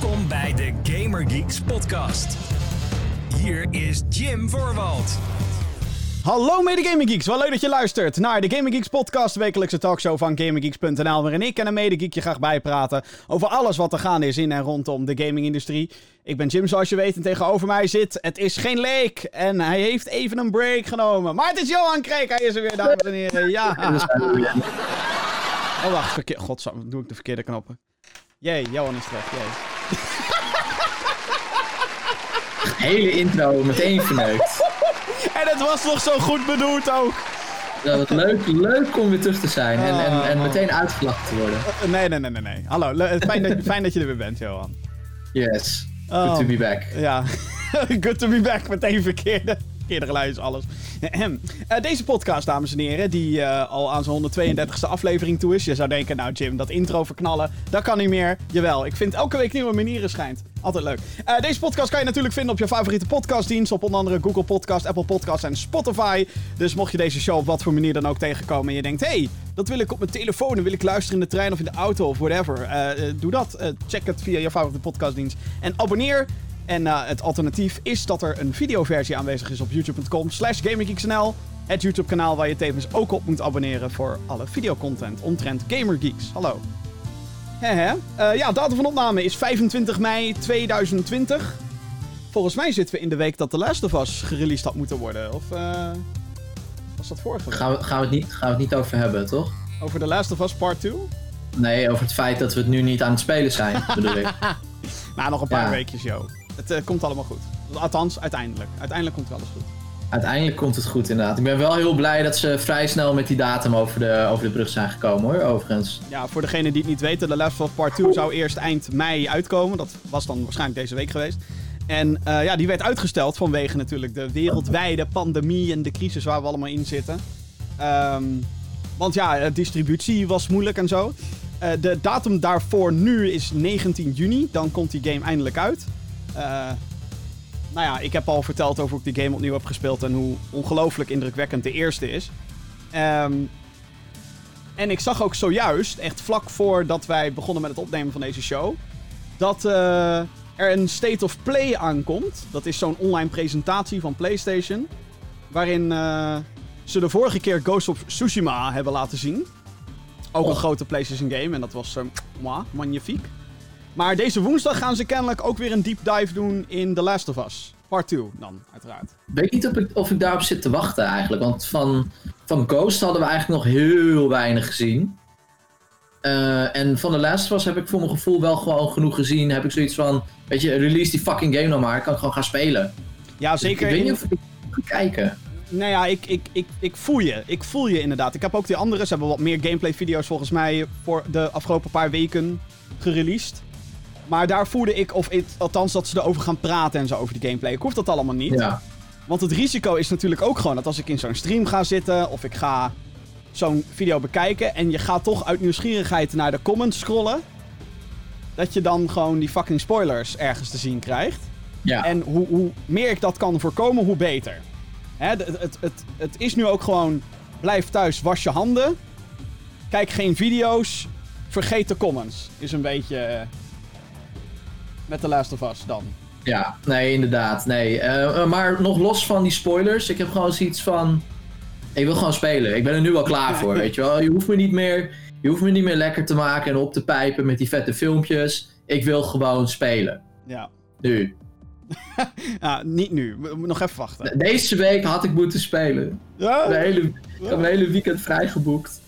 Welkom bij de Gamer Geeks podcast. Hier is Jim Voorwald. Hallo mede Gaming Geeks, wel leuk dat je luistert naar de Gaming Geeks podcast, de wekelijkse talkshow van GamingGeeks.nl, waarin ik en een mede je graag bijpraten over alles wat er gaande is in en rondom de gamingindustrie. Ik ben Jim, zoals je weet, en tegenover mij zit, het is geen leek, en hij heeft even een break genomen. Maar het is Johan Kreek, hij is er weer, dames en heren, ja. Oh wacht, verkeer... Godzang, doe ik de verkeerde knoppen. Jee, Johan is terug, jee. Hele intro meteen verneukt. En het was nog zo goed bedoeld ook. Ja, wat leuk, leuk om weer terug te zijn en, en, en Oh. meteen uitgelachen te worden. Eh, Nee, nee, nee, nee, nee. Hallo, le- fijn dat, fijn dat je er weer bent, Johan. Yes, Oh. good to be back. Ja, good to be back. Meteen verkeerde, verkeerde is alles. Eh, deze podcast, dames en heren, die eh, al aan zijn 132e aflevering toe is. Je zou denken, nou Jim, dat intro verknallen, dat kan niet meer. Jawel, ik vind elke week nieuwe manieren schijnt. Altijd leuk. Eh, deze podcast kan je natuurlijk vinden op je favoriete podcastdienst. Op onder andere Google Podcast, Apple Podcast en Spotify. Dus mocht je deze show op wat voor manier dan ook tegenkomen en je denkt... hey, dat wil ik op mijn telefoon, dan wil ik luisteren in de trein of in de auto of whatever. Doe dat. Check het via je favoriete podcastdienst. En abonneer. En eh, het alternatief is dat er een videoversie aanwezig is op youtube.com slash GamerGeeksNL. Het YouTube kanaal waar je tevens ook op moet abonneren voor alle videocontent omtrent GamerGeeks. Hallo. Hehe. Eh, ja, datum van opname is 25 mei 2020. Volgens mij zitten we in de week dat The Last of Us gereleased had moeten worden. Of eh, was dat vorige week? Gaan we, gaan, we het niet, gaan we het niet over hebben, toch? Over The Last of Us Part 2? Nee, over het feit dat we het nu niet aan het spelen zijn, bedoel ik. Nou, nog een paar Ja. weekjes, joh. Het eh, komt allemaal goed. Althans, uiteindelijk. Uiteindelijk komt alles goed. Uiteindelijk komt het goed inderdaad. Ik ben wel heel blij dat ze vrij snel met die datum over de, over de brug zijn gekomen hoor, overigens. Ja, voor degenen die het niet weten, The Last of Part 2 zou eerst eind mei uitkomen. Dat was dan waarschijnlijk deze week geweest. En eh, ja, die werd uitgesteld vanwege natuurlijk de wereldwijde pandemie en de crisis waar we allemaal in zitten. Ehm, want ja, eh, distributie was moeilijk en zo. De datum daarvoor nu is 19 juni. Dan komt die game eindelijk uit. Eh, nou ja, ik heb al verteld over hoe ik die game opnieuw heb gespeeld en hoe ongelooflijk indrukwekkend de eerste is. Ehm, en ik zag ook zojuist, echt vlak voordat wij begonnen met het opnemen van deze show, dat eh, er een State of Play aankomt. Dat is zo'n online presentatie van PlayStation. Waarin eh, ze de vorige keer Ghost of Tsushima hebben laten zien. Ook een Och. grote PlayStation game en dat was uh, magnifiek. Maar deze woensdag gaan ze kennelijk ook weer een deep dive doen in The Last of Us. Part 2 dan, uiteraard. weet niet of ik, of ik daarop zit te wachten eigenlijk. Want van, van Ghost hadden we eigenlijk nog heel weinig gezien. Eh, en van The Last of Us heb ik voor mijn gevoel wel gewoon genoeg gezien. Heb ik zoiets van, weet je, release die fucking game nou maar. Ik kan gewoon gaan spelen. Ja, zeker. Ik weet niet of ik ga kijken. Nou ja, ik, ik, ik, ik voel je. Ik voel je inderdaad. Ik heb ook die andere. Ze hebben wat meer gameplay-video's volgens mij voor de afgelopen paar weken gereleased. Maar daar voelde ik, of althans dat ze erover gaan praten en zo over die gameplay. Ik hoef dat allemaal niet. Ja. Want het risico is natuurlijk ook gewoon dat als ik in zo'n stream ga zitten of ik ga zo'n video bekijken en je gaat toch uit nieuwsgierigheid naar de comments scrollen, dat je dan gewoon die fucking spoilers ergens te zien krijgt. Ja. En hoe, hoe meer ik dat kan voorkomen, hoe beter. Hè, de- het, het, het, het is nu ook gewoon: blijf thuis, was je handen. Kijk geen video's. Vergeet de comments. Is een beetje. Met The Last of Us dan. Ja, nee, inderdaad. Nee. Eh, eh, maar nog los van die spoilers, ik heb gewoon zoiets van. Ik wil gewoon spelen. Ik ben er nu al klaar voor, weet je wel. Je hoeft me niet meer, je hoeft me niet meer lekker te maken en op te pijpen met die vette filmpjes. Ik wil gewoon spelen. Ja. Nu. ja niet nu. We moeten nog even wachten. Deze week had ik moeten spelen. Ja? De hele, ik heb een hele weekend vrijgeboekt.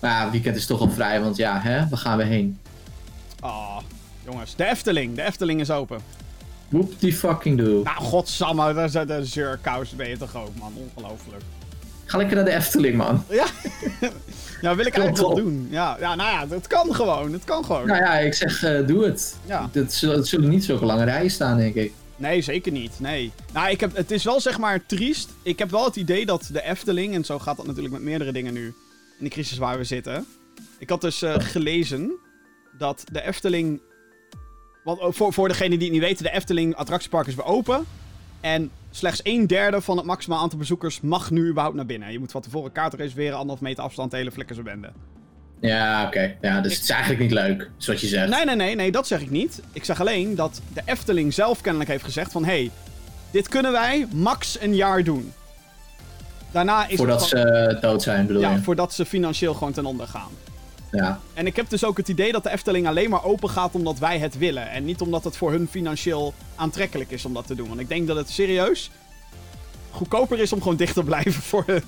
Maar ja, weekend is toch al vrij, want ja, hè, waar gaan we heen? Oh, jongens. De Efteling. De Efteling is open. Whoop die fucking do. Nou, godsamme. Daar zit een zeurkous. Ben je toch ook, man. Ongelooflijk. Ga lekker naar de Efteling, man. Ja. ja, wil ik eigenlijk wel doen. Ja, ja, nou ja, het kan gewoon. Het kan gewoon. Nou ja, ik zeg, eh, doe het. Ja. Het zullen, niet zulke lange rijen staan, denk ik. Nee, zeker niet. Nee. Nou, ik heb, het is wel zeg maar triest. Ik heb wel het idee dat de Efteling, en zo gaat dat natuurlijk met meerdere dingen nu in de crisis waar we zitten. Ik had dus eh, gelezen dat de Efteling. Want oh, voor, voor degenen die het niet weten, de Efteling attractiepark is weer open. En slechts een derde van het maximaal aantal bezoekers mag nu überhaupt naar binnen. Je moet van tevoren kaart reserveren, anderhalf meter afstand, hele flikkerse bende. Ja, oké. Ja, dus het is eigenlijk niet leuk, is wat je zegt. Nee, nee, nee, nee, dat zeg ik niet. Ik zeg alleen dat de Efteling zelf kennelijk heeft gezegd van... hey, dit kunnen wij max een jaar doen. Daarna is Voordat het ze eh, dood zijn, bedoel Ja, je? voordat ze financieel gewoon ten onder gaan. Ja. En ik heb dus ook het idee dat de Efteling alleen maar open gaat omdat wij het willen. En niet omdat het voor hun financieel aantrekkelijk is om dat te doen. Want ik denk dat het serieus goedkoper is om gewoon dicht te blijven voor hun.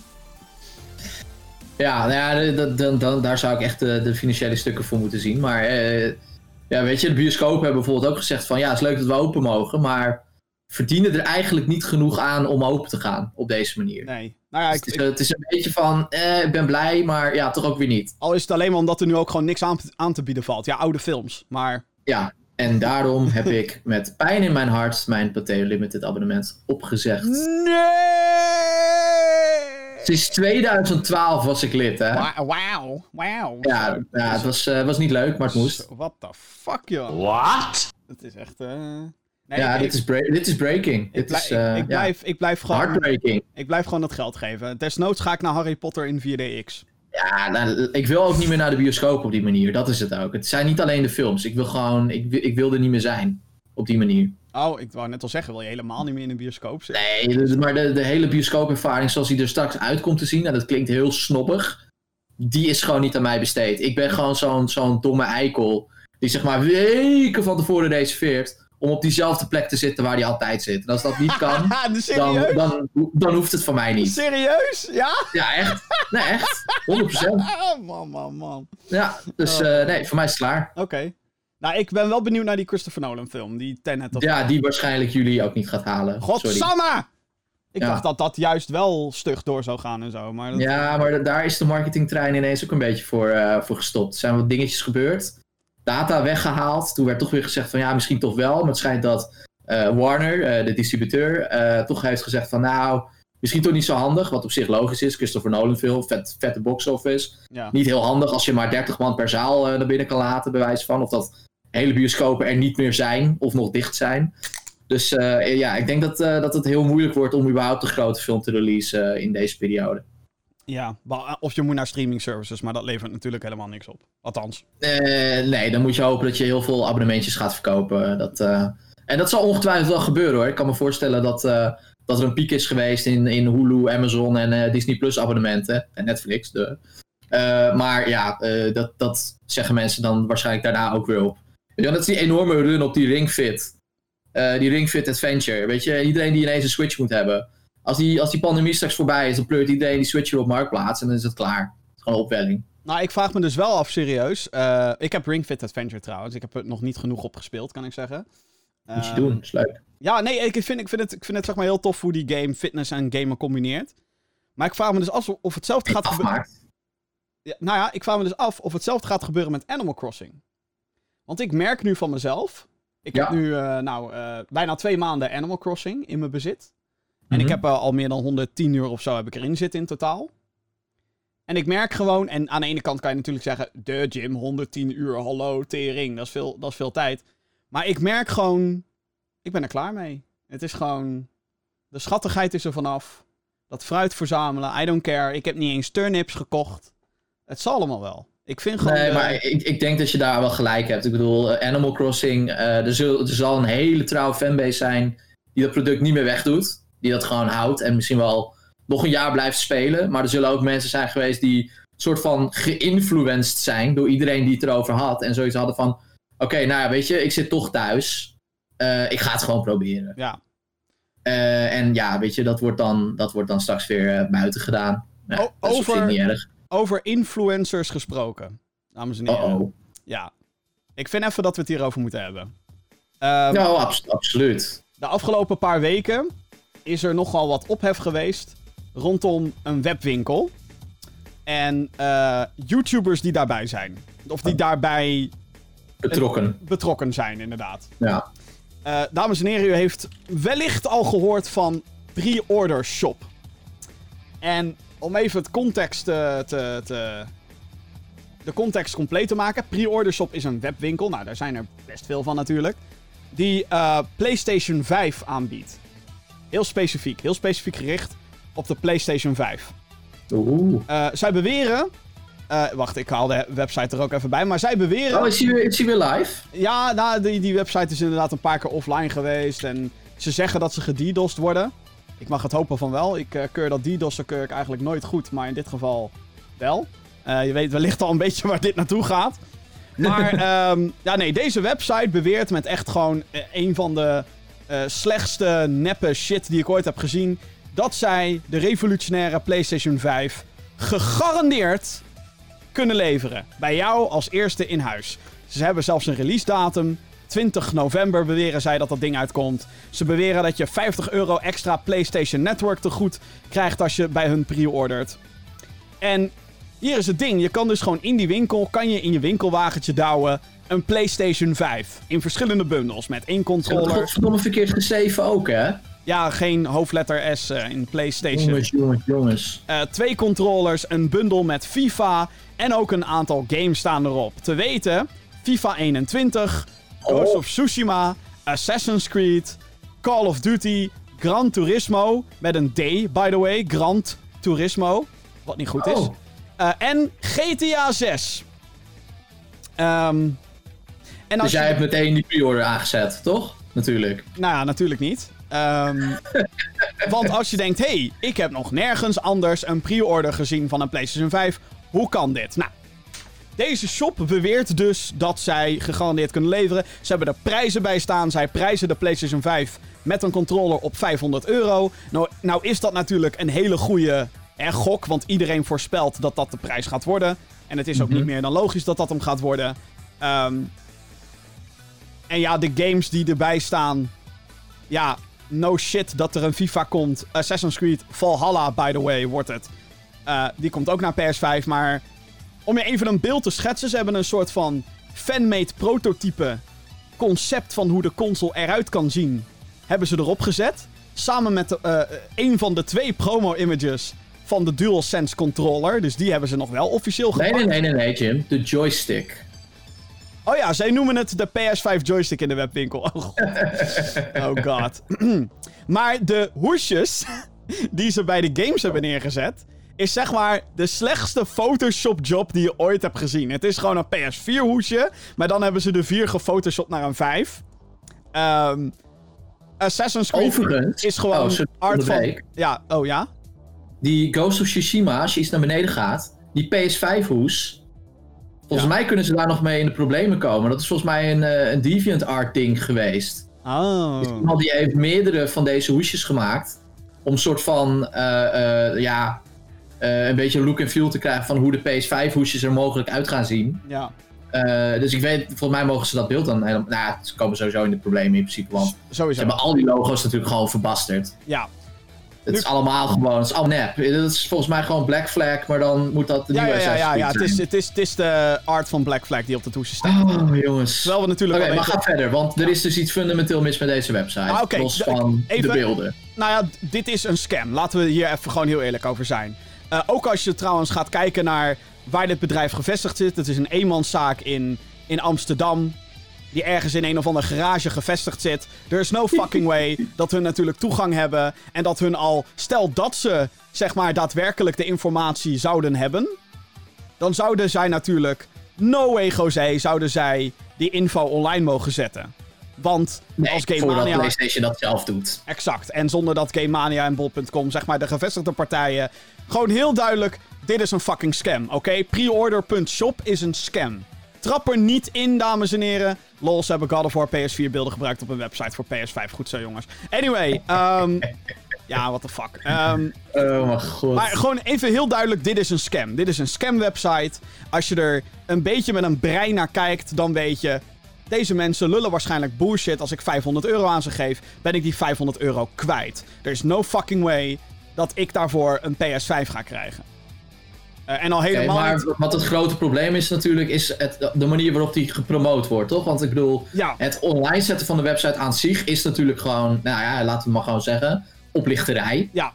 Ja, nou ja, dan, dan, daar zou ik echt de, de financiële stukken voor moeten zien. Maar eh, ja, weet je, de bioscopen hebben bijvoorbeeld ook gezegd van ja, het is leuk dat we open mogen, maar verdienen er eigenlijk niet genoeg aan om open te gaan op deze manier. Nee. Nou ja, Dus ik, het, is, ik- het is een beetje van, eh, ik ben blij, maar ja, toch ook weer niet. al is het alleen maar omdat er nu ook gewoon niks aan, aan te bieden valt. Ja, oude films. Maar Ja, en daarom heb ik met pijn in mijn hart mijn Pathé Limited abonnement opgezegd. Nee! Sinds 2012 was ik lid, hè? Wa- Wauw, wauw. Ja, ja het was, eh, was niet leuk, maar het moest. What the fuck, joh. What? Het is echt... eh Nee, Ja, ik, dit is, dit is breaking. Dit blij- is ik, eh, ja, blijf, ik blijf gewoon... heartbreaking. Ik blijf gewoon dat geld geven. Desnoods ga ik naar Harry Potter in 4DX. Ja, nou, ik wil ook niet meer naar de bioscoop op die manier. Dat is het ook. Het zijn niet alleen de films. Ik wil gewoon, ik, ik wil er niet meer zijn. Op die manier. Oh, ik wou net al zeggen, wil je helemaal niet meer in een bioscoop zitten? Nee, maar de, de hele bioscoopervaring zoals die er straks uitkomt te zien, en dat klinkt heel snobbig, die is gewoon niet aan mij besteed. Ik ben gewoon zo'n zo'n domme eikel, die zeg maar weken van tevoren reserveert om op diezelfde plek te zitten waar hij altijd zit. En als dat niet kan, dan, dan, dan hoeft het van mij niet. Serieus? Ja? Ja, echt. Nee, echt. 100%. Ah, man, man, man. Ja, dus eh, nee, voor mij is het klaar. Oké. Nou, ik ben wel benieuwd naar die Christopher Nolan film. Die Tenet. Of... Ja, die waarschijnlijk jullie ook niet gaat halen. Godsamme! Ik Ja. dacht dat dat juist wel stug door zou gaan en zo. Maar dat... Ja, maar da- daar is de marketingtrein ineens ook een beetje voor, eh, voor gestopt. Er zijn wat dingetjes gebeurd. Data weggehaald. Toen werd toch weer gezegd van ja, misschien toch wel. Maar het schijnt dat eh, Warner, eh, de distributeur, eh, toch heeft gezegd van nou, misschien toch niet zo handig. Wat op zich logisch is. Christopher Nolan film, vet, vette box office. Ja. Niet heel handig als je maar 30 man per zaal naar binnen kan laten, bij wijze van. Of dat hele bioscopen er niet meer zijn of nog dicht zijn. Dus ja, ik denk dat, dat het heel moeilijk wordt om überhaupt een grote film te releasen in deze periode. Ja. Ba- Of je moet naar streaming services, maar dat levert natuurlijk helemaal niks op. Althans. Eh, nee, dan moet je hopen dat je heel veel abonnementjes gaat verkopen. Dat, eh, En dat zal ongetwijfeld wel gebeuren hoor. Ik kan me voorstellen dat, eh, dat er een piek is geweest in, in Hulu, Amazon en eh, Disney Plus abonnementen. En Netflix. De. Eh, maar ja, eh, dat, dat zeggen mensen dan waarschijnlijk daarna ook weer op. Wel, dat is die enorme run op die Ring Fit. Eh, die Ring Fit Adventure. Weet je, iedereen die ineens een Switch moet hebben. Als die, als die pandemie straks voorbij is, dan pleurt iedereen die Switch weer op marktplaats en dan is het klaar. Het is gewoon een opwelling. Nou, ik vraag me dus wel af, serieus. Eh, ik heb Ring Fit Adventure trouwens. Ik heb er nog niet genoeg op gespeeld, kan ik zeggen. Moet je Ehm, doen, is leuk. Ja, nee, ik vind, ik vind het, ik vind het zeg maar heel tof hoe die game fitness en gamen combineert. Maar ik vraag me dus af of hetzelfde gaat gebeuren. Ja, nou ja, ik vraag me dus af of hetzelfde gaat gebeuren met Animal Crossing. Want ik merk nu van mezelf. Ik Ja. heb nu eh, nou, eh, bijna twee maanden Animal Crossing in mijn bezit. En ik Mhm. heb eh, al meer dan 110 uur of zo heb ik erin zitten in totaal. En ik merk gewoon, en aan de ene kant kan je natuurlijk zeggen, de gym, 110 uur, hallo, tering, dat is veel, dat is veel tijd. Maar ik merk gewoon, ik ben er klaar mee. Het is gewoon, de schattigheid is er vanaf. Dat fruit verzamelen, I don't care. Ik heb niet eens turnips gekocht. Het zal allemaal wel. Ik vind gewoon... Nee, de- maar ik, ik denk dat je daar wel gelijk hebt. Ik bedoel, eh, Animal Crossing, eh, er, zul- er zal een hele trouwe fanbase zijn die dat product niet meer wegdoet. Die dat gewoon houdt en misschien wel nog een jaar blijft spelen. Maar er zullen ook mensen zijn geweest die soort van geïnfluenced zijn door iedereen die het erover had. En zoiets hadden van, oké, nou ja, weet je, ik zit toch thuis. Eh, ik ga het gewoon proberen. Ja. Eh, en ja, weet je, dat wordt dan, dat wordt dan straks weer eh, buiten gedaan. Ja, O- dat is op zich over- niet erg. Over influencers gesproken, dames en heren. Oh-oh. Ja. Ik vind even dat we het hierover moeten hebben. Ehm, Nou, abs- absoluut. De afgelopen paar weken is er nogal wat ophef geweest rondom een webwinkel. En eh, YouTubers die daarbij zijn. Of die daarbij Betrokken. betrokken zijn, inderdaad. Ja. Eh, dames en heren, u heeft wellicht al gehoord van Pre-Order Shop. En om even het context eh, te, te, de context compleet te maken. Pre-Order Shop is een webwinkel. Nou, daar zijn er best veel van natuurlijk. Die PlayStation 5 aanbiedt. Heel specifiek. Heel specifiek gericht op de PlayStation 5. Oeh. Eh, zij beweren Eh, wacht, ik haal de website er ook even bij. Maar zij beweren... Oh, is hij weer, weer live? Ja, nou, die, die website is inderdaad een paar keer offline geweest. En ze zeggen dat ze gedidost worden. Ik mag het hopen van wel. Ik uh, keur dat DDoS'en keur ik eigenlijk nooit goed, maar in dit geval wel. Je weet wellicht al een beetje waar dit naartoe gaat. Maar um, ja, nee, deze website beweert met echt gewoon een van de slechtste neppe shit die ik ooit heb gezien. Dat zij de revolutionaire PlayStation 5 gegarandeerd kunnen leveren. Bij jou als eerste in huis. Ze hebben zelfs een release datum. 20 november beweren zij dat dat ding uitkomt. Ze beweren dat je 50 euro extra PlayStation Network te goed krijgt als je bij hun pre-ordert. En hier is het ding. Je kan dus gewoon in die winkel, kan je in je winkelwagentje douwen een PlayStation 5. In verschillende bundels met één controller. Godverdomme verkeerd geschreven ook, hè? Ja, geen hoofdletter S uh, in PlayStation. Jongens, jongens, jongens. Uh, twee controllers, een bundel met FIFA en ook een aantal games staan erop. Te weten, FIFA 21, Ghost oh. of Tsushima, Assassin's Creed, Call of Duty, Gran Turismo, met een D, by the way, Grand Turismo, wat niet goed is. Oh. Uh, en GTA 6. Um, en dus jij je... hebt meteen die pre-order aangezet, toch? Natuurlijk. Nou ja, natuurlijk niet. Um, want als je denkt, hey, ik heb nog nergens anders een pre-order gezien van een PlayStation 5. Hoe kan dit? Nou, deze shop beweert dus dat zij gegarandeerd kunnen leveren. Ze hebben er prijzen bij staan. Zij prijzen de PlayStation 5 met een controller op 500 euro. Nou, nou is dat natuurlijk een hele goede gok, want iedereen voorspelt dat dat de prijs gaat worden. En het is ook mm -hmm. niet meer dan logisch dat dat hem gaat worden. Um, en ja, de games die erbij staan. Ja, no shit dat er een FIFA komt. Assassin's Creed Valhalla, by the way, wordt het. Uh, die komt ook naar PS5, maar om je even een beeld te schetsen, ze hebben een soort van fanmade prototype concept van hoe de console eruit kan zien, hebben ze erop gezet. Samen met uh, een van de twee promo-images van de DualSense controller. Dus die hebben ze nog wel officieel gepakt. Nee, nee, nee, nee, Jim. De joystick. Oh ja, zij noemen het de PS5 joystick in de webwinkel. Oh god. oh god. maar de hoesjes die ze bij de games hebben neergezet is zeg maar de slechtste Photoshop job die je ooit hebt gezien. Het is gewoon een PS4 hoesje, maar dan hebben ze de 4 gefotoshopt naar een 5. Um, ehm, Assassin's Creed Overigens, is gewoon oh, art van... Ja, oh ja? Die Ghost of Tsushima, als je iets naar beneden gaat, die PS5 Volgens mij kunnen ze daar nog mee in de problemen komen. Dat is volgens mij een, uh, een DeviantArt ding geweest. Oh. Dus die heeft meerdere van deze hoesjes gemaakt. Om een soort van, uh, uh, ja, uh, een beetje look en feel te krijgen van hoe de PS5 hoesjes er mogelijk uit gaan zien. Ja. Uh, dus ik weet, volgens mij mogen ze dat beeld dan helemaal. Nou, ze komen sowieso in de problemen in principe. Want sowieso. ze hebben al die logo's natuurlijk gewoon verbasterd. Ja. Het is allemaal gewoon, het is allemaal nep. Dat is volgens mij gewoon Black Flag, maar dan moet dat de ja, nieuwe ja, ja, ja, ja. Het, is, het, is, het is de art van Black Flag die op de toestel staat. Oh, jongens. Terwijl we natuurlijk. Oké, okay, maar ga verder, want er is dus iets fundamenteel mis met deze website. Ah, okay. Los van even, de beelden. Nou ja, dit is een scam. Laten we hier even gewoon heel eerlijk over zijn. Uh, ook als je trouwens gaat kijken naar waar dit bedrijf gevestigd zit. Het is een eenmanszaak in, in Amsterdam. Die ergens in een of andere garage gevestigd zit. Er is no fucking way dat hun natuurlijk toegang hebben. En dat hun al. Stel dat ze, zeg maar, daadwerkelijk de informatie zouden hebben. Dan zouden zij natuurlijk. No way, José. Zouden zij die info online mogen zetten. Want nee, als Game Mania... PlayStation dat zelf doet. Exact. En zonder dat Game Mania en Bol.com, zeg maar, de gevestigde partijen... Gewoon heel duidelijk, dit is een fucking scam, oké? Okay? Preorder.shop is een scam. Trap er niet in, dames en heren. Lol, ze hebben God of War PS4 beelden gebruikt op een website voor PS5. Goed zo, jongens. Anyway, um, ja, what the fuck. Um, oh mijn god. Maar gewoon even heel duidelijk, dit is een scam. Dit is een scam website. Als je er een beetje met een brein naar kijkt, dan weet je... Deze mensen lullen waarschijnlijk bullshit. Als ik 500 euro aan ze geef, ben ik die 500 euro kwijt. Er is no fucking way dat ik daarvoor een PS5 ga krijgen. Uh, en al helemaal. Okay, maar niet... wat het grote probleem is natuurlijk, is het, de manier waarop die gepromoot wordt, toch? Want ik bedoel, ja. het online zetten van de website aan zich is natuurlijk gewoon, nou ja, laten we maar gewoon zeggen, oplichterij. Ja.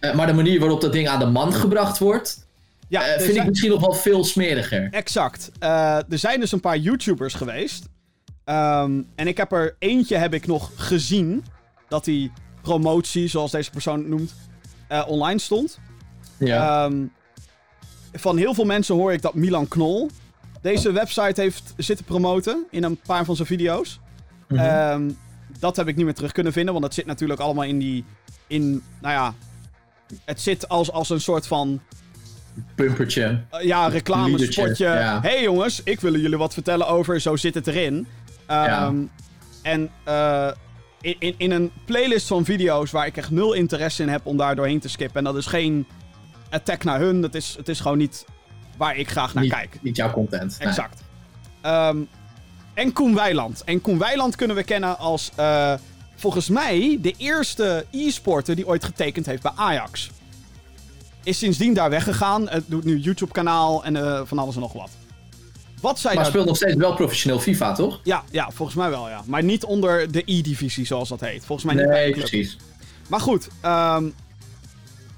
Uh, maar de manier waarop dat ding aan de man gebracht wordt, ja, uh, vind ik misschien nog wel veel smeriger. Exact. er zijn dus een paar YouTubers geweest Um, en ik heb er eentje heb ik nog gezien. Dat die promotie, zoals deze persoon het noemt, online stond. Ja. Um, van heel veel mensen hoor ik dat Milan Knol deze website heeft zitten promoten in een paar van zijn video's. Mhm. Ehm, dat heb ik niet meer terug kunnen vinden, want het zit natuurlijk allemaal in die. In, nou ja. Het zit als, als een soort van. Pumpertje. eh, ja, reclamespotje. Ja. hey jongens, ik wil jullie wat vertellen over. Zo zit het erin. Ehm, Ja. En eh, in, in, in een playlist van video's waar ik echt nul interesse in heb om daar doorheen te skippen. En dat is geen attack naar hun. Dat is, het is gewoon niet waar ik graag naar niet, kijk. niet jouw content. nee. Exact. Ehm, en Koen Weiland. En Koen Weiland kunnen we kennen als eh, volgens mij de eerste e-sporter die ooit getekend heeft bij Ajax. Is sindsdien daar weggegaan. Het doet nu YouTube-kanaal en eh, van alles en nog wat. Wat zij Maar daar- speelt nog steeds wel professioneel FIFA, toch? Ja, ja, volgens mij wel, ja. Maar niet onder de E-divisie, zoals dat heet. Volgens mij niet Nee, precies. Maar goed, ehm,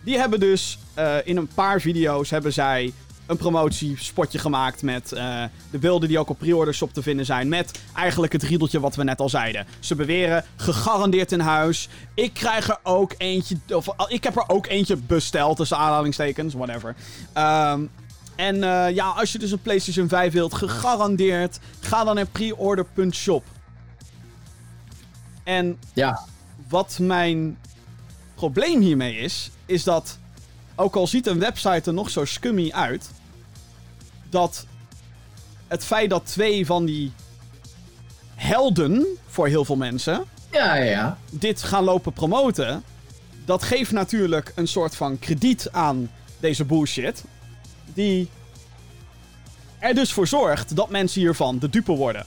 die hebben dus eh, in een paar video's hebben zij een promotiespotje gemaakt met eh, de beelden die ook op pre-order shop te vinden zijn. Met eigenlijk het riedeltje wat we net al zeiden. Ze beweren gegarandeerd in huis. Ik krijg er ook eentje, of ik heb er ook eentje besteld, tussen aanhalingstekens, whatever. Ehm, en eh, ja, als je dus een PlayStation 5 wilt, gegarandeerd, ga dan naar preorder.shop. En Ja, wat mijn probleem hiermee is, is dat ook al ziet een website er nog zo scummy uit, dat het feit dat twee van die helden voor heel veel mensen ja, ja. ja. dit gaan lopen promoten, dat geeft natuurlijk een soort van krediet aan deze bullshit, die er dus voor zorgt dat mensen hiervan de dupe worden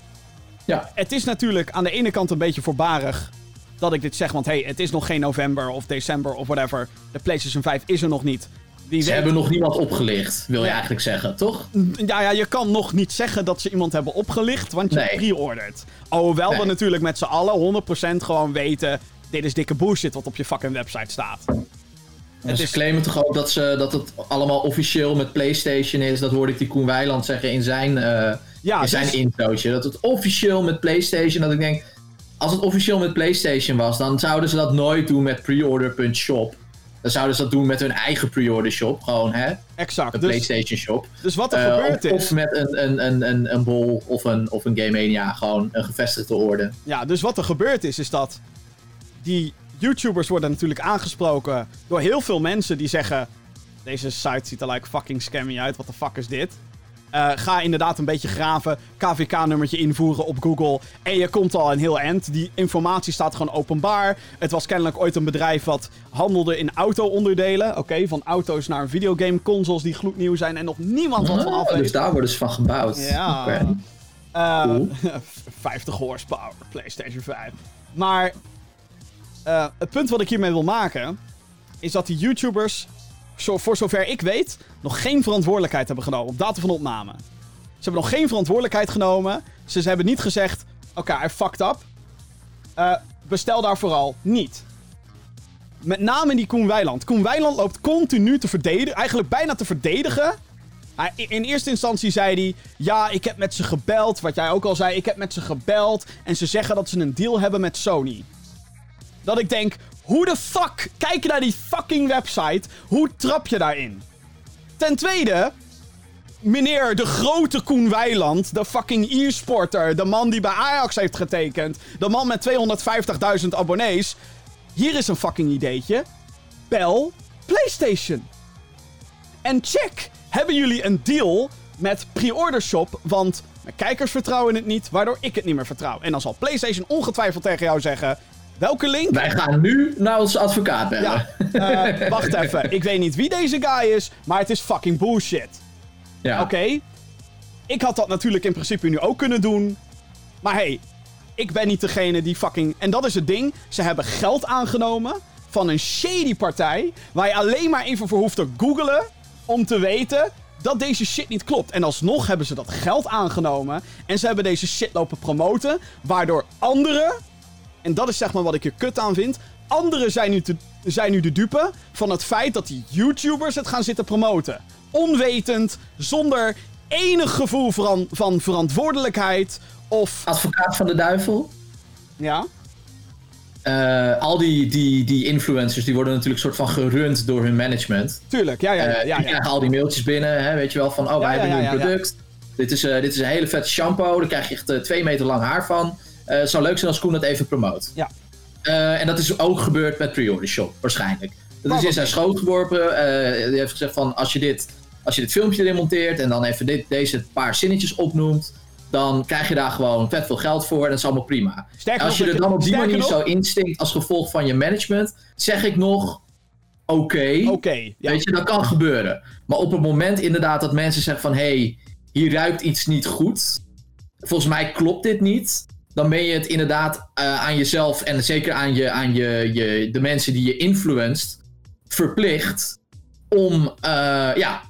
ja. het is natuurlijk aan de ene kant een beetje voorbarig dat ik dit zeg. Want hey, het is nog geen november of december of whatever. De PlayStation 5 is er nog niet. Wie Ze weet. hebben nog niemand opgelicht, wil je eigenlijk zeggen, toch? Ja, ja, je kan nog niet zeggen dat ze iemand hebben opgelicht, want je Nee. pre-ordert. Alhoewel we natuurlijk met z'n allen 100% gewoon weten... dit is dikke bullshit wat op je fucking website staat. En ze is- claimen toch ook dat, ze, dat het allemaal officieel met PlayStation is. Dat hoorde ik die Koen Weiland zeggen in zijn, eh Ja, in zijn dus- introotje. Dat het officieel met PlayStation. Dat ik denk, als het officieel met PlayStation was, dan zouden ze dat nooit doen met preorder.shop. Dan zouden ze dat doen met hun eigen pre-order shop. Gewoon, hè? Exact. Een Dus, PlayStation shop. dus wat er Eh, gebeurd of, is... of met een, een, een, een, een bol of een, of een Game Mania. Gewoon een gevestigde orde. Ja, dus wat er gebeurd is, is dat die YouTubers worden natuurlijk aangesproken door heel veel mensen die zeggen: Deze site ziet er like fucking scammy uit, wat de fuck is dit? Eh, ga inderdaad een beetje graven, KVK-nummertje invoeren op Google en je komt al een heel eind. Die informatie staat gewoon openbaar. Het was kennelijk ooit een bedrijf wat handelde in auto-onderdelen. Oké, van auto's naar videogame consoles die gloednieuw zijn en nog niemand wat van af Oh, weet. dus daar worden ze van gebouwd. Ja. Oké. Eh, Cool. 50 horsepower, PlayStation 5. Maar eh, het punt wat ik hiermee wil maken, is dat die YouTubers, zo, voor zover ik weet, nog geen verantwoordelijkheid hebben genomen op datum van opname. Ze hebben nog geen verantwoordelijkheid genomen. Ze, ze hebben niet gezegd, oké, I fucked up. Eh, bestel daar vooral niet. Met name die Koen Weiland. Koen Weiland loopt continu te verdedigen, eigenlijk bijna te verdedigen in eerste instantie zei hij: Ja, ik heb met ze gebeld. Wat jij ook al zei, ik heb met ze gebeld. En ze zeggen dat ze een deal hebben met Sony. Dat ik denk: Hoe de fuck? Kijk je naar die fucking website. Hoe trap je daarin? Ten tweede. Meneer de grote Koen Weiland, de fucking e-sporter, de man die bij Ajax heeft getekend, de man met 250.000 abonnees. Hier is een fucking ideetje. Bel PlayStation. En check, hebben jullie een deal met pre-order shop? Want mijn kijkers vertrouwen het niet, waardoor ik het niet meer vertrouw. En dan zal PlayStation ongetwijfeld tegen jou zeggen: welke link? Wij gaan nu naar onze advocaat bellen. Ja, eh, wacht even. Ik weet niet wie deze guy is, maar het is fucking bullshit. Ja. Oké? Ik had dat natuurlijk in principe nu ook kunnen doen. Maar hey, ik ben niet degene die fucking. En dat is het ding. Ze hebben geld aangenomen van een shady partij. Waar je alleen maar even voor hoeft te googlen. Om te weten dat deze shit niet klopt. En alsnog hebben ze dat geld aangenomen. En ze hebben deze shit lopen promoten. Waardoor anderen. En dat is zeg maar wat ik er kut aan vind. Anderen zijn nu, te, zijn nu de dupe van het feit dat die YouTubers het gaan zitten promoten. Onwetend, zonder enig gevoel van, van verantwoordelijkheid. Of. Advocaat van de duivel? Ja? eh, al die, die, die influencers die worden natuurlijk soort van gerund door hun management. Tuurlijk, ja, ja, ja. Eh, ja, die ja. krijgen al die mailtjes binnen, hè, weet je wel, van oh, wij hebben nu een product. Dit, is, eh, dit is een hele vette shampoo, daar krijg je echt twee meter lang haar van. Eh, het zou leuk zijn als Koen dat even promoot. Ja. Eh, en dat is ook gebeurd met Pre-Order Shop, waarschijnlijk. Dat is in zijn schoot geworpen. eh, die heeft gezegd van, als je, dit, als je dit filmpje erin monteert en dan even dit, deze paar zinnetjes opnoemt, dan krijg je daar gewoon vet veel geld voor en dat is allemaal prima. Sterker als je er dan op die manier nog- zo instinkt als gevolg van je management, zeg ik nog, oké. Oké, ja. Weet je, dat kan gebeuren. Maar op het moment inderdaad dat mensen zeggen van... hé, hey, hier ruikt iets niet goed. Volgens mij klopt dit niet. Dan ben je het inderdaad eh, aan jezelf... en zeker aan, je, aan je, je, de mensen die je influenced... verplicht om, eh, ja,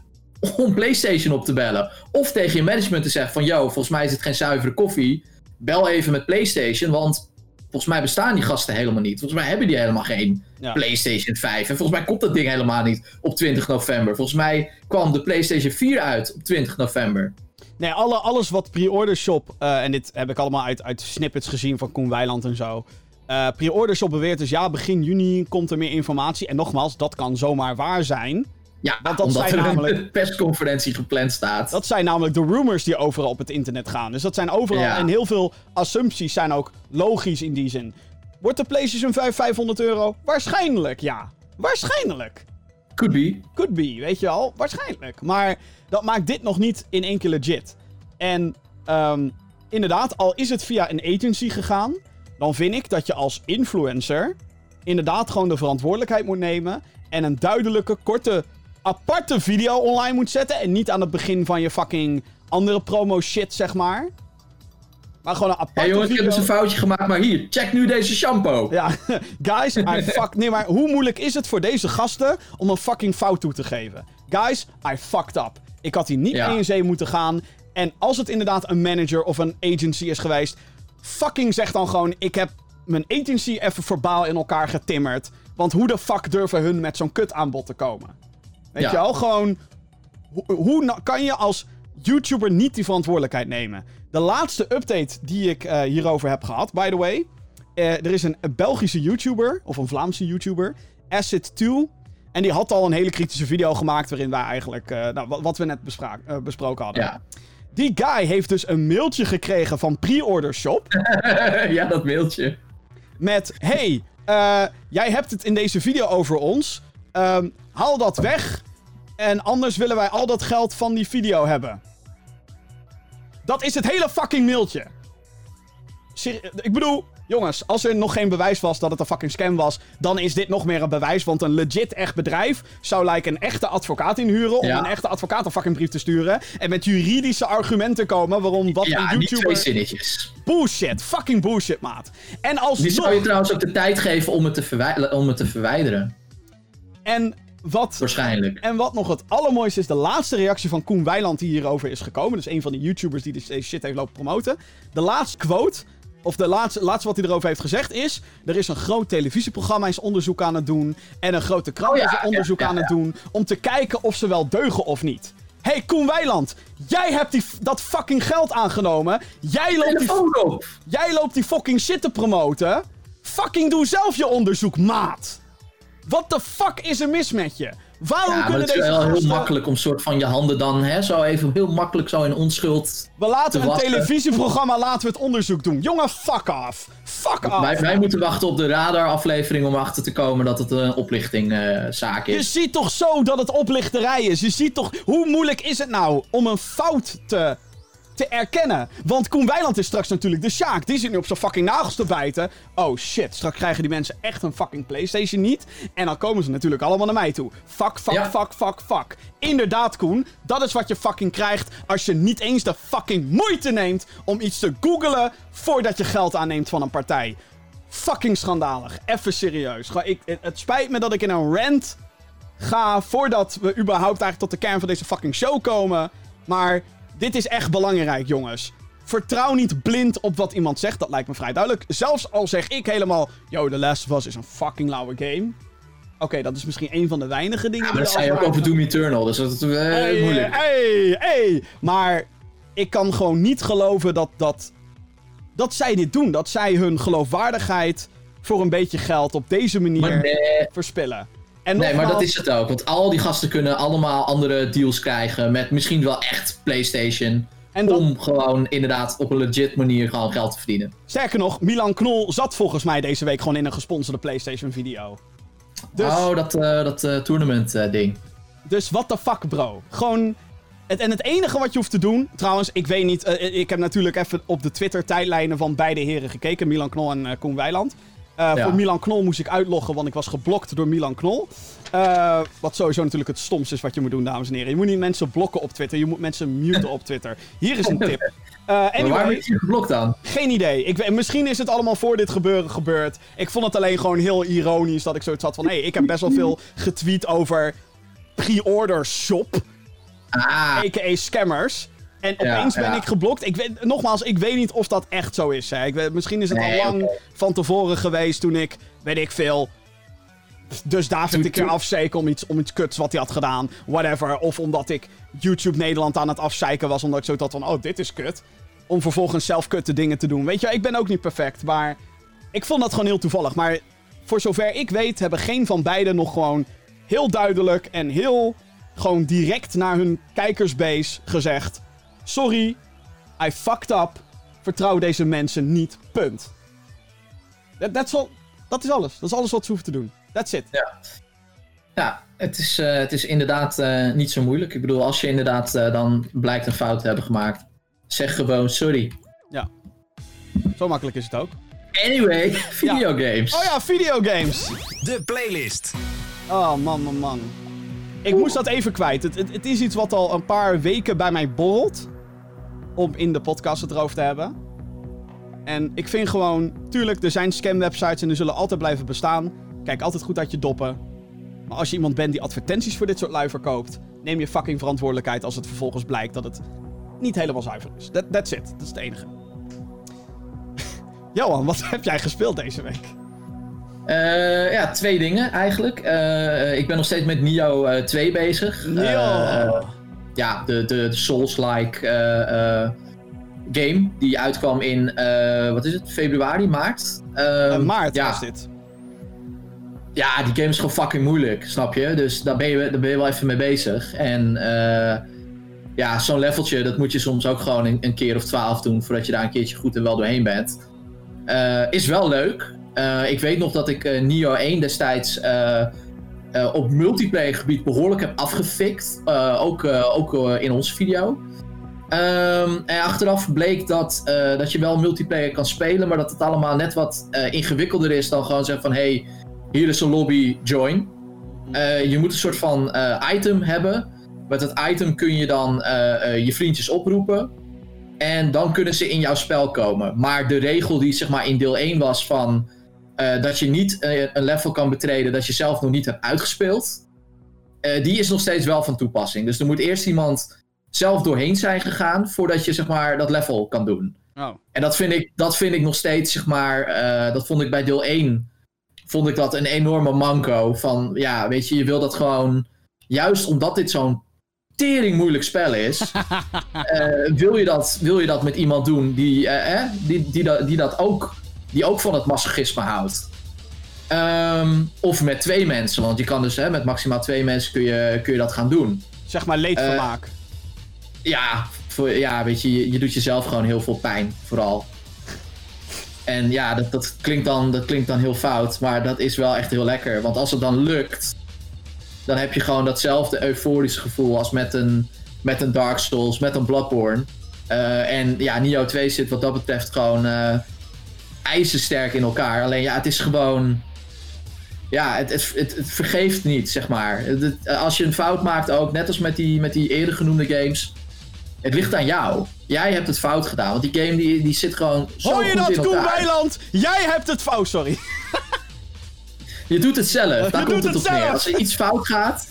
om PlayStation op te bellen. Of tegen je management te zeggen van... yo, volgens mij is het geen zuivere koffie. Bel even met PlayStation, want... Volgens mij bestaan die gasten helemaal niet. Volgens mij hebben die helemaal geen Ja. PlayStation 5. En volgens mij komt dat ding helemaal niet op 20 november. Volgens mij kwam de PlayStation 4 uit op 20 november. Nee, alle, alles wat pre-order shop, eh, en dit heb ik allemaal uit, uit snippets gezien van Koen Weiland en zo. Eh pre-order shop beweert dus ja, begin juni komt er meer informatie. En nogmaals, dat kan zomaar waar zijn. Ja, Want dat omdat zijn er namelijk- een persconferentie gepland staat. Dat zijn namelijk de rumors die overal op het internet gaan. Dus dat zijn overal. Ja. En heel veel assumpties zijn ook logisch in die zin. Wordt de PlayStation 5 500 euro? Waarschijnlijk, ja. Waarschijnlijk. Could be. Could be, weet je wel. Waarschijnlijk. Maar dat maakt dit nog niet in één keer legit. En ehm, inderdaad, al is het via een agency gegaan, dan vind ik dat je als influencer inderdaad gewoon de verantwoordelijkheid moet nemen en een duidelijke, korte, aparte video online moet zetten. En niet aan het begin van je fucking andere promo shit, zeg maar. Maar gewoon een aparte Hé jongens, ik heb eens een foutje gemaakt, maar hier, check nu deze shampoo. Ja, guys, I fuck... Nee, maar hoe moeilijk is het voor deze gasten om een fucking fout toe te geven? Guys, I fucked up. Ik had hier niet Ja. mee in zee moeten gaan. En als het inderdaad een manager of een agency is geweest... Fucking zeg dan gewoon, ik heb mijn agency even verbaal in elkaar getimmerd. Want hoe de fuck durven hun met zo'n kut aanbod te komen? Weet Ja. je wel, gewoon... Hoe, kan je als YouTuber niet die verantwoordelijkheid nemen? De laatste update die ik eh, hierover heb gehad, by the way... Eh, er is een, een Belgische YouTuber, of een Vlaamse YouTuber, Acid2. En die had al een hele kritische video gemaakt waarin wij eigenlijk, eh, nou, wat, wat we net bespra- eh, besproken hadden. Ja. Die guy heeft dus een mailtje gekregen van Pre-Order Shop ja, dat mailtje. met, hey, eh, jij hebt het in deze video over ons. Ehm, haal dat weg en anders willen wij al dat geld van die video hebben. Dat is het hele fucking mailtje. Ik bedoel, jongens, als er nog geen bewijs was dat het een fucking scam was, dan is dit nog meer een bewijs. Want een legit echt bedrijf zou like een echte advocaat inhuren om Ja. een echte advocaat een fucking brief te sturen. En met juridische argumenten komen waarom wat Ja, een die twee YouTuber... zinnetjes. Bullshit, fucking bullshit, maat. En Die alsnog... zou je trouwens ook de tijd geven om het te, verwij- om het te verwijderen. En wat, Waarschijnlijk. en wat nog het allermooiste is, de laatste reactie van Koen Weiland die hierover is gekomen. Dus een van die YouTubers die deze shit heeft lopen promoten. De laatste quote, of de laatste, laatste wat hij erover heeft gezegd is... Er is een groot televisieprogramma is onderzoek aan het doen. En een grote krant Oh ja, is onderzoek ja, ja, aan het doen. Om te kijken of ze wel deugen of niet. hey, Koen Weiland, jij hebt die, dat fucking geld aangenomen. Jij loopt, die, op! jij loopt die fucking shit te promoten. Fucking doe zelf je onderzoek, maat. Wat de fuck is er mis met je? Waarom Ja, het is wel heel makkelijk om soort van je handen dan, hè, zo even heel makkelijk zo in onschuld. We laten te een wachten. televisieprogramma laten we het onderzoek doen. Jongen, fuck off. Fuck off. Wij, wij moeten wachten op de radaraflevering om achter te komen dat het een oplichtingzaak Je is. ziet toch zo dat het oplichterij is. Je ziet toch... Hoe moeilijk is het nou om een fout te, te erkennen? Want Koen Weiland is straks natuurlijk de Sjaak. Die zit nu op zijn fucking nagels te bijten. Oh shit, straks krijgen die mensen echt een fucking Playstation niet. En dan komen ze natuurlijk allemaal naar mij toe. Fuck, fuck, Ja. fuck, fuck, fuck. Inderdaad, Koen. Dat is wat je fucking krijgt als je niet eens de fucking moeite neemt om iets te googlen voordat je geld aanneemt van een partij. Fucking schandalig. Even serieus. Ik, het, het spijt me dat ik in een rant ga voordat we überhaupt eigenlijk tot de kern van deze fucking show komen. Maar dit is echt belangrijk, jongens. Vertrouw niet blind op wat iemand zegt, dat lijkt me vrij duidelijk. Zelfs al zeg ik helemaal, yo, The Last of Us is een fucking lauwe game. Oké, dat is misschien een van de weinige dingen Ja, maar dat zei je ook over Doom Eternal, dus dat is eh, Hey, moeilijk. Hey, hey. Maar ik kan gewoon niet geloven dat, dat, dat zij dit doen. Dat zij hun geloofwaardigheid voor een beetje geld op deze manier nee, verspillen. En nee, maar dat is het ook. Want al die gasten kunnen allemaal andere deals krijgen. Met misschien wel echt PlayStation. En Om gewoon inderdaad op een legit manier gewoon geld te verdienen. Sterker nog, Milan Knol zat volgens mij deze week gewoon in een gesponsorde PlayStation video. Dus, Oh, dat, eh, dat eh, tournament eh, ding. dus what the fuck, bro? Gewoon. Het, en het enige wat je hoeft te doen. Trouwens, ik weet niet. ik heb natuurlijk even op de Twitter-tijdlijnen van beide heren gekeken: Milan Knol en Koen Weiland. Eh, Ja. Voor Milan Knol moest ik uitloggen, want ik was geblokt door Milan Knol. Eh, wat sowieso natuurlijk het stomste is wat je moet doen, dames en heren. Je moet niet mensen blokken op Twitter, je moet mensen muten op Twitter. Hier is een tip. Eh, anyway, waarom is je geblokt dan? geen idee. Ik, misschien is het allemaal voor dit gebeuren gebeurd. Ik vond het alleen gewoon heel ironisch dat ik zoiets had van... Hé, hey, ik heb best wel veel getweet over pre-order shop, Ah, a.k.a. scammers. En opeens ben ik geblokt. Ik weet, nogmaals, ik weet niet of dat echt zo is. Hè. Ik weet, misschien is het Nee, al lang van tevoren geweest toen ik, weet ik veel... Dus David Toen- een keer afzeiken om iets, om iets kuts wat hij had gedaan. Whatever. Of omdat ik YouTube Nederland aan het afzeiken was. Omdat ik zo had van, oh, dit is kut. Om vervolgens zelf kutte dingen te doen. Weet je, ik ben ook niet perfect. Maar ik vond dat gewoon heel toevallig. Maar voor zover ik weet, hebben geen van beiden nog gewoon heel duidelijk en heel gewoon direct naar hun kijkersbase gezegd: Sorry, I fucked up. Vertrouw deze mensen niet. Punt. Dat, that's all- dat is alles. Dat is alles wat ze hoeven te doen. That's it. ja, het is, eh, het is inderdaad eh, niet zo moeilijk. Ik bedoel, als je inderdaad eh, dan blijkt een fout te hebben gemaakt, zeg gewoon sorry. Ja. Zo makkelijk is het ook. Anyway, videogames. Oh ja, videogames. De playlist. Oh man, man, man. Ik moest dat even kwijt. Het, het, het is iets wat al een paar weken bij mij borrelt. Om in de podcast het erover te hebben. En ik vind gewoon, tuurlijk, er zijn scam-websites en die zullen altijd blijven bestaan. Kijk altijd goed uit je doppen. Maar als je iemand bent die advertenties voor dit soort lui verkoopt, neem je fucking verantwoordelijkheid als het vervolgens blijkt dat het niet helemaal zuiver is. That, that's it. Dat is het enige. Johan, wat heb jij gespeeld deze week? Eh, ja, twee dingen eigenlijk. Eh, ik ben nog steeds met Nio eh 2 bezig. Eh, ja, de, de, Souls-like eh, eh, game die uitkwam in, eh, wat is het, februari, maart? Eh, Ehm, maart ja. was dit. Ja, die game is gewoon fucking moeilijk, snap je? Dus daar ben je, daar ben je wel even mee bezig. En ja, zo'n leveltje, dat moet je soms ook gewoon een, een keer of twaalf doen voordat je daar een keertje goed en wel doorheen bent. Is wel leuk. Ik weet nog dat ik Nio 1 destijds eh, op multiplayer gebied behoorlijk heb afgefikt. Eh, ook eh, ook in onze video. Ehm, en achteraf bleek dat, dat je wel multiplayer kan spelen, maar dat het allemaal net wat ingewikkelder is dan gewoon zeggen van hey, hier is een lobby, join. Je moet een soort van item hebben. Met het item kun je dan je vriendjes oproepen. En dan kunnen ze in jouw spel komen. Maar de regel die zeg maar in deel 1 was van... eh, dat je niet eh, een level kan betreden dat je zelf nog niet hebt uitgespeeld. eh, die is nog steeds wel van toepassing. Dus er moet eerst iemand zelf doorheen zijn gegaan... voordat je zeg maar dat level kan doen. Oh. En dat vind ik, dat vind ik nog steeds, zeg maar, dat vond ik bij deel 1, vond ik dat een enorme manco. Van, ja, weet je, je wil dat gewoon, juist omdat dit zo'n tering moeilijk spel is, wil, je dat, wil je dat met iemand doen die, eh, die, die, dat, die dat ook, die ook van het masochisme houdt. Ehm, of met twee mensen, want je kan dus hè, met maximaal twee mensen kun je, kun je dat gaan doen. Zeg maar leedvermaak. Ja, voor, ja weet je, je, je doet jezelf gewoon heel veel pijn, vooral. En ja, dat, dat, klinkt dan, dat klinkt dan heel fout, maar dat is wel echt heel lekker. Want als het dan lukt, dan heb je gewoon datzelfde euforische gevoel als met een, met een Dark Souls, met een Bloodborne. Eh, en ja, Nioh 2 zit wat dat betreft gewoon eh ijzersterk in elkaar. Alleen ja, het is gewoon... Ja, het, het, het, het vergeeft niet, zeg maar. Als je een fout maakt ook, net als met die, met die eerder genoemde games... Het ligt aan jou. Jij hebt het fout gedaan. Want die game die, die zit gewoon zo Hoor je goed in dat, Koen. Weiland? Jij hebt het fout, sorry. Je doet het zelf. Daar Je komt het op neer. Als er iets fout gaat,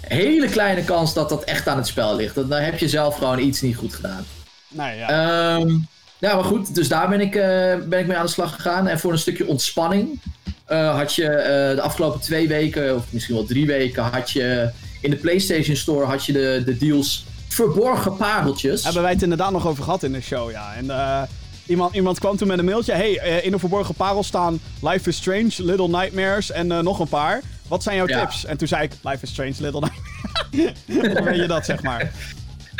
hele kleine kans dat dat echt aan het spel ligt. Dan dan heb je zelf gewoon iets niet goed gedaan. Nee, ja. Ehm, ja, maar goed. Dus daar ben ik, eh, ben ik mee aan de slag gegaan. En voor een stukje ontspanning eh, had je eh, de afgelopen twee weken, of misschien wel drie weken, had je in de PlayStation Store had je de, de deals verborgen pareltjes. Hebben wij het inderdaad nog over gehad in de show, ja. En Iemand, iemand kwam toen met een mailtje. Hey, in een verborgen parel staan Life is Strange, Little Nightmares en nog een paar. Wat zijn jouw Ja. tips? En toen zei ik, Life is Strange, Little Nightmares. Dan weet je dat, zeg maar.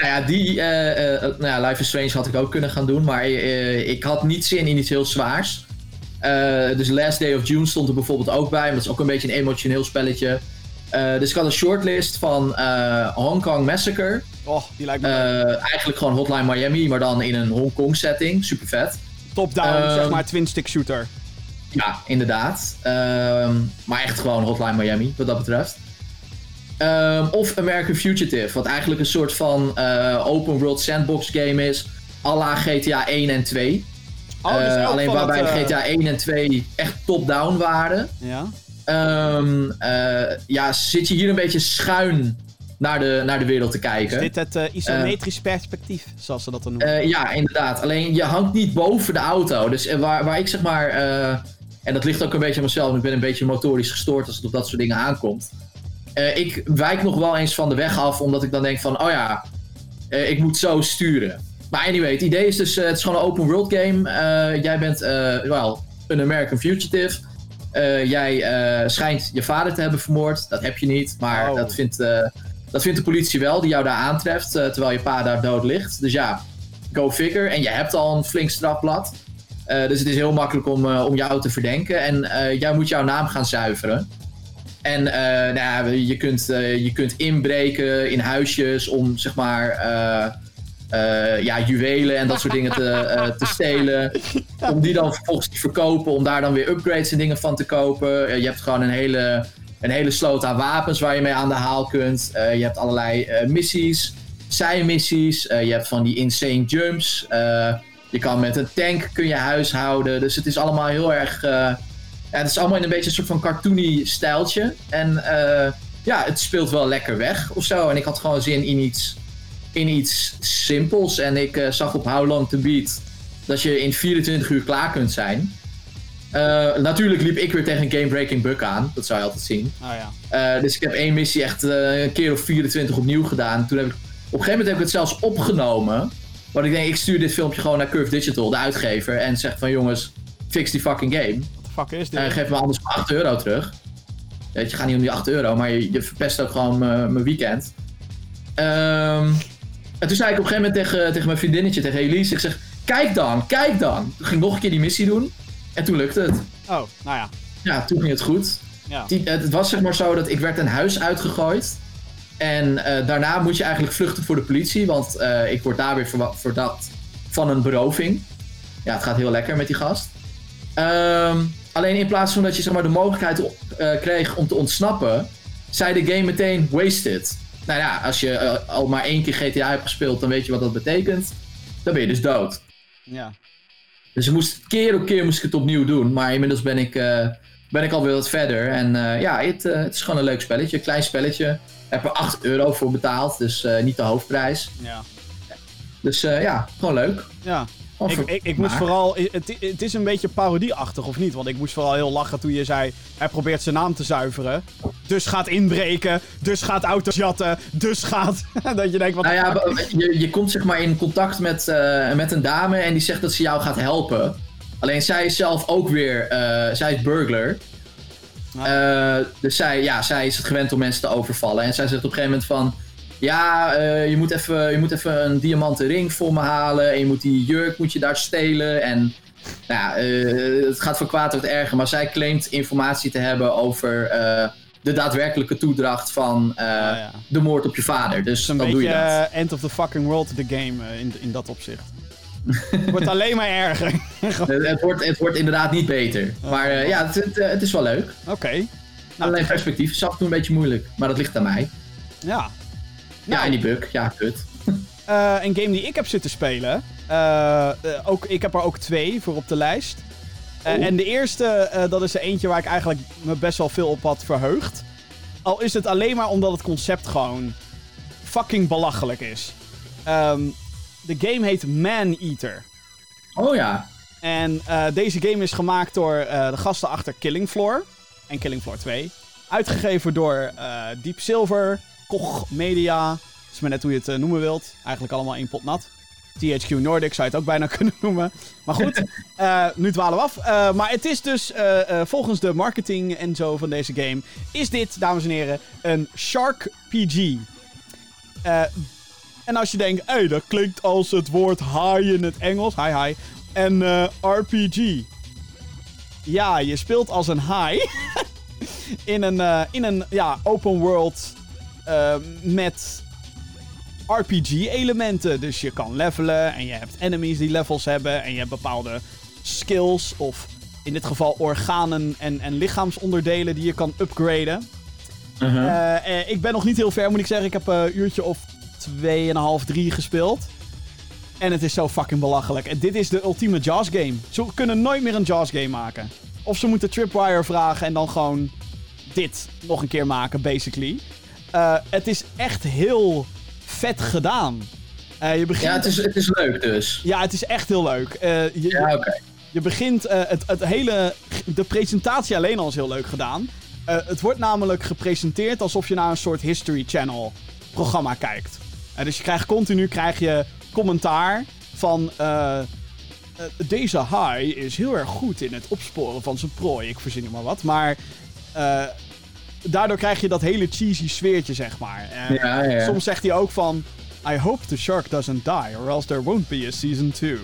Nou ja, die eh, eh, nou ja, Life is Strange had ik ook kunnen gaan doen, maar eh, ik had niet zin in iets heel zwaars. Eh, dus Last Day of June stond er bijvoorbeeld ook bij, maar dat is ook een beetje een emotioneel spelletje. Eh, dus ik had een shortlist van eh, Hong Kong Massacre. Oh, die lijkt me Eh, eigenlijk gewoon Hotline Miami, maar dan in een Hongkong setting. Super vet. top-down, ehm, zeg maar, twin-stick shooter. Ja, inderdaad. Ehm, maar echt gewoon Hotline Miami, wat dat betreft. Ehm, of American Fugitive, wat eigenlijk een soort van eh, open world sandbox game is. à la GTA 1 en 2. Oh, dus Eh, alleen waarbij het, eh, GTA 1 en 2 echt top-down waren. Ja. Ehm, eh, ja, zit je hier een beetje schuin naar de, naar de wereld te kijken. Is dit het isometrisch perspectief, zoals ze dat dan noemen? Ja, inderdaad. Alleen je hangt niet boven de auto. Dus waar, waar ik zeg maar. en dat ligt ook een beetje aan mezelf. Ik ben een beetje motorisch gestoord als het op dat soort dingen aankomt. Eh, ik wijk nog wel eens van de weg af, omdat ik dan denk van, oh ja, eh, ik moet zo sturen. Maar anyway, het idee is dus, eh, het is gewoon een open world game. Jij bent, wel, een American fugitive. Jij schijnt je vader te hebben vermoord. Dat heb je niet, maar Oh. dat, vindt, dat vindt de politie wel, die jou daar aantreft, terwijl je pa daar dood ligt. Dus ja, go figure. En je hebt al een flink strafblad. Dus het is heel makkelijk om, om jou te verdenken. En jij moet jouw naam gaan zuiveren. En eh, nou ja, je, kunt, eh, je kunt inbreken in huisjes om zeg maar eh, ja, juwelen en dat soort dingen te, te stelen. Om die dan vervolgens te verkopen, om daar dan weer upgrades en dingen van te kopen. Je hebt gewoon een hele, een hele sloot aan wapens waar je mee aan de haal kunt. Je hebt allerlei missies, zijmissies. Je hebt van die insane jumps. Je kan met een tank kun je huishouden. Dus het is allemaal heel erg... ja, het is allemaal in een beetje een soort van cartoony stijltje. En eh, ja, het speelt wel lekker weg of zo. En ik had gewoon zin in iets, in iets simpels. En ik eh, zag op How Long To Beat dat je in 24 uur klaar kunt zijn. Eh, natuurlijk liep ik weer tegen een game-breaking bug aan. Dat zou je altijd zien. Oh ja. Dus ik heb één missie echt een keer of 24 opnieuw gedaan. Toen heb ik, op een gegeven moment heb ik het zelfs opgenomen. Want ik denk, ik stuur dit filmpje gewoon naar Curve Digital, de uitgever. En zeg van jongens, fix die fucking game. Fuck is dit? Eh, geef me anders maar 8 euro terug. Weet je, gaat niet om die 8 euro, maar je, je verpest ook gewoon mijn weekend. Ehm, en toen zei ik op een gegeven moment tegen, tegen mijn vriendinnetje, tegen Elise, ik zeg, kijk dan, kijk dan. Toen ging ik nog een keer die missie doen. En toen lukte het. oh, nou ja. Ja, toen ging het goed. ja. Die- het was zeg maar zo dat ik werd een huis uitgegooid. En eh, daarna moet je eigenlijk vluchten voor de politie, want eh, ik word daar weer verdacht van een beroving. Ja, het gaat heel lekker met die gast. Ehm, alleen in plaats van dat je zeg maar, de mogelijkheid eh, kreeg om te ontsnappen, zei de game meteen wasted. Nou ja, als je eh, al maar één keer GTA hebt gespeeld, dan weet je wat dat betekent. Dan ben je dus dood. ja. Dus ik moest, keer op keer moest ik het opnieuw doen. Maar inmiddels ben ik, eh, ben ik alweer wat verder. En ja, het, het is gewoon een leuk spelletje. Een klein spelletje. Ik heb er 8 euro voor betaald. Dus niet de hoofdprijs. ja. Dus ja, gewoon leuk. ja. Ik, ik, ik moest vooral. Het, het is een beetje parodieachtig, of niet? Want ik moest vooral heel lachen toen je zei. Hij probeert zijn naam te zuiveren. Dus gaat inbreken. Dus gaat auto's jatten. Dus gaat. dat je denkt: wat Nou ja, je, je komt zeg maar in contact met, eh, met een dame en die zegt dat ze jou gaat helpen. Alleen zij is zelf ook weer, eh, zij is burglar. Eh, dus zij, ja, zij is het gewend om mensen te overvallen. En zij zegt op een gegeven moment van... Ja, eh, je, moet even, je moet even een diamanten ring voor me halen. En je moet die jurk moet je daar stelen. En nou ja, eh, het gaat van kwaad tot erger. Maar zij claimt informatie te hebben over eh, de daadwerkelijke toedracht van Ah, ja. de moord op je vader. Dus dan doe je dat. end of the fucking world, de game, in, in dat opzicht. Het wordt alleen maar erger. Oké. Het, wordt, het wordt inderdaad niet beter. Maar eh, ja, het, het, het is wel leuk. Nou, Alleen perspectief is af en toe een beetje moeilijk. Maar dat ligt aan mij. ja. Ja, Nou. en die bug. Ja, kut. Eh, een game die ik heb zitten spelen. eh, eh, ook, ik heb er ook twee voor op de lijst. Oh. En de eerste, dat is er eentje waar ik eigenlijk me best wel veel op had verheugd. Al is het alleen maar omdat het concept gewoon fucking belachelijk is. Ehm, de game heet Man Eater. Oh ja. En deze game is gemaakt door de gasten achter Killing Floor en Killing Floor 2. Uitgegeven door Deep Silver, Koch Media. Is maar net hoe je het eh, noemen wilt. Eigenlijk allemaal één pot nat. THQ Nordic zou je het ook bijna kunnen noemen. Maar goed, eh, nu dwalen we af. Eh, maar het is dus, volgens de marketing en zo van deze game, is dit, dames en heren, een Shark PG. En als je denkt, hé, dat klinkt als het woord haai in het Engels. Hi, hi. En RPG. Ja, je speelt als een haai. in een, in een ja, open world eh, met RPG-elementen. Dus je kan levelen en je hebt enemies die levels hebben. En je hebt bepaalde skills of in dit geval organen en, en lichaamsonderdelen die je kan upgraden. Mhm. Eh, eh, ik ben nog niet heel ver, moet ik zeggen. Ik heb een uurtje of 2,5, 3 gespeeld. En het is zo fucking belachelijk. En dit is de ultieme Jaws game. Ze kunnen nooit meer een Jaws game maken. Of ze moeten Tripwire vragen en dan gewoon dit nog een keer maken, basically. Eh, het is echt heel vet gedaan. Eh, je begint... ja, het is, het is leuk dus. Ja, het is echt heel leuk. Eh, je, Ja, oké. je begint, het, het hele, de presentatie alleen al is heel leuk gedaan. Het wordt namelijk gepresenteerd alsof je naar een soort History Channel programma kijkt. Dus je krijgt continu krijg je commentaar van... deze haai is heel erg goed in het opsporen van zijn prooi. Ik verzin er maar wat. Maar daardoor krijg je dat hele cheesy sfeertje, zeg maar. Eh, Ja, ja. Soms zegt hij ook van... I hope the shark doesn't die, or else there won't be a season 2.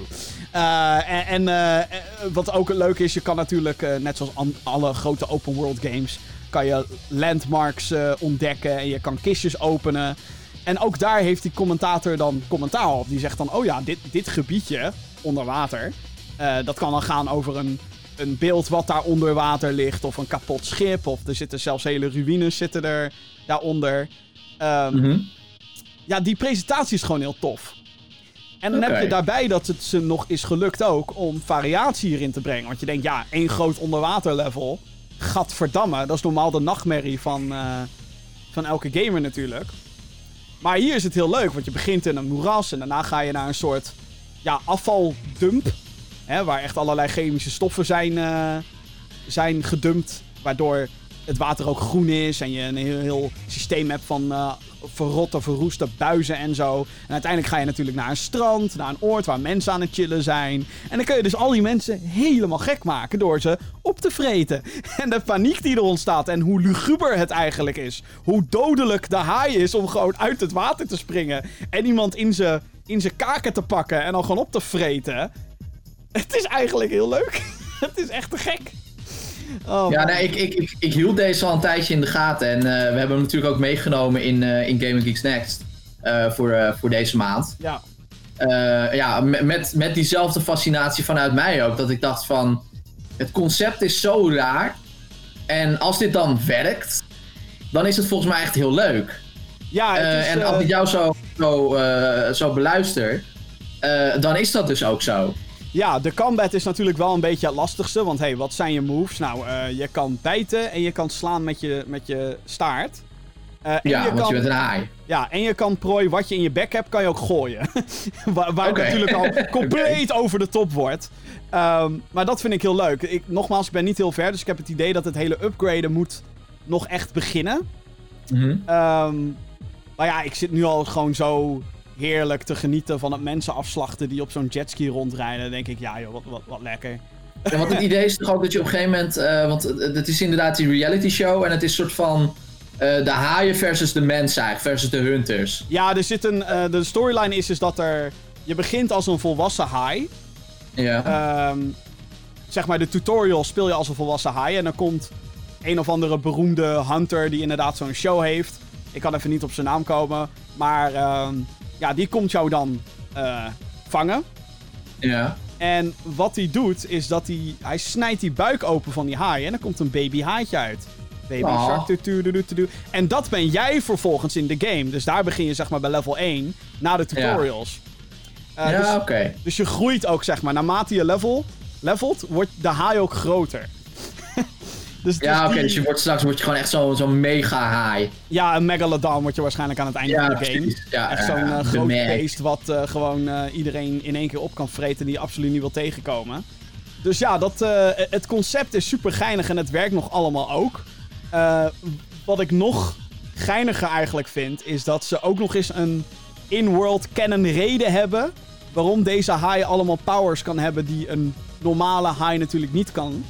en en eh, eh, wat ook leuk is, je kan natuurlijk, eh, net zoals alle grote open world games, kan je landmarks eh, ontdekken en je kan kistjes openen. En ook daar heeft die commentator dan commentaar op. Die zegt dan, oh ja, dit, dit gebiedje onder water, eh, dat kan dan gaan over een, een beeld wat daar onder water ligt, of een kapot schip, of er zitten zelfs hele ruïnes zitten er daaronder. Ehm, Mhm. ja, die presentatie is gewoon heel tof. En dan heb je daarbij dat het ze nog is gelukt ook om variatie hierin te brengen. Want je denkt, ja, één groot onderwaterlevel. Gadverdamme, dat is normaal de nachtmerrie van, eh, van elke gamer natuurlijk. Maar hier is het heel leuk, want je begint in een moeras en daarna ga je naar een soort ja, afvaldump. Waar echt allerlei chemische stoffen zijn, eh, zijn gedumpt. Waardoor het water ook groen is en je een heel, heel systeem hebt van eh, verrotte, verroeste buizen en zo. En uiteindelijk ga je natuurlijk naar een strand, naar een oord waar mensen aan het chillen zijn. En dan kun je dus al die mensen helemaal gek maken door ze op te vreten. En de paniek die er ontstaat en hoe luguber het eigenlijk is. Hoe dodelijk de haai is om gewoon uit het water te springen. En iemand in zijn in kaken te pakken en dan gewoon op te vreten. Het is eigenlijk heel leuk. het is echt te gek. Oh, Ja, nee, ik, ik, ik, ik hield deze al een tijdje in de gaten. En eh, we hebben hem natuurlijk ook meegenomen in, eh, in Gaming Geeks Next. eh, voor, voor deze maand. ja. Ja, me- met, met diezelfde fascinatie vanuit mij ook. Dat ik dacht van, het concept is zo raar. En als dit dan werkt, dan is het volgens mij echt heel leuk. Ja, het is, en als ik jou zo, zo, zo beluister, dan is dat dus ook zo. Ja, de combat is natuurlijk wel een beetje het lastigste. Want hey, wat zijn je moves? Nou, eh, je kan bijten en je kan slaan met je, met je staart. Eh, en Ja, je want kan, je bent een haai. Ja, en je kan prooi wat je in je bek hebt, kan je ook gooien. waar waar natuurlijk al compleet over de top wordt. Ehm, maar dat vind ik heel leuk. Ik, nogmaals, ik ben niet heel ver, dus ik heb het idee dat het hele upgraden moet nog echt beginnen. Mhm. Ehm, maar ja, ik zit nu al gewoon zo heerlijk te genieten van het mensen afslachten die op zo'n jetski rondrijden. Dan denk ik, ja joh, wat, wat, wat lekker. Ja, want het idee is toch ook dat je op een gegeven moment... eh, want het is inderdaad die reality show en het is een soort van... eh, de haaien versus de mensen eigenlijk, versus de hunters. Ja, er zit een, eh, de storyline is dus dat er... Je begint als een volwassen haai. Ja. Ehm, zeg maar, de tutorial speel je als een volwassen haai. En dan komt een of andere beroemde hunter die inderdaad zo'n show heeft. Ik kan even niet op zijn naam komen. Maar ehm, ja, die komt jou dan eh, vangen. ja. En wat hij doet, is dat hij... Hij snijdt die buik open van die haai en dan komt een baby haaitje uit. Baby Aw. shark. En dat ben jij vervolgens in de game. Dus daar begin je zeg maar bij level 1, na de tutorials. Eh, ja, dus, oké. dus je groeit ook zeg maar, naarmate je level, levelt, wordt de haai ook groter. dus, Ja, dus oké, die- dus je wordt straks word je gewoon echt zo'n zo'n mega haai. Ja, een megalodon word je waarschijnlijk aan het einde Ja, van de game. Ja, Echt zo'n eh, de groot beest wat eh, gewoon eh, iedereen in één keer op kan vreten die je absoluut niet wil tegenkomen. Dus ja, dat, eh, het concept is super geinig en het werkt nog allemaal ook. Eh, wat ik nog geiniger eigenlijk vind, is dat ze ook nog eens een in-world canon reden hebben. waarom deze haai allemaal powers kan hebben die een normale haai natuurlijk niet kan.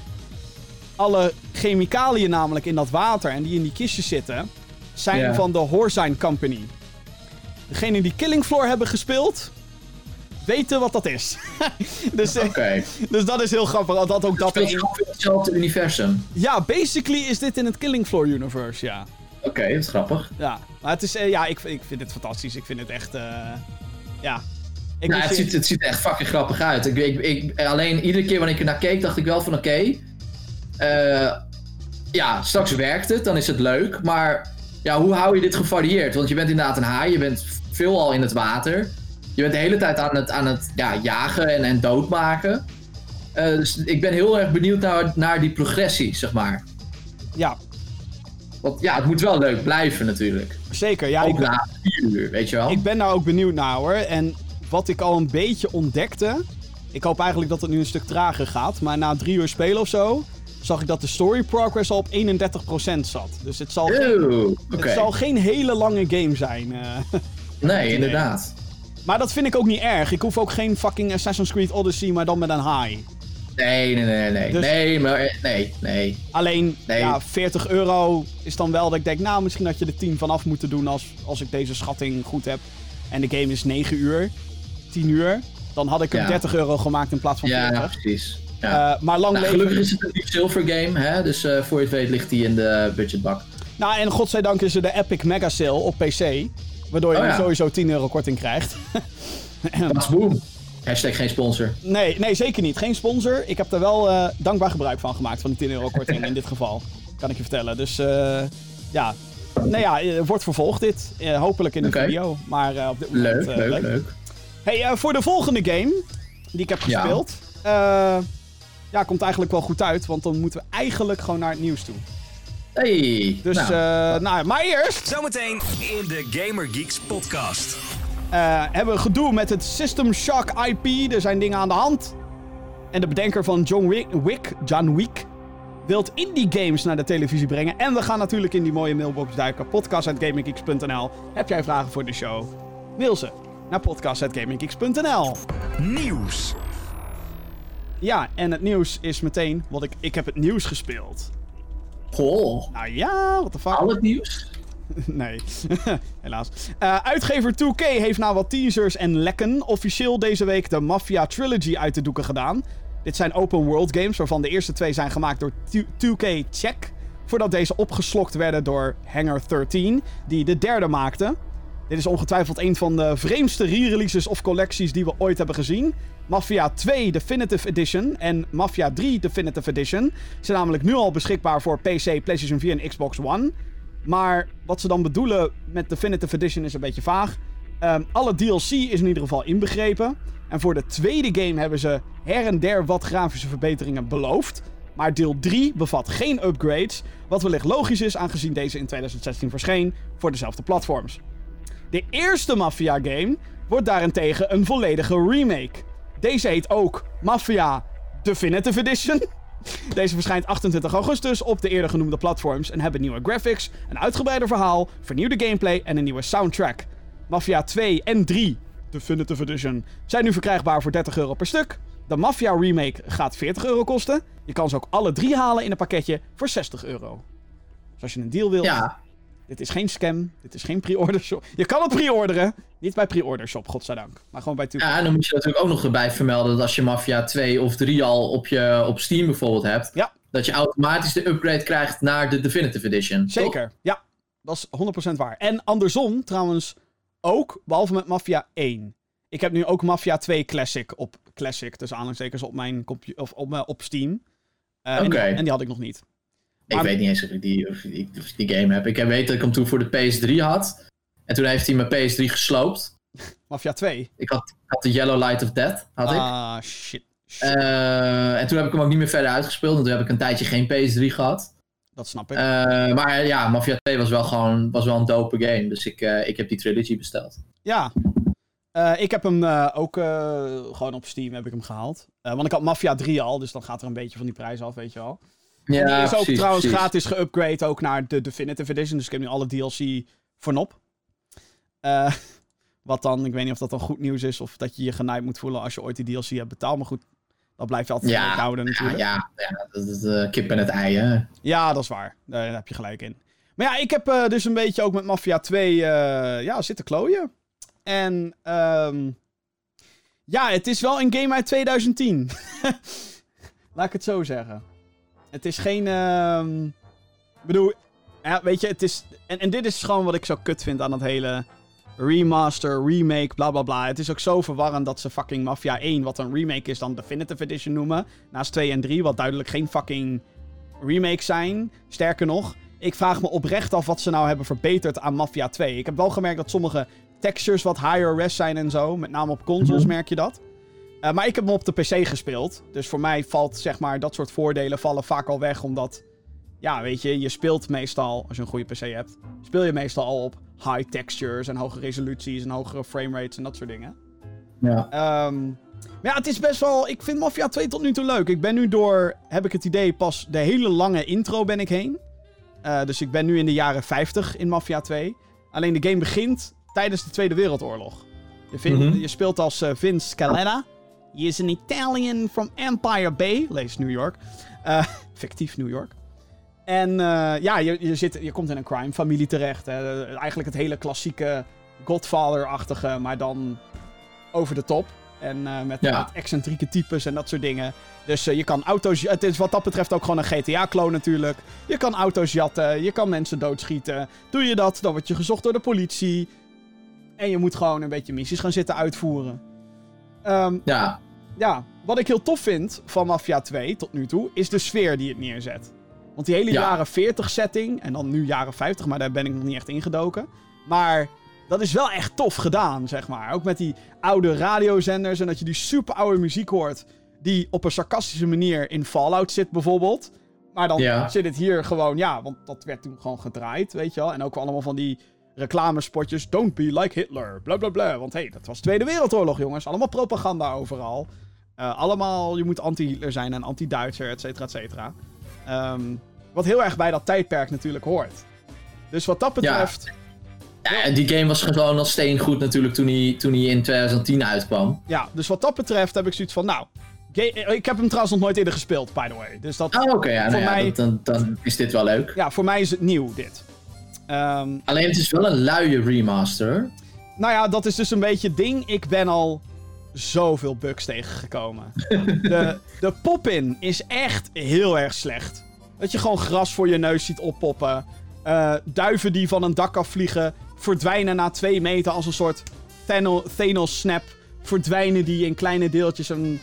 Alle chemicaliën namelijk in dat water en die in die kistjes zitten, zijn van de Horzine Company. Degenen die Killing Floor hebben gespeeld, weten wat dat is. dus, eh, Oké. dus dat is heel grappig. Dat ook dat gewoon in hetzelfde universum. Ja, basically is dit in het Killing Floor universe, ja. Oké, dat is grappig. Ja, maar het is, eh, ja, ik, ik vind het fantastisch. Ik vind het echt, eh, ja. Ik Nou, het, ziet, het ziet er echt fucking grappig uit. Ik, ik, ik, alleen iedere keer wanneer ik er naar keek, dacht ik wel van oké. Eh, ja, straks werkt het, dan is het leuk. Maar ja, hoe hou je dit gevarieerd? Want je bent inderdaad een haai, je bent veelal in het water. Je bent de hele tijd aan het, aan het ja, jagen en, en doodmaken. Eh, dus ik ben heel erg benieuwd naar, naar die progressie, zeg maar. Ja, Want ja, het moet wel leuk blijven natuurlijk. zeker. Ja, Ook ik, na vier uur, weet je wel. ik ben daar ook benieuwd naar hoor. En wat ik al een beetje ontdekte. Ik hoop eigenlijk dat het nu een stuk trager gaat. Maar na drie uur spelen of zo. Zag ik dat de story progress al op 31% zat. Dus het zal, het zal geen hele lange game zijn. eh. Nee, inderdaad. maar dat vind ik ook niet erg. Ik hoef ook geen fucking Assassin's Creed Odyssey, maar dan met een high. Nee, nee, nee, nee. Dus- Nee, maar eh, nee, nee. Alleen, Nee. ja, 40 euro is dan wel dat ik denk, nou, misschien had je er 10 vanaf moeten doen als, als ik deze schatting goed heb. En de game is 9 uur, 10 uur. Dan had ik hem Ja. 30 euro gemaakt in plaats van 40. Ja, precies. Ja. Eh, maar lang Nou, leven... gelukkig is het een silver game, hè? dus eh, voor je het weet ligt die in de budgetbak. Nou, en godzijdank is er de Epic Mega Sale op PC. Waardoor je Oh, ja. sowieso 10 euro korting krijgt. Pas boom. Hashtag geen sponsor. nee, nee, zeker niet. Geen sponsor. Ik heb er wel eh, dankbaar gebruik van gemaakt, van die 10 euro korting in dit geval. Kan ik je vertellen. Dus eh, ja. Nou ja, wordt vervolgd dit. Hopelijk in de video. Maar op dit moment... Leuk, leuk, leuk. Hey, voor de volgende game die ik heb Ja. gespeeld. Eh, ja, komt eigenlijk wel goed uit. Want dan moeten we eigenlijk gewoon naar het nieuws toe. Hey, Dus, nou, nou, nou maar eerst Zometeen in de Gamer Geeks podcast. eh, hebben we gedoe met het System Shock IP. Er zijn dingen aan de hand. En de bedenker van John Wick, Wick, John Wick, wilt indie games naar de televisie brengen. En we gaan natuurlijk in die mooie mailbox duiken. Podcast.gaminggeeks.nl Heb jij vragen voor de show? Mail ze naar podcast.gaminggeeks.nl Nieuws. Ja, en het nieuws is meteen, want ik, ik heb het nieuws gespeeld. goh, Nou ja, what the fuck. al het nieuws? Nee, helaas. Eh, uitgever 2K heeft na wat teasers en lekken officieel deze week de Mafia Trilogy uit de doeken gedaan. Dit zijn open world games waarvan de eerste twee zijn gemaakt door 2K Check. Voordat deze opgeslokt werden door Hangar 13, die de derde maakte. Dit is ongetwijfeld een van de vreemdste re-releases of collecties die we ooit hebben gezien. Mafia 2 Definitive Edition en Mafia 3 Definitive Edition zijn namelijk nu al beschikbaar voor PC, PlayStation 4 en Xbox One. Maar wat ze dan bedoelen met Definitive Edition is een beetje vaag. Ehm, alle DLC is in ieder geval inbegrepen. En voor de tweede game hebben ze her en der wat grafische verbeteringen beloofd. Maar deel 3 bevat geen upgrades. Wat wellicht logisch is, aangezien deze in 2016 verscheen voor dezelfde platforms. De eerste Mafia-game wordt daarentegen een volledige remake. Deze heet ook Mafia Definitive Edition. Deze verschijnt 28 augustus op de eerder genoemde platforms en hebben nieuwe graphics, een uitgebreider verhaal, vernieuwde gameplay en een nieuwe soundtrack. Mafia 2 en 3, Definitive Edition, zijn nu verkrijgbaar voor 30 euro per stuk. De Mafia Remake gaat 40 euro kosten. Je kan ze ook alle drie halen in een pakketje voor 60 euro. Dus als je een deal wilt, Ja, dit is geen scam. Dit is geen pre-order shop. Je kan het pre-orderen. Niet bij pre-order shop, godzijdank. Maar gewoon bij 2 ja, en dan moet je natuurlijk ook nog erbij vermelden dat als je Mafia 2 of 3 al op, je, op Steam bijvoorbeeld hebt, Ja. dat je automatisch de upgrade krijgt naar de Definitive Edition. toch? Zeker. Ja, dat is 100% waar. En andersom trouwens ook, behalve met Mafia 1. Ik heb nu ook Mafia 2 Classic op Classic, dus aanhalingstekens op mijn of op, mijn- op Steam. Eh, en, die, Oké. en die had ik nog niet. Ik Maar- weet niet eens of ik die, of ik, of die game heb. Ik weet dat ik hem toen voor de PS3 had. En toen heeft hij mijn PS3 gesloopt. Mafia 2. Ik had, had de Yellow Light of Death, had ik. Ah, shit. Shit, Eh, en toen heb ik hem ook niet meer verder uitgespeeld. Want toen heb ik een tijdje geen PS3 gehad. dat snap ik. Eh, maar ja, Mafia 2 was wel gewoon was wel een dope game. Dus ik, eh, ik heb die trilogy besteld. Ja. Ik heb hem ook gewoon op Steam heb ik hem gehaald. Eh, want ik had Mafia 3 al, dus dan gaat er een beetje van die prijs af, weet je wel. Ja, die is ook precies, trouwens precies. gratis geüpgrade ook naar de Definitive Edition. Dus ik heb nu alle DLC voor nop. Eh, Wat dan, ik weet niet of dat dan goed nieuws is of dat je je genaaid moet voelen als je ooit die DLC hebt betaald. Maar goed, dat blijft altijd Ja, houden natuurlijk. ja, ja dat is eh, kip en het ei, hè. Ja, dat is waar. Daar heb je gelijk in. Maar ja, ik heb eh, dus een beetje ook met Mafia 2 eh, ja, zitten klooien. En ehm, ja, het is wel een game uit 2010. Laat ik het zo zeggen. Het is geen... ehm, Ik bedoel, ja, weet je, het is... En, en dit is gewoon wat ik zo kut vind aan dat hele remaster, remake, bla bla bla. Het is ook zo verwarrend dat ze fucking Mafia 1, wat een remake is, dan Definitive Edition noemen. Naast 2 en 3, wat duidelijk geen fucking remakes zijn. Sterker nog, ik vraag me oprecht af wat ze nou hebben verbeterd aan Mafia 2. Ik heb wel gemerkt dat sommige textures wat higher res zijn en zo. Met name op consoles Mhm. merk je dat. Eh, maar ik heb hem op de PC gespeeld. Dus voor mij valt zeg maar dat soort voordelen vallen vaak al weg. Omdat, ja, weet je, je speelt meestal, als je een goede PC hebt, speel je meestal al op high textures en hoge resoluties en hogere framerates en dat soort dingen. Ja. Ehm, maar ja, het is best wel. Ik vind Mafia 2 tot nu toe leuk. Ik ben nu door, heb ik het idee, pas de hele lange intro ben ik heen. Eh, dus ik ben nu in de jaren 50 in Mafia 2. Alleen de game begint tijdens de Tweede Wereldoorlog. Je, Mhm. je speelt als eh, Vince Scaletta. He is an Italian from Empire Bay. Lees New York. Eh, fictief New York. En eh, ja, je, je, zit, je komt in een crime-familie terecht. Hè. Eigenlijk het hele klassieke Godfather-achtige, maar dan over de top. En eh, met, Ja. met excentrieke types en dat soort dingen. Dus eh, je kan auto's... Het is wat dat betreft ook gewoon een GTA-kloon natuurlijk. Je kan auto's jatten, je kan mensen doodschieten. Doe je dat, dan word je gezocht door de politie. En je moet gewoon een beetje missies gaan zitten uitvoeren. Ehm, Ja. ja, wat ik heel tof vind van Mafia 2 tot nu toe, is de sfeer die het neerzet. Want die hele Ja. jaren 40 setting, en dan nu jaren 50, maar daar ben ik nog niet echt ingedoken. Maar dat is wel echt tof gedaan, zeg maar. Ook met die oude radiozenders en dat je die super oude muziek hoort, die op een sarcastische manier in Fallout zit bijvoorbeeld. Maar dan Ja. zit het hier gewoon, ja, want dat werd toen gewoon gedraaid, weet je wel. En ook allemaal van die reclamespotjes. Don't be like Hitler, bla bla bla. Want hé, hey, dat was Tweede Wereldoorlog, jongens. Allemaal propaganda overal. Eh, allemaal, je moet anti-Hitler zijn en anti-Duitser, et cetera, et cetera. Ehm, wat heel erg bij dat tijdperk natuurlijk hoort. Dus wat dat betreft, ja. en die game was gewoon als steen goed natuurlijk toen hij, toen hij in 2010 uitkwam. ja. dus wat dat betreft heb ik zoiets van, nou... ga- Ik heb hem trouwens nog nooit eerder gespeeld, by the way. Dus dat, Oh, oké. ja, Voor nou ja, mij- dan, dan is dit wel leuk. ja, voor mij is het nieuw, dit. Ehm, Alleen het is wel een luie remaster. Nou ja, dat is dus een beetje het ding. Ik ben al zoveel bugs tegengekomen. de, de pop-in is echt heel erg slecht. Dat je gewoon gras voor je neus ziet oppoppen. Eh, duiven die van een dak afvliegen, verdwijnen na twee meter als een soort Thano- Thanos-snap. Verdwijnen die in kleine deeltjes en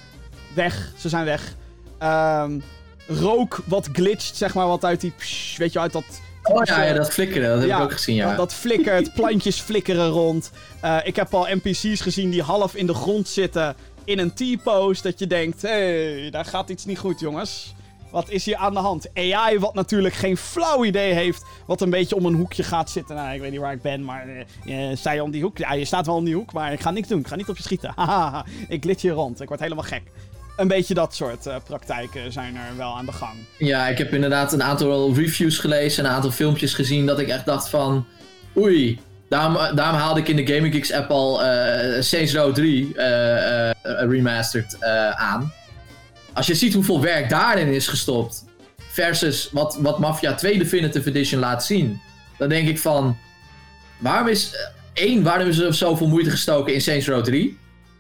weg. Ze zijn weg. Ehm, rook wat glitcht, zeg maar, wat uit die... psh, weet je, uit dat... Oh ja, ja dat flikkeren, dat heb Ja, ik ook gezien, ja. Dat, dat flikkert, plantjes flikkeren rond. Eh, ik heb al NPC's gezien die half in de grond zitten in een T-pose. Dat je denkt, hé, hey, daar gaat iets niet goed, jongens. Wat is hier aan de hand? AI, wat natuurlijk geen flauw idee heeft. Wat een beetje om een hoekje gaat zitten. Nou, ik weet niet waar ik ben, maar eh, eh, sta je om die hoek? Ja, je staat wel om die hoek, maar ik ga niks doen. Ik ga niet op je schieten. Hahaha, ik glitch hier rond. Ik word helemaal gek. Een beetje dat soort eh, praktijken zijn er wel aan de gang. Ja, ik heb inderdaad een aantal reviews gelezen en een aantal filmpjes gezien dat ik echt dacht van... Oei, daarom, daarom haalde ik in de Gaming Geeks app al eh Saints Row 3 eh, eh, remastered aan. Als je ziet hoeveel werk daarin is gestopt versus wat, wat Mafia 2 Definitive Edition laat zien, dan denk ik van... Waarom is... één, waarom is er zoveel moeite gestoken in Saints Row 3?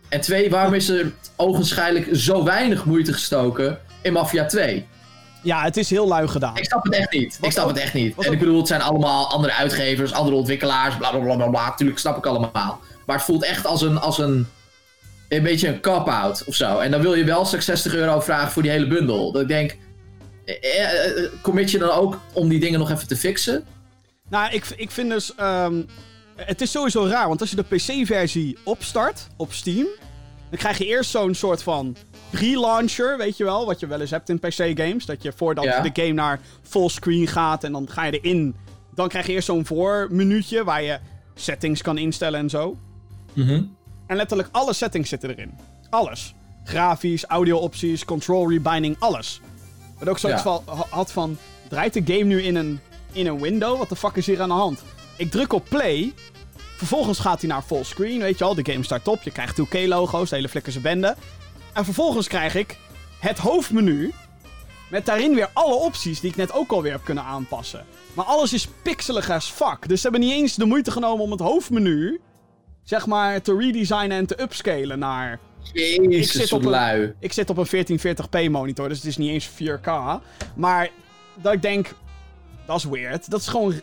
En twee, waarom is er ogenschijnlijk zo weinig moeite gestoken in Mafia 2? Ja, het is heel lui gedaan. Ik snap het echt niet. Wat ik snap ook- het echt niet. En ik bedoel, het zijn allemaal andere uitgevers, andere ontwikkelaars, bla bla bla bla. bla. Tuurlijk snap ik allemaal. Maar het voelt echt als een, als een, een beetje een cop-out of zo. En dan wil je wel straks 60 euro vragen voor die hele bundel. Dat ik denk, eh, eh, eh, commit je dan ook om die dingen nog even te fixen? Nou, ik, ik vind dus. ehm, het is sowieso raar, want als je de PC-versie opstart op Steam. dan krijg je eerst zo'n soort van pre-launcher, weet je wel. Wat je wel eens hebt in PC-games. Dat je voordat Ja. de game naar fullscreen gaat en dan ga je erin. Dan krijg je eerst zo'n voormenuutje waar je settings kan instellen en zo. En letterlijk alle settings zitten erin. Alles. Grafisch, audio-opties, control rebinding, alles. Wat ook zoiets Ja. had van... Draait de game nu in een, in een window? Wat de fuck is hier aan de hand? Ik druk op play. Vervolgens gaat hij naar fullscreen, weet je al. De game start op, je krijgt 2K-logo's, de hele flikkerse bende. En vervolgens krijg ik het hoofdmenu. Met daarin weer alle opties die ik net ook alweer heb kunnen aanpassen. Maar alles is pixelig as fuck. Dus ze hebben niet eens de moeite genomen om het hoofdmenu... zeg maar te redesignen en te upscalen naar... Jezus, zit op wat een- lui. Ik zit op een 1440p monitor, dus het is niet eens 4K. Maar dat ik denk, dat is weird. Dat is gewoon,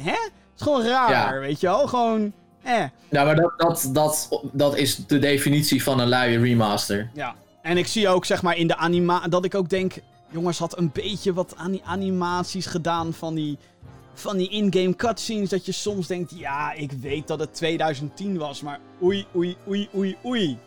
hè? Het is gewoon raar, Ja. weet je wel? Gewoon, eh. Ja, maar dat, dat, dat, dat is de definitie van een luie remaster. Ja. En ik zie ook, zeg maar, in de anima... Dat ik ook denk, jongens, had een beetje wat aan die animaties gedaan van die... Van die in-game cutscenes, dat je soms denkt, ja, ik weet dat het 2010 was, maar oei, oei, oei, oei, oei. Ik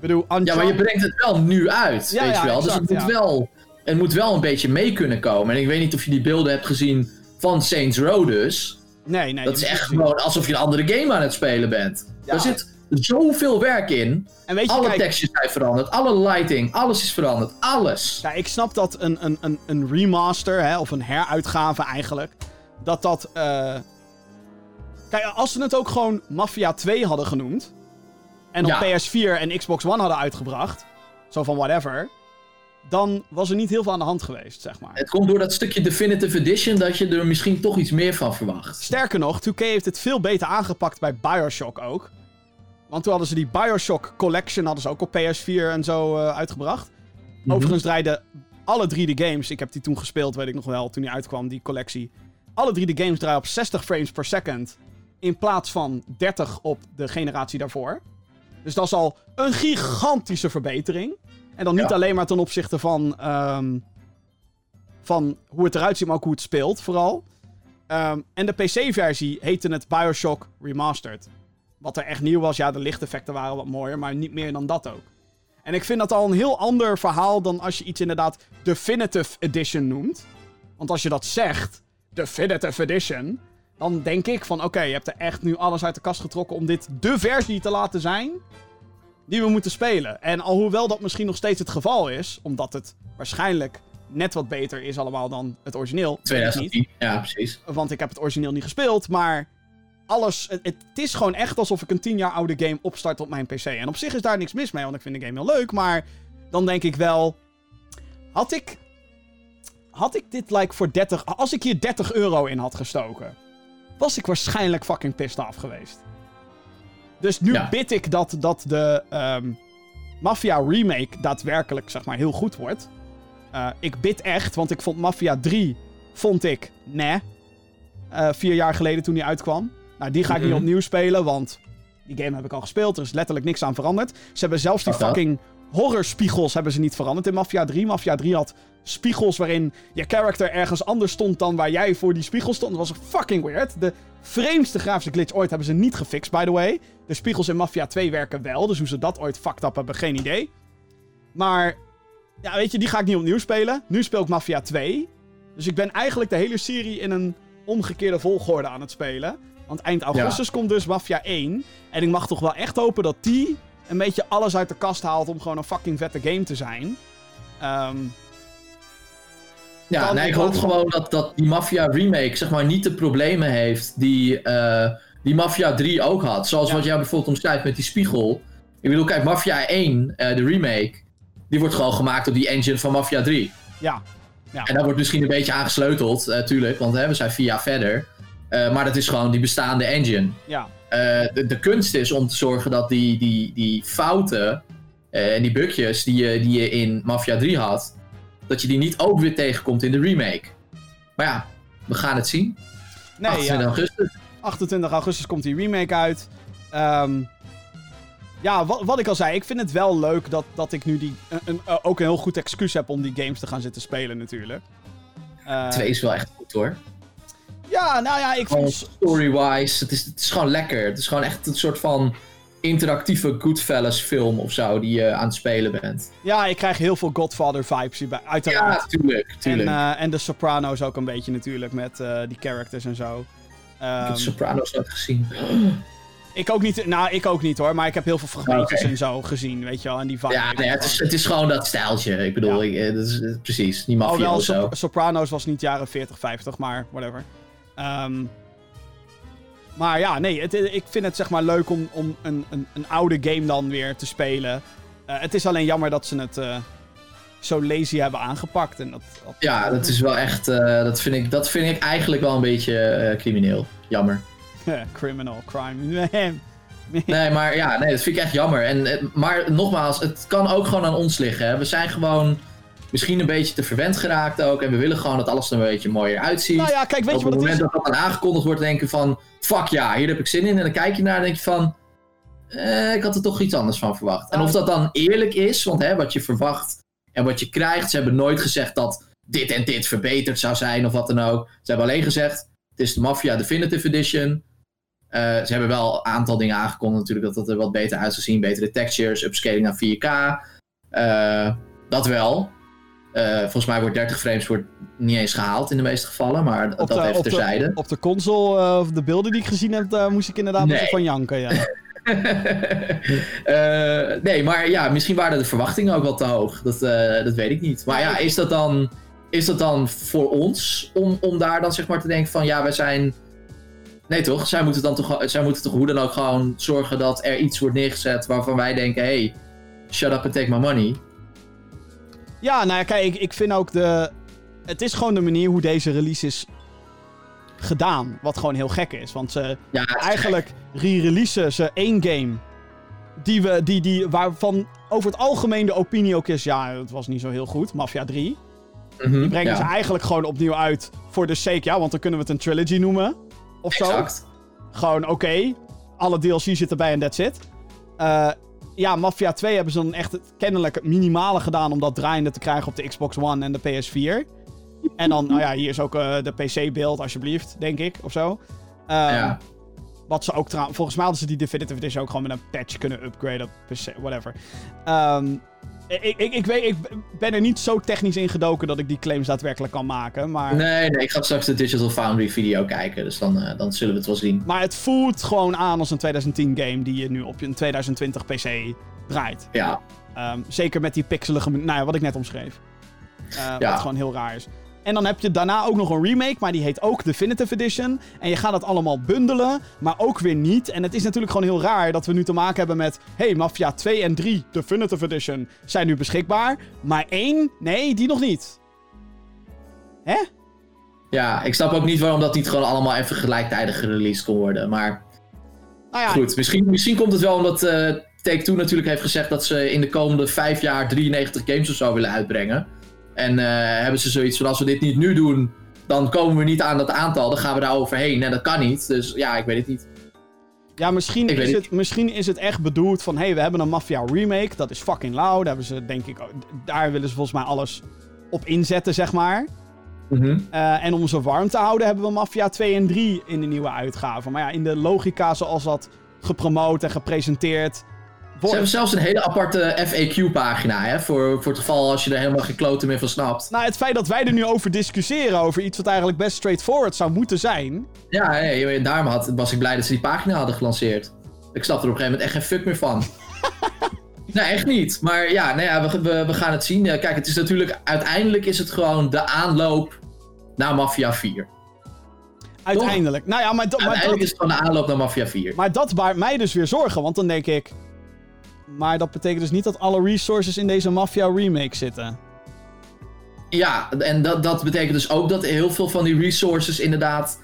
bedoel, Ja, maar je Uncharted- brengt het wel nu uit, Ja, weet ja, je wel. exact, dus het moet, wel, het moet wel een beetje mee kunnen komen. En ik weet niet of je die beelden hebt gezien van Saints Row dus. Nee, nee. Dat is echt gewoon alsof je een andere game aan het spelen bent. Ja. Er zit zoveel werk in. En weet je, Alle kijk, tekstjes zijn veranderd, alle lighting, alles is veranderd, alles. Ja, ik snap dat een, een, een, een remaster, hè, of een heruitgave eigenlijk, dat dat... eh, Kijk, als ze het ook gewoon Mafia 2 hadden genoemd, en op Ja. PS4 en Xbox One hadden uitgebracht, zo van whatever, dan was er niet heel veel aan de hand geweest, zeg maar. Het komt door dat stukje Definitive Edition dat je er misschien toch iets meer van verwacht. Sterker nog, 2K heeft het veel beter aangepakt bij Bioshock ook. Want toen hadden ze die Bioshock Collection hadden ze ook op PS4 en zo eh, uitgebracht. Mhm. Overigens draaiden alle drie de games, ik heb die toen gespeeld, weet ik nog wel, toen die uitkwam, die collectie. Alle drie de games draaien op 60 frames per second. In plaats van 30 op de generatie daarvoor. Dus dat is al een gigantische verbetering. En dan niet Ja. alleen maar ten opzichte van, ehm, van hoe het eruit ziet, maar ook hoe het speelt, vooral. Ehm, en de PC-versie heette het Bioshock Remastered. Wat er echt nieuw was, ja, de lichteffecten waren wat mooier, maar niet meer dan dat ook. En ik vind dat al een heel ander verhaal dan als je iets inderdaad Definitive Edition noemt. Want als je dat zegt, Definitive Edition, dan denk ik van oké, je hebt er echt nu alles uit de kast getrokken om dit de versie te laten zijn die we moeten spelen. En alhoewel dat misschien nog steeds het geval is, omdat het waarschijnlijk net wat beter is allemaal dan het origineel. weet ik niet. 2010, ja precies. Want ik heb het origineel niet gespeeld, maar alles. Het, het is gewoon echt alsof ik een 10 jaar oude game opstart op mijn PC. En op zich is daar niks mis mee, want ik vind de game heel leuk. Maar dan denk ik wel. Had ik. Had ik dit like voor 30. Als ik hier 30 euro in had gestoken. Was ik waarschijnlijk fucking pissed af geweest. Dus nu Ja. bid ik dat, dat de ehm, Mafia remake daadwerkelijk zeg maar heel goed wordt. Eh, ik bid echt, want ik vond Mafia 3 vond ik nee. Eh, vier jaar geleden toen die uitkwam. Nou, die ga ik niet Mhm. opnieuw spelen, want die game heb ik al gespeeld. Er is letterlijk niks aan veranderd. Ze hebben zelfs die fucking horrorspiegels hebben ze niet veranderd in Mafia 3. Mafia 3 had spiegels waarin je character ergens anders stond dan waar jij voor die spiegel stond. Dat was fucking weird. De vreemdste grafische glitch ooit hebben ze niet gefixt, by the way. De spiegels in Mafia 2 werken wel, dus hoe ze dat ooit fucked up hebben, geen idee. Maar, ja, weet je, die ga ik niet opnieuw spelen. Nu speel ik Mafia 2. Dus ik ben eigenlijk de hele serie in een omgekeerde volgorde aan het spelen. Want eind augustus komt dus Mafia 1. En ik mag toch wel echt hopen dat die een beetje alles uit de kast haalt om gewoon een fucking vette game te zijn. Ehm, Ja, nee, ik hoop van- gewoon dat, dat die Mafia remake zeg maar niet de problemen heeft die, eh, die Mafia 3 ook had. Zoals Ja. wat jij bijvoorbeeld omschrijft met die spiegel. Ik bedoel, kijk, Mafia 1, eh, de remake, die wordt gewoon gemaakt op die engine van Mafia 3. ja. ja. En daar wordt misschien een beetje aangesleuteld, eh tuurlijk, want hè, we zijn vier jaar verder. Maar dat is gewoon die bestaande engine. ja. Eh, de, de kunst is om te zorgen dat die, die, die fouten eh, en die bugjes die je, die je in Mafia 3 had, dat je die niet ook weer tegenkomt in de remake. Maar ja, we gaan het zien. Nee, 28 ja. augustus. 28 augustus komt die remake uit. Ehm, ja, wat, wat ik al zei, ik vind het wel leuk dat, dat ik nu die, een, een- eh, ook een heel goed excuus heb om die games te gaan zitten spelen natuurlijk. Eh, 2 is wel echt goed hoor. Ja, nou ja, ik vond... story-wise, het is, het is gewoon lekker. Het is gewoon echt een soort van interactieve Goodfellas film of zo die je aan het spelen bent. Ja, ik krijg heel veel Godfather vibes hierbij, Ja, uiteraard. tuurlijk, en, tuurlijk. eh, en de Sopranos ook een beetje natuurlijk, met eh, die characters en zo. ik Ehm, heb Sopranos nooit gezien. ik ook niet, nou, ik ook niet hoor, maar ik heb heel veel fragmentjes Oké. en zo gezien, weet je wel. En die vibe. Ja, nee, het, is, het is gewoon dat stijltje. Ik bedoel, Ja. ik, eh, dat is, precies, die maffia Alhoewel, of zo. Sop- Sopranos was niet jaren 40, 50, maar whatever. Ehm, Maar ja, nee, het, ik vind het zeg maar leuk om, om een, een, een oude game dan weer te spelen. Eh, het is alleen jammer dat ze het eh, zo lazy hebben aangepakt. En dat, dat... Ja, dat is wel echt. eh, dat, vind ik, dat vind ik eigenlijk wel een beetje eh, crimineel. Jammer. Criminal, crime. Nee, maar ja, nee, dat vind ik echt jammer. En, eh, maar nogmaals, het kan ook gewoon aan ons liggen. Hè. We zijn gewoon misschien een beetje te verwend geraakt ook. En we willen gewoon dat alles er een beetje mooier uitziet. nou ja, kijk, weet Op je het moment is? dat dat dan aangekondigd wordt, denk je van... Fuck ja, hier heb ik zin in. En dan kijk je naar en denk je van... Eh, ik had er toch iets anders van verwacht. En of dat dan eerlijk is, want hè, wat je verwacht en wat je krijgt... Ze hebben nooit gezegd dat dit en dit verbeterd zou zijn of wat dan ook. Ze hebben alleen gezegd, het is de Mafia Definitive Edition. Eh, ze hebben wel een aantal dingen aangekondigd natuurlijk... dat het er wat beter uit zou zien. Betere textures, upscaling naar 4K. Eh, dat wel. Eh, volgens mij wordt 30 frames wordt niet eens gehaald in de meeste gevallen, maar Op dat de, even op, de, terzijde. op de console, eh, of de beelden die ik gezien heb, moest ik inderdaad Nee. van janken, ja. Eh, nee, maar ja, misschien waren de verwachtingen ook wel te hoog. Dat, dat weet ik niet. Maar ja, is dat dan, is dat dan voor ons om, om daar dan zeg maar te denken van ja, wij zijn. Nee toch? Zij moeten dan toch, zij moeten toch hoe dan ook gewoon zorgen dat er iets wordt neergezet waarvan wij denken: hey, shut up and take my money. Ja, nou ja, kijk, ik, ik vind ook de... Het is gewoon de manier hoe deze release is gedaan. Wat gewoon heel gek is. Want ze Ja, is eigenlijk re-releasen ze één game. Die we, die, die, waarvan over het algemeen de opinie ook is... Ja, het was niet zo heel goed. Mafia 3. gek. Mhm, Die brengen ja, ze eigenlijk gewoon opnieuw uit voor de sake. Ja, want dan kunnen we het een trilogy noemen. Of zo. Exact. Gewoon, oké, alle DLC zit erbij en that's it. Eh, ja, Mafia 2 hebben ze dan echt kennelijk het minimale gedaan om dat draaiende te krijgen op de Xbox One en de PS4. En dan, nou ja, hier is ook eh, de PC-beeld, alsjeblieft, denk ik, of zo. Ehm, Ja. Wat ze ook trouwens, volgens mij hadden ze die Definitive Edition ook gewoon met een patch kunnen upgraden op PC, whatever. Ehm, ik, ik, ik, weet, ik ben er niet zo technisch in gedoken dat ik die claims daadwerkelijk kan maken, maar... Nee, nee, ik ga straks de Digital Foundry video kijken, dus dan, eh, dan zullen we het wel zien. Maar het voelt gewoon aan als een 2010 game die je nu op een 2020 PC draait. Ja, Ehm, zeker met die pixelige, nou ja, wat ik net omschreef. Eh, Ja. Wat gewoon heel raar is. En dan heb je daarna ook nog een remake, maar die heet ook Definitive Edition. En je gaat dat allemaal bundelen, maar ook weer niet. En het is natuurlijk gewoon heel raar dat we nu te maken hebben met... hey, Mafia 2 en 3 Definitive Edition zijn nu beschikbaar. Maar 1, nee, die nog niet. Hè? ja, ik snap ook niet waarom dat niet gewoon allemaal even gelijktijdig gereleased kon worden. Maar Nou ja, goed, misschien, misschien komt het wel omdat eh Take-Two natuurlijk heeft gezegd dat ze in de komende vijf jaar 93 games of zo willen uitbrengen. En eh, hebben ze zoiets van als we dit niet nu doen, dan komen we niet aan dat aantal. Dan gaan we daar overheen. En dat kan niet. Dus ja, ik weet het niet. Ja, misschien is, het, misschien is het echt bedoeld van... hey, we hebben een Mafia remake. Dat is fucking loud. Daar, hebben ze, denk ik, daar willen ze volgens mij alles op inzetten, zeg maar. Mhm. Eh, en om ze warm te houden hebben we Mafia 2 en 3 in de nieuwe uitgave. Maar ja, in de logica zoals dat gepromoot en gepresenteerd Ze hebben zelfs een hele aparte FAQ-pagina, hè, voor, voor het geval als je er helemaal geen kloten meer van snapt. Nou, het feit dat wij er nu over discussiëren, over iets wat eigenlijk best straightforward zou moeten zijn... Ja, nee, daarom had, was ik blij dat ze die pagina hadden gelanceerd. Ik snap er op een gegeven moment echt geen fuck meer van. nee, echt niet. Maar ja, nee, ja we, we, we gaan het zien. Eh, Kijk, het is natuurlijk, uiteindelijk is het gewoon de aanloop naar Mafia 4. Uiteindelijk. Nou ja, maar, Uiteindelijk dat, is het gewoon de aanloop naar Mafia 4. maar dat baart mij dus weer zorgen, want dan denk ik... Maar dat betekent dus niet dat alle resources in deze Mafia remake zitten. Ja, en dat, dat betekent dus ook dat heel veel van die resources inderdaad.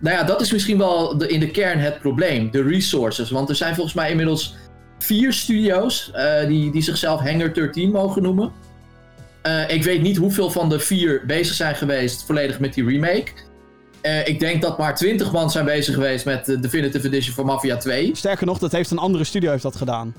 Nou ja, dat is misschien wel de, in de kern het probleem. De resources. Want er zijn volgens mij inmiddels vier studio's eh, die, die zichzelf Hangar 13 mogen noemen. Eh, ik weet niet hoeveel van de vier bezig zijn geweest volledig met die remake. Eh, ik denk dat maar 20 man zijn bezig geweest met de Definitive Edition van Mafia 2. Sterker nog, dat heeft een andere studio heeft dat gedaan.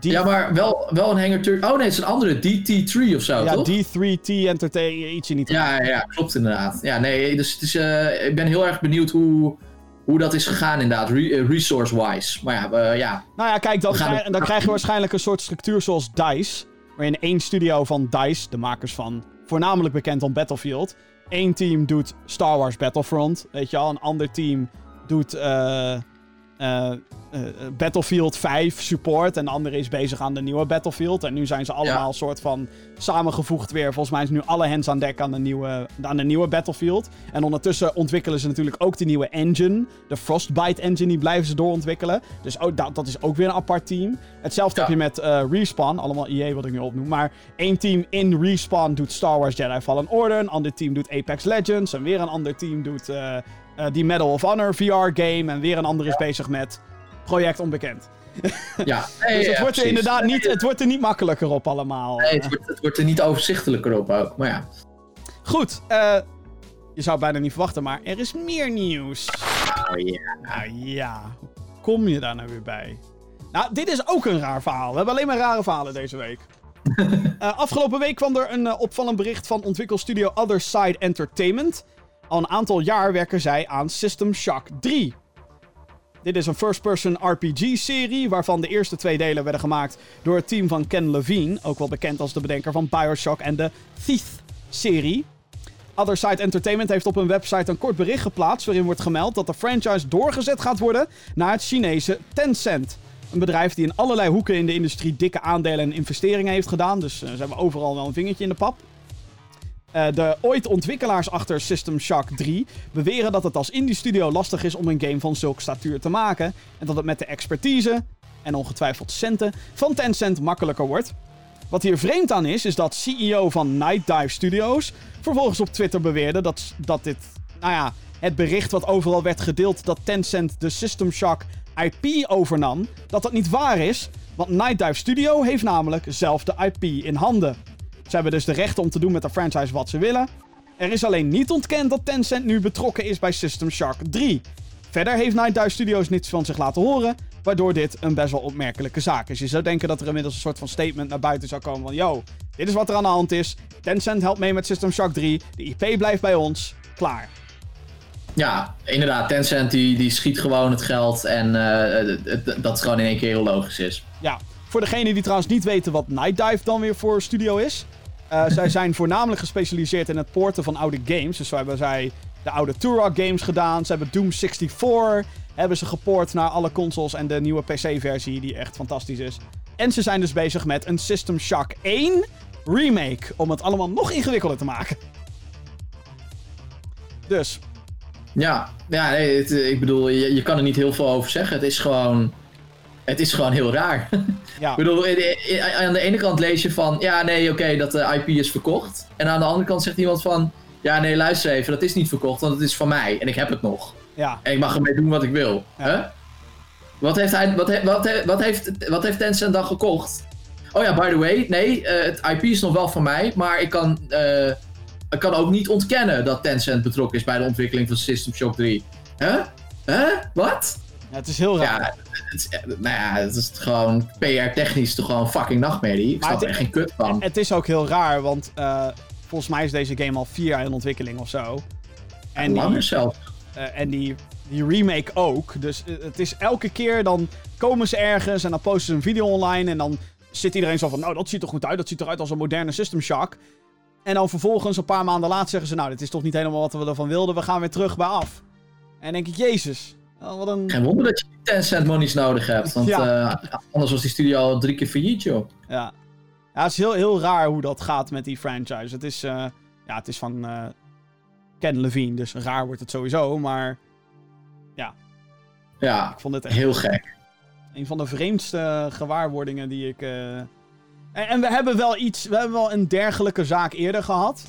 Die, Ja, maar wel, wel een Hangar 13. Oh nee, het is een andere. DT3 of zo, ja, toch? D3T Entertainment, ietsje niet. Ja, ja, klopt inderdaad. Ja, nee, dus het is, eh, ik ben heel erg benieuwd hoe, hoe dat is gegaan inderdaad, re- eh, resource-wise. Maar ja, eh, ja, Nou ja, kijk, dan, gaan dan krijg je waarschijnlijk een soort structuur zoals DICE. Waarin één studio van DICE, de makers van voornamelijk bekend om Battlefield. één team doet Star Wars Battlefront, weet je al. Een ander team doet, eh, eh, Battlefield 5 support. En de andere is bezig aan de nieuwe Battlefield. En nu zijn ze allemaal Ja. soort van samengevoegd weer. Volgens mij is nu alle hands aan dek aan de, nieuwe, aan de nieuwe Battlefield. En ondertussen ontwikkelen ze natuurlijk ook de nieuwe engine. De Frostbite engine, die blijven ze doorontwikkelen. Dus ook, dat, dat is ook weer een apart team. Hetzelfde Ja. heb je met eh, Respawn. Allemaal EA wat ik nu opnoem. Maar één team in Respawn doet Star Wars Jedi Fallen Order. Een ander team doet Apex Legends. En weer een ander team doet eh, die Medal of Honor VR-game. En weer een ander is bezig met Project Onbekend. Ja, nee, Dus het ja, wordt er precies. inderdaad niet, het wordt er niet makkelijker op allemaal. Nee, het wordt, het wordt er niet overzichtelijker op ook. Maar ja. Goed, eh, je zou het bijna niet verwachten, maar er is meer nieuws. Oh, ja. Nou ja, hoe kom je daar nou weer bij? Nou, dit is ook een raar verhaal. We hebben alleen maar rare verhalen deze week. Eh, afgelopen week kwam er een opvallend bericht van ontwikkelstudio Other Side Entertainment. Al een aantal jaar werken zij aan System Shock 3. Dit is een first-person RPG-serie waarvan de eerste twee delen werden gemaakt door het team van Ken Levine, ook wel bekend als de bedenker van Bioshock en de Thief-serie. Other Side Entertainment heeft op hun website een kort bericht geplaatst waarin wordt gemeld dat de franchise doorgezet gaat worden naar het Chinese Tencent. Een bedrijf die in allerlei hoeken in de industrie dikke aandelen en investeringen heeft gedaan, dus eh, ze hebben overal wel een vingertje in de pap. Eh, de ooit ontwikkelaars achter System Shock 3 beweren dat het als indie studio lastig is om een game van zulk statuur te maken. En dat het met de expertise, en ongetwijfeld centen, van Tencent makkelijker wordt. Wat hier vreemd aan is, is dat CEO van Night Dive Studios vervolgens op Twitter beweerde dat, dat dit, nou ja, het bericht wat overal werd gedeeld dat Tencent de System Shock IP overnam, dat dat niet waar is. Want Night Dive Studio heeft namelijk zelf de IP in handen. Ze hebben dus de rechten om te doen met de franchise wat ze willen. Er is alleen niet ontkend dat Tencent nu betrokken is bij System Shock 3. Verder heeft Night Dive Studios niets van zich laten horen, waardoor dit een best wel opmerkelijke zaak is. Je zou denken dat er inmiddels een soort van statement naar buiten zou komen van... Yo, dit is wat er aan de hand is. Tencent helpt mee met System Shock 3. De IP blijft bij ons. Klaar. Ja, inderdaad. Tencent die, die schiet gewoon het geld. En eh, dat het gewoon in één keer heel logisch is. Ja, voor degenen die trouwens niet weten wat Night Dive dan weer voor studio is. Eh, zij zijn voornamelijk gespecialiseerd in het porten van oude games. Dus zo hebben zij de oude Turok games gedaan. Ze hebben Doom 64 hebben ze gepoord naar alle consoles en de nieuwe PC-versie die echt fantastisch is. En ze zijn dus bezig met een System Shock 1 remake om het allemaal nog ingewikkelder te maken. Dus, Ja, ja nee, het- ik bedoel, je, je kan er niet heel veel over zeggen. Het is gewoon, het is gewoon heel raar. ja. Ik bedoel, aan de ene kant lees je van, ja, nee, oké, dat de IP is verkocht. En aan de andere kant zegt iemand van, ja, nee, luister even, dat is niet verkocht, want het is van mij en ik heb het nog. Ja, En ik mag ermee doen wat ik wil. Ja. Hè? Wat, heeft hij, wat, he- wat, he- wat, heeft, wat heeft Tencent dan gekocht? Oh ja, by the way, nee, eh, het IP is nog wel van mij, maar ik kan, eh, ik kan ook niet ontkennen dat Tencent betrokken is bij de ontwikkeling van System Shock 3. Huh? Huh? Wat? Ja, het is heel raar. Het is, eh, nou ja, het is gewoon PR-technisch toch gewoon fucking nachtmerrie. Ik Maar snap er echt geen kut van. Het is ook heel raar, want eh, volgens mij is deze game al vier jaar in ontwikkeling of zo. En die, Langer zelf. eh, en die, die remake ook. Dus het is elke keer dan komen ze ergens en dan posten ze een video online. En dan zit iedereen zo van, nou dat ziet er goed uit. Dat ziet eruit als een moderne System Shock. En dan vervolgens, een paar maanden later, zeggen ze, nou dit is toch niet helemaal wat we ervan wilden. We gaan weer terug bij af. En denk ik, jezus. Oh, wat een... Geen wonder dat je Tencent monies nodig hebt. Want Ja. eh, anders was die studio al drie keer failliet, joh. Ja. ja, het is heel, heel raar hoe dat gaat met die franchise. Het is, eh, ja, het is van eh, Ken Levine, dus raar wordt het sowieso. Maar Ja, ik vond het echt heel gek. een van de vreemdste gewaarwordingen die ik... En, en we hebben wel iets, we hebben wel een dergelijke zaak eerder gehad.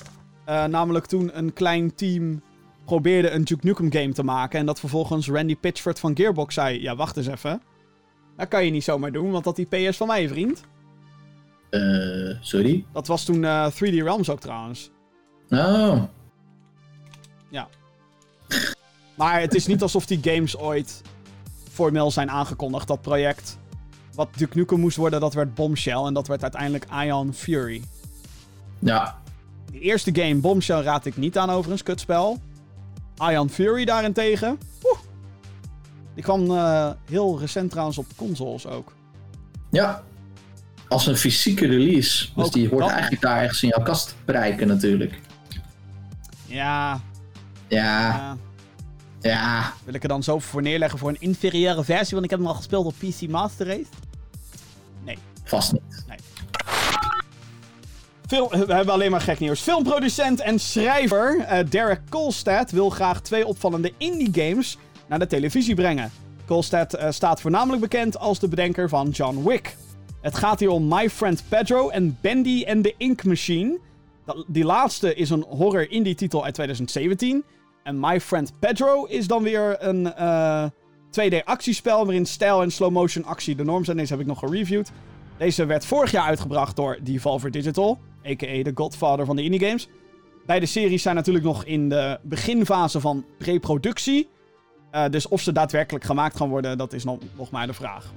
Eh, namelijk toen een klein team probeerde een Duke Nukem game te maken. En dat vervolgens Randy Pitchford van Gearbox zei... Ja, wacht eens even. Dat kan je niet zomaar doen, want dat IP is van mij, vriend. Eh, sorry? Dat was toen eh, 3D Realms ook trouwens. Oh. Maar het is niet alsof die games ooit formeel zijn aangekondigd. Dat project wat Duke Nukem moest worden, dat werd Bombshell. En dat werd uiteindelijk Ion Fury. Ja. De eerste game, Bombshell, raad ik niet aan overigens, kutspel. Ion Fury daarentegen. Oeh. Die kwam eh, heel recent trouwens op consoles ook. Ja. Als een fysieke release. Dus Ook die hoort dat. eigenlijk daar ergens in jouw kast te bereiken natuurlijk. Ja, Ja. ja. Wil ik er dan zo voor neerleggen voor een inferieure versie, want ik heb hem al gespeeld op PC Master Race? vast niet. Film, we hebben alleen maar gek nieuws. Filmproducent en schrijver eh, Derek Kolstad wil graag twee opvallende indie games naar de televisie brengen. Kolstad eh, staat voornamelijk bekend als de bedenker van John Wick. Het gaat hier om My Friend Pedro en Bendy and the Ink Machine. Die laatste is een horror indie titel uit 2017. En My Friend Pedro is dan weer een eh, 2D actiespel waarin stijl en slow motion actie de norm zijn. Deze heb ik nog gereviewd. Deze werd vorig jaar uitgebracht door Devolver Digital, a.k.a. de godfather van de indie games. Beide series zijn natuurlijk nog in de beginfase van pre-productie. Eh, dus of ze daadwerkelijk gemaakt gaan worden, dat is nog, maar de vraag.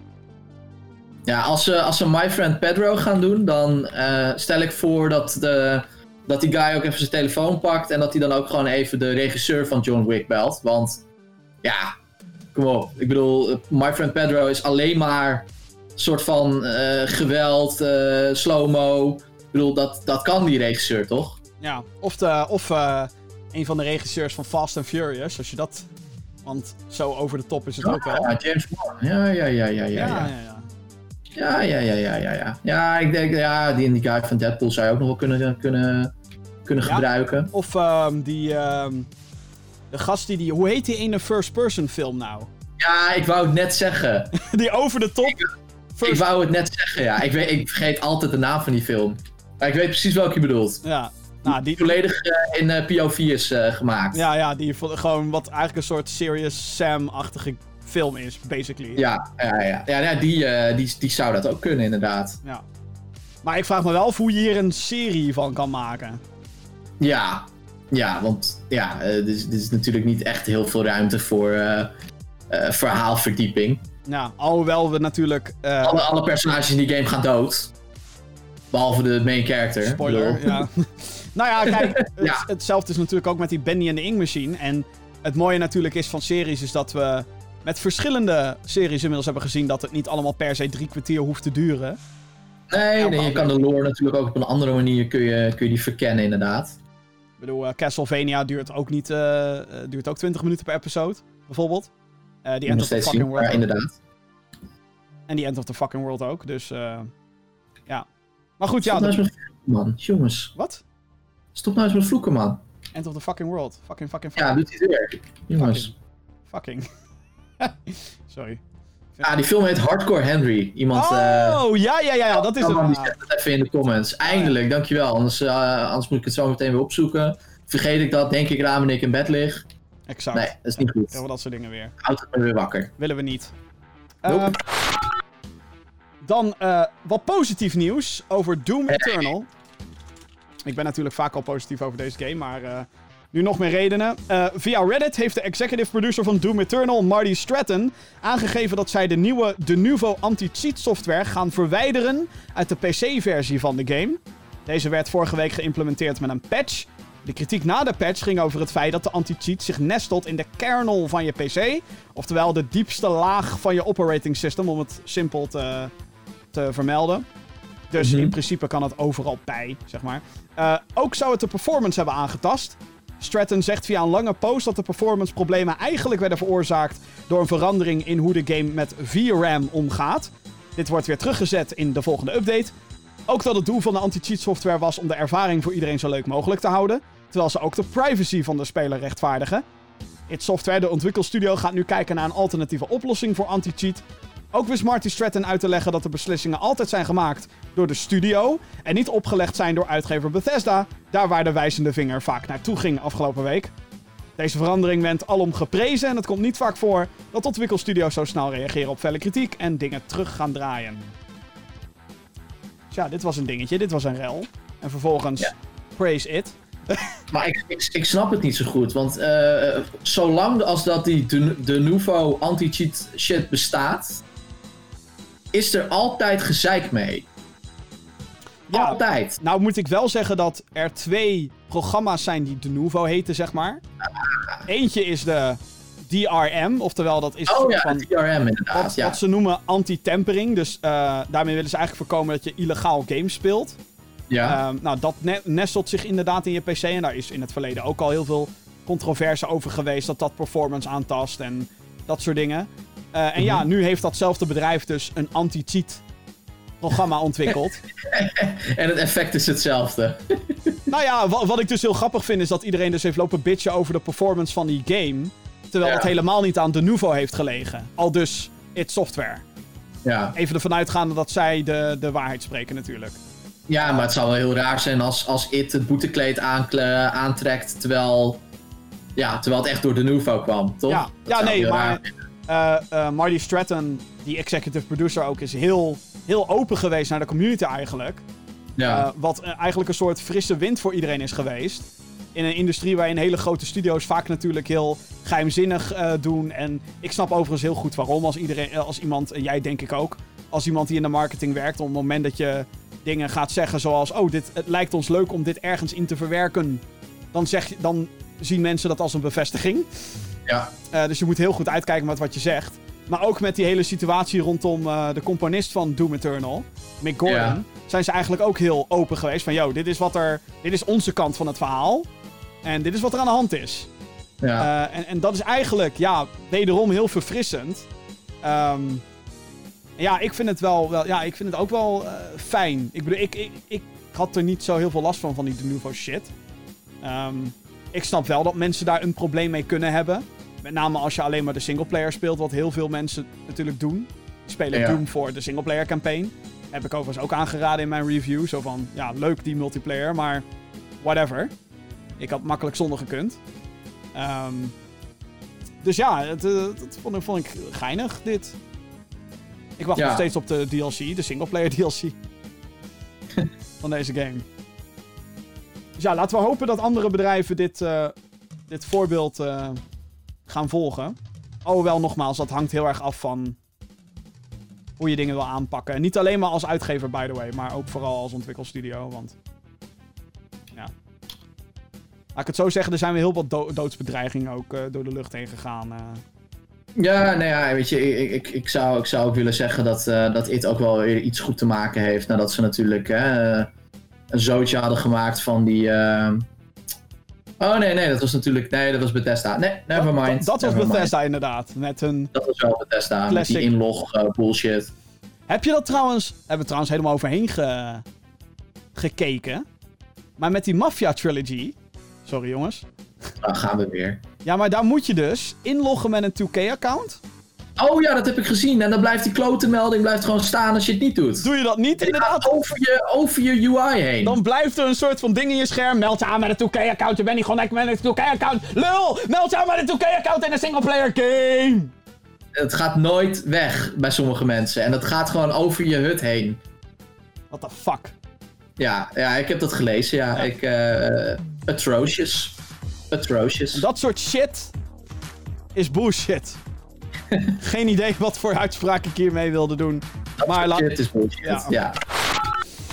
Ja, als ze, als ze My Friend Pedro gaan doen, dan eh, stel ik voor dat, de, dat die guy ook even zijn telefoon pakt en dat hij dan ook gewoon even de regisseur van John Wick belt. Want ja, kom op. Ik bedoel, My Friend Pedro is alleen maar soort van eh, geweld, slow-mo. Ik bedoel, dat, dat kan die regisseur toch? Ja, of, de, of eh, een van de regisseurs van Fast and Furious, als je dat... Want zo over de top is het ook wel. Ja, James Bond. Ja, ja, ja, ja, ja. ja, ja. ja, ja. Ja, ja, ja, ja, ja, ja. Ja, ik denk, ja, die, die guy van Deadpool zou je ook nog wel kunnen, kunnen, kunnen Ja. gebruiken. Of ehm, die... ehm, de gast die die... Hoe heet die ene first-person film nou? Ja, ik wou het net zeggen. die over de top... Ik First... wou het net zeggen, ja. Ik, weet, ik vergeet altijd de naam van die film. Ik weet precies welke je bedoelt. Ja, nou, die... Volledig eh, in eh, POV is eh, gemaakt. Ja, ja, die gewoon wat eigenlijk een soort Serious Sam-achtige film is, basically. Ja, ja, ja. ja, ja die, die, die zou dat ook kunnen, inderdaad. Ja. Maar ik vraag me wel af hoe je hier een serie van kan maken. Ja, ja want ja, er is, is natuurlijk niet echt heel veel ruimte voor verhaalverdieping. Ja, alhoewel we natuurlijk... Alle, alle personages in die game gaan dood. Behalve de main character. spoiler, ja. nou ja, kijk, het- Ja. hetzelfde is natuurlijk ook met die Bendy en de Ink Machine. En het mooie natuurlijk is van series is dat we met verschillende series inmiddels hebben gezien dat het niet allemaal per se drie kwartier hoeft te duren. Nee, nee, je kan de lore natuurlijk ook op een andere manier kun je, kun je die verkennen, inderdaad. Ik bedoel, eh, Castlevania duurt ook niet, eh, eh, duurt ook 20 minuten per episode, bijvoorbeeld. Die End of the Fucking zien, World. ook. inderdaad. En die End of the Fucking World ook, dus ja. Maar goed, ja, Stop nou de- eens met vloeken, man. Jongens, wat? stop nou eens met vloeken, man. End of the Fucking World. Fucking, fucking, Ja, fucking. doet hij weer. Jongens. Fucking. Sorry. Ah, die film heet Hardcore Henry. Iemand... eh, Oh, ja, ja, ja, ja, dat is het. die Ja. zet het even in de comments. Eindelijk, dankjewel. Anders, eh, anders moet ik het zo meteen weer opzoeken. Vergeet ik dat, denk ik eraan wanneer ik in bed lig. Exact. Nee, dat is niet goed. Heel dat soort dingen weer. Houd het me weer wakker. Willen we niet. Nope. Ehm, dan eh, wat positief nieuws over Doom Eternal. Ik ben natuurlijk vaak al positief over deze game, maar eh, nu nog meer redenen. Eh, via Reddit heeft de executive producer van Doom Eternal, Marty Stratton, aangegeven dat zij de nieuwe De Nuvo anti-cheat software gaan verwijderen uit de PC-versie van de game. Deze werd vorige week geïmplementeerd met een patch. De kritiek na de patch ging over het feit dat de anti-cheat zich nestelt in de kernel van je PC. Oftewel de diepste laag van je operating system, om het simpel te, te vermelden. Dus Mhm. in principe kan het overal bij, zeg maar. Eh, ook zou het de performance hebben aangetast. Stratton zegt via een lange post dat de performance problemen eigenlijk werden veroorzaakt door een verandering in hoe de game met VRAM omgaat. Dit wordt weer teruggezet in de volgende update. Ook dat het doel van de anti-cheat software was om de ervaring voor iedereen zo leuk mogelijk te houden. Terwijl ze ook de privacy van de speler rechtvaardigen. It Software, de ontwikkelstudio, gaat nu kijken naar een alternatieve oplossing voor anti-cheat. Ook wist Marty Stratton uit te leggen dat de beslissingen altijd zijn gemaakt door de studio en niet opgelegd zijn door uitgever Bethesda, daar waar de wijzende vinger vaak naartoe ging afgelopen week. Deze verandering werd alom geprezen en het komt niet vaak voor dat ontwikkelstudio's zo snel reageren op felle kritiek en dingen terug gaan draaien. Tja, dit was een dingetje, dit was een rel. En vervolgens Ja. praise it. Maar ik, ik, ik snap het niet zo goed. Want eh, zolang als dat die de, de Nuvo anti-cheat shit bestaat, is er altijd gezeik mee. Ja, Altijd. Nou moet ik wel zeggen dat er twee programma's zijn die de Nuvo heten, zeg maar. Eentje is de DRM, oftewel dat is Oh ja, van DRM inderdaad. wat, ja. wat ze noemen anti-tempering. Dus eh, daarmee willen ze eigenlijk voorkomen dat je illegaal games speelt. ja. Ehm, nou, dat ne- nestelt zich inderdaad in je PC. En daar is in het verleden ook al heel veel controverse over geweest dat dat performance aantast en dat soort dingen. Eh, en ja, nu heeft datzelfde bedrijf dus een anti-cheat programma ontwikkeld. en het effect is hetzelfde. nou ja, wat, wat, ik dus heel grappig vind is dat iedereen dus heeft lopen bitchen over de performance van die game. Terwijl het helemaal niet aan de Nuvo heeft gelegen. Al dus it software. Ja. Even ervan uitgaande dat zij de, de waarheid spreken natuurlijk. Ja, maar het zou wel heel raar zijn als, als it het boetekleed aantrekt terwijl, ja, terwijl het echt door de Nuvo kwam, toch? Ja, ja nee, maar uh, uh, Marty Stratton, die executive producer ook, is heel, heel open geweest naar de community eigenlijk. Ja. Uh, wat eigenlijk een soort frisse wind voor iedereen is geweest. In een industrie waarin hele grote studio's vaak natuurlijk heel geheimzinnig doen. En ik snap overigens heel goed waarom. Als, iedereen, als iemand, en jij denk ik ook, als iemand die in de marketing werkt, op het moment dat je dingen gaat zeggen zoals: Oh, dit, het lijkt ons leuk om dit ergens in te verwerken. Dan, zeg, dan zien mensen dat als een bevestiging. Ja. Uh, dus je moet heel goed uitkijken met wat je zegt. Maar ook met die hele situatie rondom uh, de componist van Doom Eternal, Mick Gordon, ja. zijn ze eigenlijk ook heel open geweest van: Yo, dit is, wat er, dit is onze kant van het verhaal. En dit is wat er aan de hand is. Ja. Uh, en, en dat is eigenlijk, ja, wederom heel verfrissend. Um, ja, ik vind het wel, wel ja, ik vind het ook wel uh, fijn. Ik bedoel, ik, ik, ik had er niet zo heel veel last van, van die de nouveau shit. Um, ik snap wel dat mensen daar een probleem mee kunnen hebben. Met name als je alleen maar de singleplayer speelt, wat heel veel mensen natuurlijk doen. Die spelen Ja. Doom voor de singleplayer campaign. Heb ik overigens ook aangeraden in mijn review. Zo van, ja, leuk die multiplayer, maar whatever. Ik had makkelijk zonder gekund. Ehm, dus ja, het, eh, dat vond, ik- vond ik geinig, dit. Ik wacht Ja. nog steeds op de DLC, de singleplayer DLC. van deze game. Ja, laten we hopen dat andere bedrijven dit, eh, dit voorbeeld eh, gaan volgen. Alhoewel, nogmaals, dat hangt heel erg af van hoe je dingen wil aanpakken. En niet alleen maar als uitgever, by the way, maar ook vooral als ontwikkelstudio. Want ja. Laat ik het zo zeggen, er zijn weer heel wat do- doodsbedreigingen ook eh, door de lucht heen gegaan. Ja, nou ja, weet je, ik, ik, ik, zou, ik zou ook willen zeggen dat, dat it ook wel iets goed te maken heeft. Nadat ze natuurlijk een zootje hadden gemaakt van die... eh, Oh nee, nee, dat was natuurlijk... Nee, dat was Bethesda. Nee, nevermind. Dat, dat was. Bethesda inderdaad. Met hun Dat was wel Bethesda, met die inlog eh, bullshit. Heb je dat trouwens... Hebben we trouwens helemaal overheen ge- gekeken. Maar met die Mafia Trilogy... Sorry jongens. Dan gaan we weer. Ja, maar daar moet je dus inloggen met een 2K-account. Oh ja, dat heb ik gezien. En dan blijft die klote melding blijft gewoon staan als je het niet doet. Doe je dat niet inderdaad, over je, over je UI heen. dan blijft er een soort van ding in je scherm. Meld je aan met een 2K-account. Je bent niet connect met een 2K-account. Lul! Meld je aan met een 2K-account in een singleplayer game. Het gaat nooit weg bij sommige mensen. En het gaat gewoon over je hut heen. What the fuck? Ja, ja ik heb dat gelezen. Ja, ik... eh atrocious. Atrocious. Dat soort shit is bullshit. Geen idee wat voor uitspraak ik hiermee wilde doen. Maar laat... Is bullshit. Ja. Ja.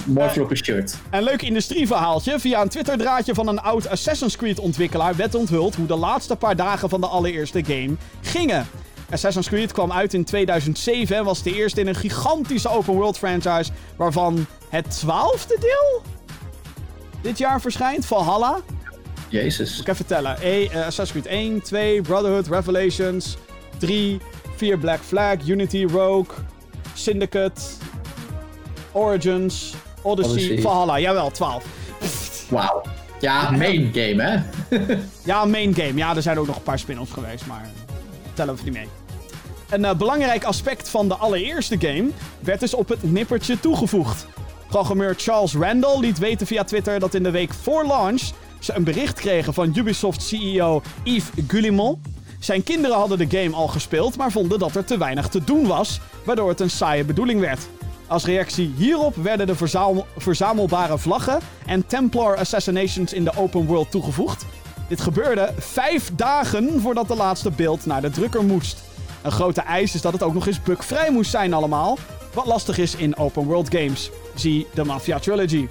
Mooi voor op een shirt. Een leuk industrieverhaaltje. Via een Twitter-draadje van een oud Assassin's Creed-ontwikkelaar werd onthuld hoe de laatste paar dagen van de allereerste game gingen. Assassin's Creed kwam uit in 2007 en was de eerste in een gigantische open-world franchise waarvan het twaalfde deel dit jaar verschijnt. Valhalla. Jezus. Ik even vertellen. E, eh, Assassin's Creed 1, 2, Brotherhood, Revelations, 3, 4 Black Flag, Unity, Rogue, Syndicate, Origins, Odyssey, Odyssey. Valhalla. Jawel, 12. Wauw. Ja, main game, hè? Ja, main game. Ja, er zijn ook nog een paar spin-offs geweest, maar tellen we niet mee. Een eh, belangrijk aspect van de allereerste game werd dus op het nippertje toegevoegd. Programmeur Charles Randall liet weten via Twitter dat in de week voor launch ze een bericht kregen van Ubisoft CEO Yves Guillemot. Zijn kinderen hadden de game al gespeeld, maar vonden dat er te weinig te doen was, waardoor het een saaie bedoeling werd. Als reactie hierop werden de verzamel- verzamelbare vlaggen en Templar Assassinations in de open world toegevoegd. Dit gebeurde vijf dagen voordat de laatste beeld naar de drukker moest. Een grote eis is dat het ook nog eens bugvrij moest zijn allemaal, wat lastig is in open world games. Zie de Mafia Trilogy.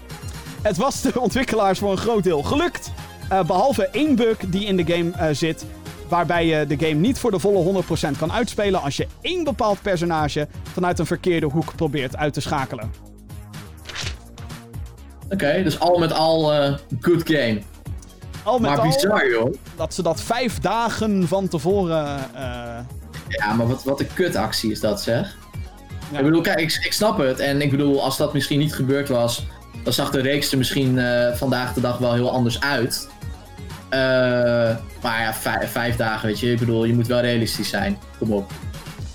Het was de ontwikkelaars voor een groot deel gelukt. Eh, behalve één bug die in de game eh, zit. Waarbij je de game niet voor de volle 100% kan uitspelen als je één bepaald personage vanuit een verkeerde hoek probeert uit te schakelen. Oké, dus al met al eh, good game. Al met Maar al, bizar, joh. dat ze dat vijf dagen van tevoren... eh, Ja, maar wat, wat een kutactie is dat, zeg. Ja. Ik bedoel, kijk, ik, ik snap het. En ik bedoel, als dat misschien niet gebeurd was, dan zag de reeks er misschien eh, vandaag de dag wel heel anders uit. Eh, maar ja, vijf, vijf dagen, weet je. Ik bedoel, je moet wel realistisch zijn. Kom op.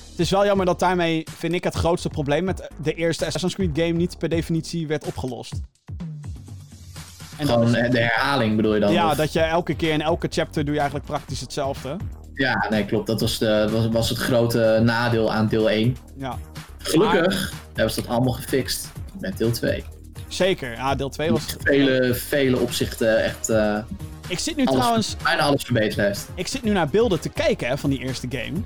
Het is wel jammer dat daarmee, vind ik, het grootste probleem met de eerste Assassin's Creed game niet per definitie werd opgelost. En Gewoon de herhaling bedoel je dan? ja, Of- dat je elke keer in elke chapter doe je eigenlijk praktisch hetzelfde. ja, nee, klopt. Dat was, de, was, was het grote nadeel aan deel 1. Ja, Gelukkig hebben ze dat allemaal gefixt met deel 2. zeker. Ja, deel 2 was... Vele, vele opzichten echt eh, Ik zit nu alles, trouwens... bijna alles verbeterd heeft. Ik zit nu naar beelden te kijken hè, van die eerste game.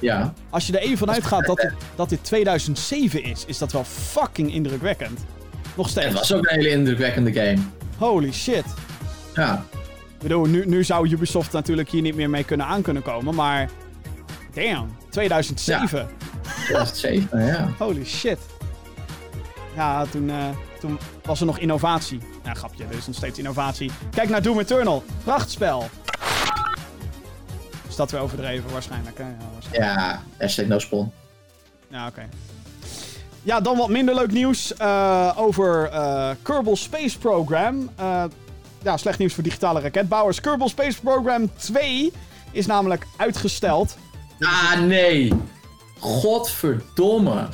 Ja. Als je er even vanuit gaat dat, dit- dat dit 2007 is, is dat wel fucking indrukwekkend. Nog Het steeds. was ook een hele indrukwekkende game. Holy shit. Ja. Ik bedoel, nu, nu zou Ubisoft natuurlijk hier niet meer mee kunnen aan kunnen komen, maar... Damn, 2007. 2007, ja. Holy shit. Ja, toen, eh, toen was er nog innovatie. Ja, grapje, er is nog steeds innovatie. Kijk naar Doom Eternal. Prachtspel. Is dat weer overdreven waarschijnlijk, hè? Ja, waarschijnlijk. Ja, hashtag no spawn. Ja, oké. Ja, dan wat minder leuk nieuws eh, over eh Kerbal Space Program. Eh, ja, slecht nieuws voor digitale raketbouwers. Kerbal Space Program 2 is namelijk uitgesteld. Ah, nee. Godverdomme.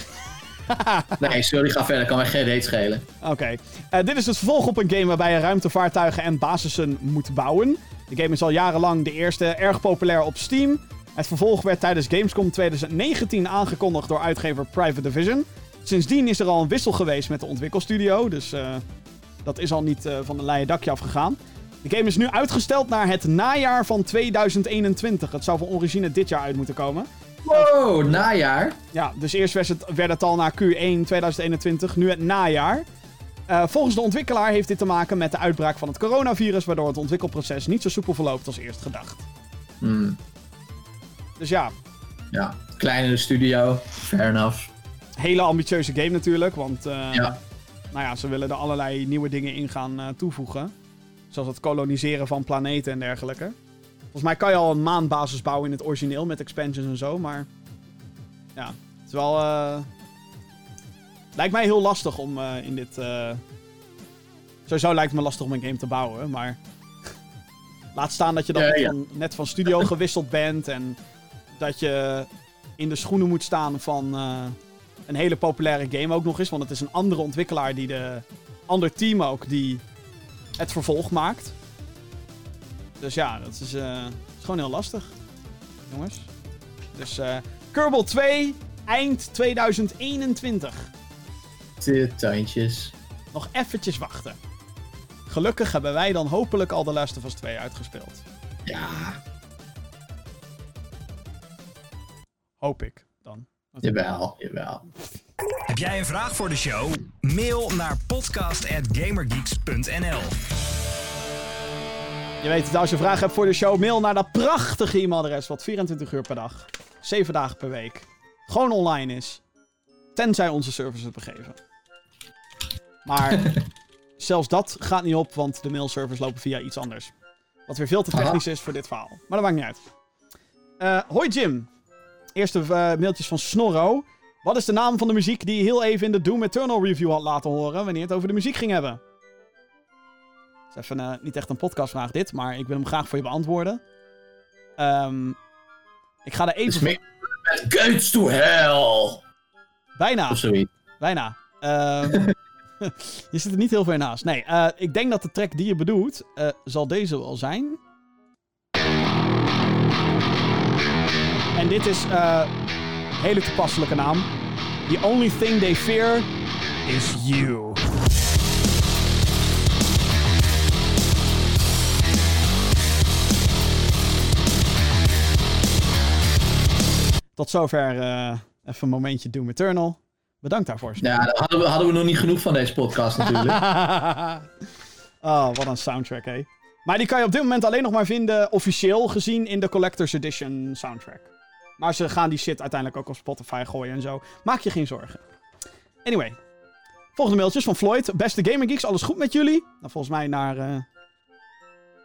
nee, sorry, ga verder. Kan mij geen reet schelen. Oké. Eh, dit is het vervolg op een game waarbij je ruimtevaartuigen en basissen moet bouwen. De game is al jarenlang de eerste, erg populair op Steam. Het vervolg werd tijdens Gamescom 2019 aangekondigd door uitgever Private Division. Sindsdien is er al een wissel geweest met de ontwikkelstudio, dus eh, dat is al niet eh, van een leien dakje afgegaan. De game is nu uitgesteld naar het najaar van 2021. Het zou van origine dit jaar uit moeten komen. Wow, najaar. Ja, dus eerst werd het, werd het al naar Q1 2021, nu het najaar. Eh, volgens de ontwikkelaar heeft dit te maken met de uitbraak van het coronavirus, waardoor het ontwikkelproces niet zo soepel verloopt als eerst gedacht. Hmm, Dus ja, ja, kleinere studio. Fair enough. hele ambitieuze game natuurlijk, want eh, Ja. nou ja, ze willen er allerlei nieuwe dingen in gaan eh, toevoegen. Zoals het koloniseren van planeten en dergelijke. Volgens mij kan je al een maanbasis bouwen in het origineel met expansions en zo, maar ja, het is wel. eh, Lijkt mij heel lastig om eh, in dit. eh, Sowieso lijkt het me lastig om een game te bouwen, maar. Laat staan dat je dan Ja, net, ja. Van, net van studio gewisseld bent en dat je in de schoenen moet staan van een hele populaire game ook nog eens. Want het is een andere ontwikkelaar die de. ander team ook die het vervolg maakt. Dus ja, dat is, eh, is gewoon heel lastig. Jongens. Dus eh Kerbal 2, eind 2021. De tuintjes. Nog eventjes wachten. Gelukkig hebben wij dan hopelijk al de Last of Us 2 uitgespeeld. Ja, Hoop ik dan. jawel, jawel. Heb jij een vraag voor de show? Mail naar podcast.gamergeeks.nl Je weet het, als je vragen hebt voor de show, mail naar dat prachtige e-mailadres wat 24 uur per dag, 7 dagen per week, gewoon online is. Tenzij onze servers het begeven. Maar zelfs dat gaat niet op, want de mailservers lopen via iets anders. Wat weer veel te technisch is voor dit verhaal. Maar dat maakt niet uit. Eh, hoi Jim. Eerste eh, mailtjes van Snorro. Wat is de naam van de muziek die je heel even in de Doom Eternal review had laten horen wanneer het over de muziek ging hebben? Is even eh, niet echt een podcastvraag dit, maar ik wil hem graag voor je beantwoorden. Ehm, ik ga er even... met Gates to Hell. Bijna. Of zoiets. Bijna. Ehm, je zit er niet heel ver naast. Nee, eh, ik denk dat de track die je bedoelt, eh, zal deze wel zijn. En dit is eh hele toepasselijke naam. The only thing they fear is you. Tot zover eh, even een momentje Doom Eternal. Bedankt daarvoor. Ja, daar hadden we, hadden we nog niet genoeg van deze podcast natuurlijk. oh, wat een soundtrack, hé. Maar die kan je op dit moment alleen nog maar vinden, officieel gezien, in de Collector's Edition soundtrack. Maar ze gaan die shit uiteindelijk ook op Spotify gooien en zo. Maak je geen zorgen. Anyway. Volgende mailtjes van Floyd. Beste Gamer Geeks, alles goed met jullie? Nou, volgens mij naar... eh,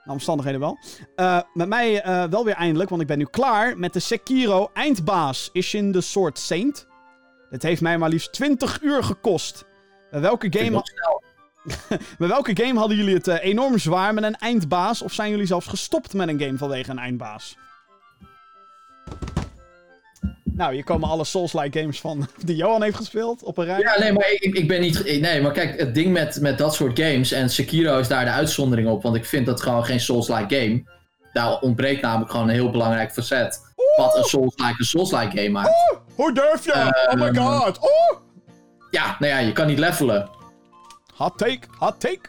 Naar omstandigheden wel. Eh, met mij eh, wel weer eindelijk, want ik ben nu klaar met de Sekiro eindbaas Ishin the Sword Saint. Dit heeft mij maar liefst 20 uur gekost. Bij welke game, bij welke game hadden jullie het eh, enorm zwaar met een eindbaas? Of zijn jullie zelfs gestopt met een game vanwege een eindbaas? Nou, hier komen alle Souls-like games van die Johan heeft gespeeld op een rij. Ja, nee, maar ik, ik ben niet. Nee, maar kijk, het ding met, met dat soort games. En Sekiro is daar de uitzondering op. Want ik vind dat gewoon geen Souls-like game. Daar ontbreekt namelijk gewoon een heel belangrijk facet. Wat een Souls-like een Souls-like game maakt. Hoe durf je? oh my Ehm. god! Oh! Ja, nou ja, je kan niet levelen. Hot take, hot take.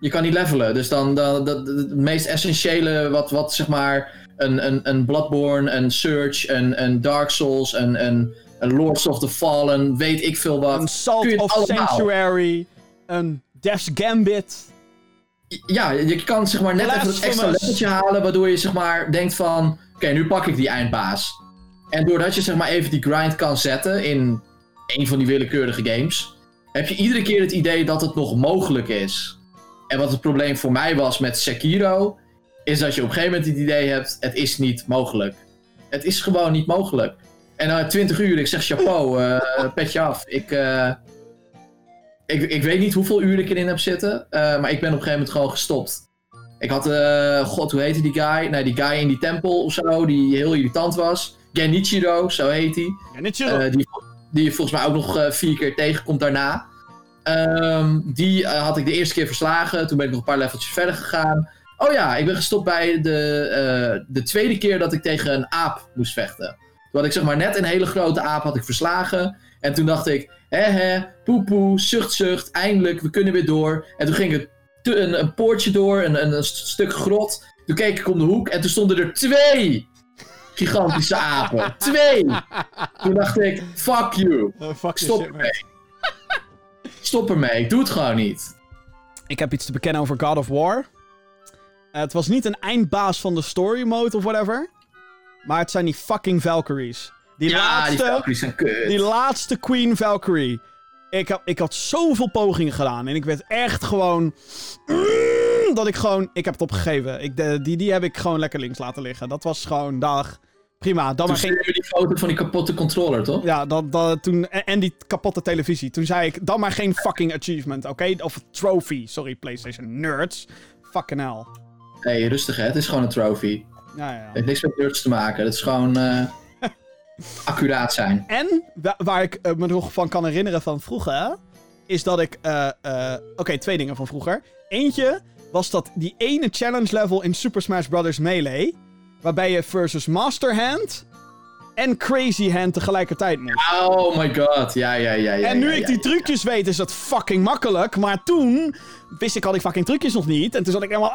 Je kan niet levelen. Dus dan, dan dat- dat- het meest essentiële wat, wat zeg maar een, een, een Bloodborne, een Surge, een, een Dark Souls, een, een, een Lords of the Fallen, weet ik veel wat. Een Salt of allemaal. Sanctuary. Een Death's Gambit. Ja, je kan zeg maar net even dat extra leveltje halen, waardoor je zeg maar denkt van, oké, nu pak ik die eindbaas. En doordat je zeg maar even die grind kan zetten in een van die willekeurige games, heb je iedere keer het idee dat het nog mogelijk is. En wat het probleem voor mij was met Sekiro, is dat je op een gegeven moment het idee hebt, het is niet mogelijk. Het is gewoon niet mogelijk. En na 20 uur, ik zeg chapeau, eh petje af. Ik, eh, ik, ik weet niet hoeveel uur ik erin heb zitten, eh, maar ik ben op een gegeven moment gewoon gestopt. Ik had, god, hoe heette die guy? Nee, die guy in die tempel of zo, die heel irritant was. Genichiro, zo heet hij. Eh, die, die je volgens mij ook nog vier keer tegenkomt daarna. Ehm, die had ik de eerste keer verslagen. Toen ben ik nog een paar leveltjes verder gegaan. Oh ja, ik ben gestopt bij de, eh, de tweede keer dat ik tegen een aap moest vechten. Toen had ik zeg maar net een hele grote aap had ik verslagen. En toen dacht ik, hè hè, poepoe, zucht zucht, eindelijk, we kunnen weer door. En toen ging ik te- een, een poortje door, een, een, een st- stuk grot. Toen keek ik om de hoek en toen stonden er twee gigantische apen. Twee! Toen dacht ik, fuck you. Fuck Stop man. ermee. Stop ermee, ik doe het gewoon niet. Ik heb iets te bekennen over God of War. Het was niet een eindbaas van de story mode of whatever. Maar het zijn die fucking Valkyries. Die ja, die laatste, Valkyries zijn kut. die laatste Queen Valkyrie. Ik, had- ik had zoveel pogingen gedaan. En ik werd echt gewoon... Dat ik gewoon... Ik heb het opgegeven. Ik, de, die, die heb ik gewoon lekker links laten liggen. Dat was gewoon... Dag. Prima. Dan Toen maar geen... die foto van die kapotte controller, toch? Ja, dat, dat, toen, en, en die kapotte televisie. Toen zei ik, dan maar geen fucking achievement, oké? Of trophy. Sorry, PlayStation nerds. Fucking hell. Nee, rustig hè, het is gewoon een trophy. Ja, ja. Het heeft niks met nerds te maken, het is gewoon eh, accuraat zijn. En wa- waar ik eh, me nog van kan herinneren van vroeger, is dat ik. eh, Oké, twee dingen van vroeger. Eentje was dat die ene challenge level in Super Smash Bros. Melee. Waarbij je versus Master Hand en Crazy Hand tegelijkertijd moest. Oh my god, ja, ja, ja. ja en nu ja, ik die ja. trucjes weet, is dat fucking makkelijk. Maar toen wist ik al die fucking trucjes nog niet. En toen zat ik helemaal.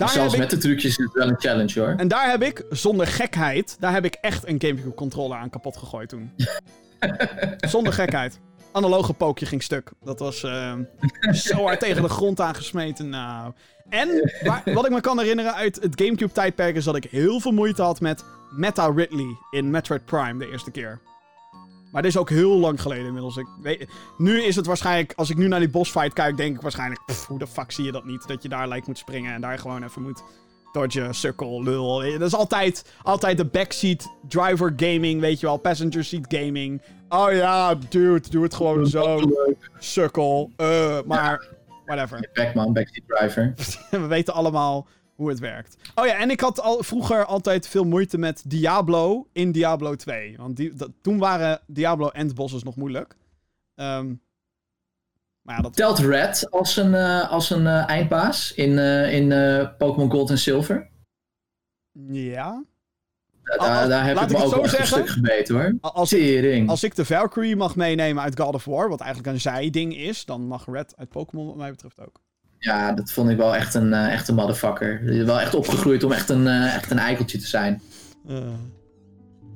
Daar Zelfs ik, met de trucjes is het wel een challenge hoor. En daar heb ik, zonder gekheid, daar heb ik echt een Gamecube controller aan kapot gegooid toen. zonder gekheid. Analoge pookje ging stuk. Dat was eh, zo hard tegen de grond aangesmeten. Nou. En waar- wat ik me kan herinneren uit het Gamecube tijdperk is dat ik heel veel moeite had met Meta Ridley in Metroid Prime de eerste keer. Maar dit is ook heel lang geleden inmiddels. Ik weet, nu is het waarschijnlijk, als ik nu naar die bossfight kijk, denk ik waarschijnlijk, pff, hoe de fuck zie je dat niet? Dat je daar lijkt moet springen en daar gewoon even moet dodgen, sukkel, lul. Dat is altijd, altijd de backseat driver gaming, weet je wel, passenger seat gaming. Oh ja, dude, doe het gewoon zo, sukkel. Eh, maar, whatever. Pac-Man, Backseat Driver. We weten allemaal hoe het werkt. Oh ja, en ik had al vroeger altijd veel moeite met Diablo in Diablo 2. Want die, dat, toen waren Diablo endbosses nog moeilijk. Ehm, maar ja, dat... Telt Red als een, eh, als een eh, eindbaas in, eh, in Pokémon Gold en Silver? Ja. Da- daar heb ik me ook echt een stuk gebeten hoor. Als ik, als ik de Valkyrie mag meenemen uit God of War, wat eigenlijk een zijding is, dan mag Red uit Pokémon wat mij betreft ook. Ja, dat vond ik wel echt een, eh, echt een motherfucker. Wel echt opgegroeid om echt een, eh, echt een eikeltje te zijn. Eh,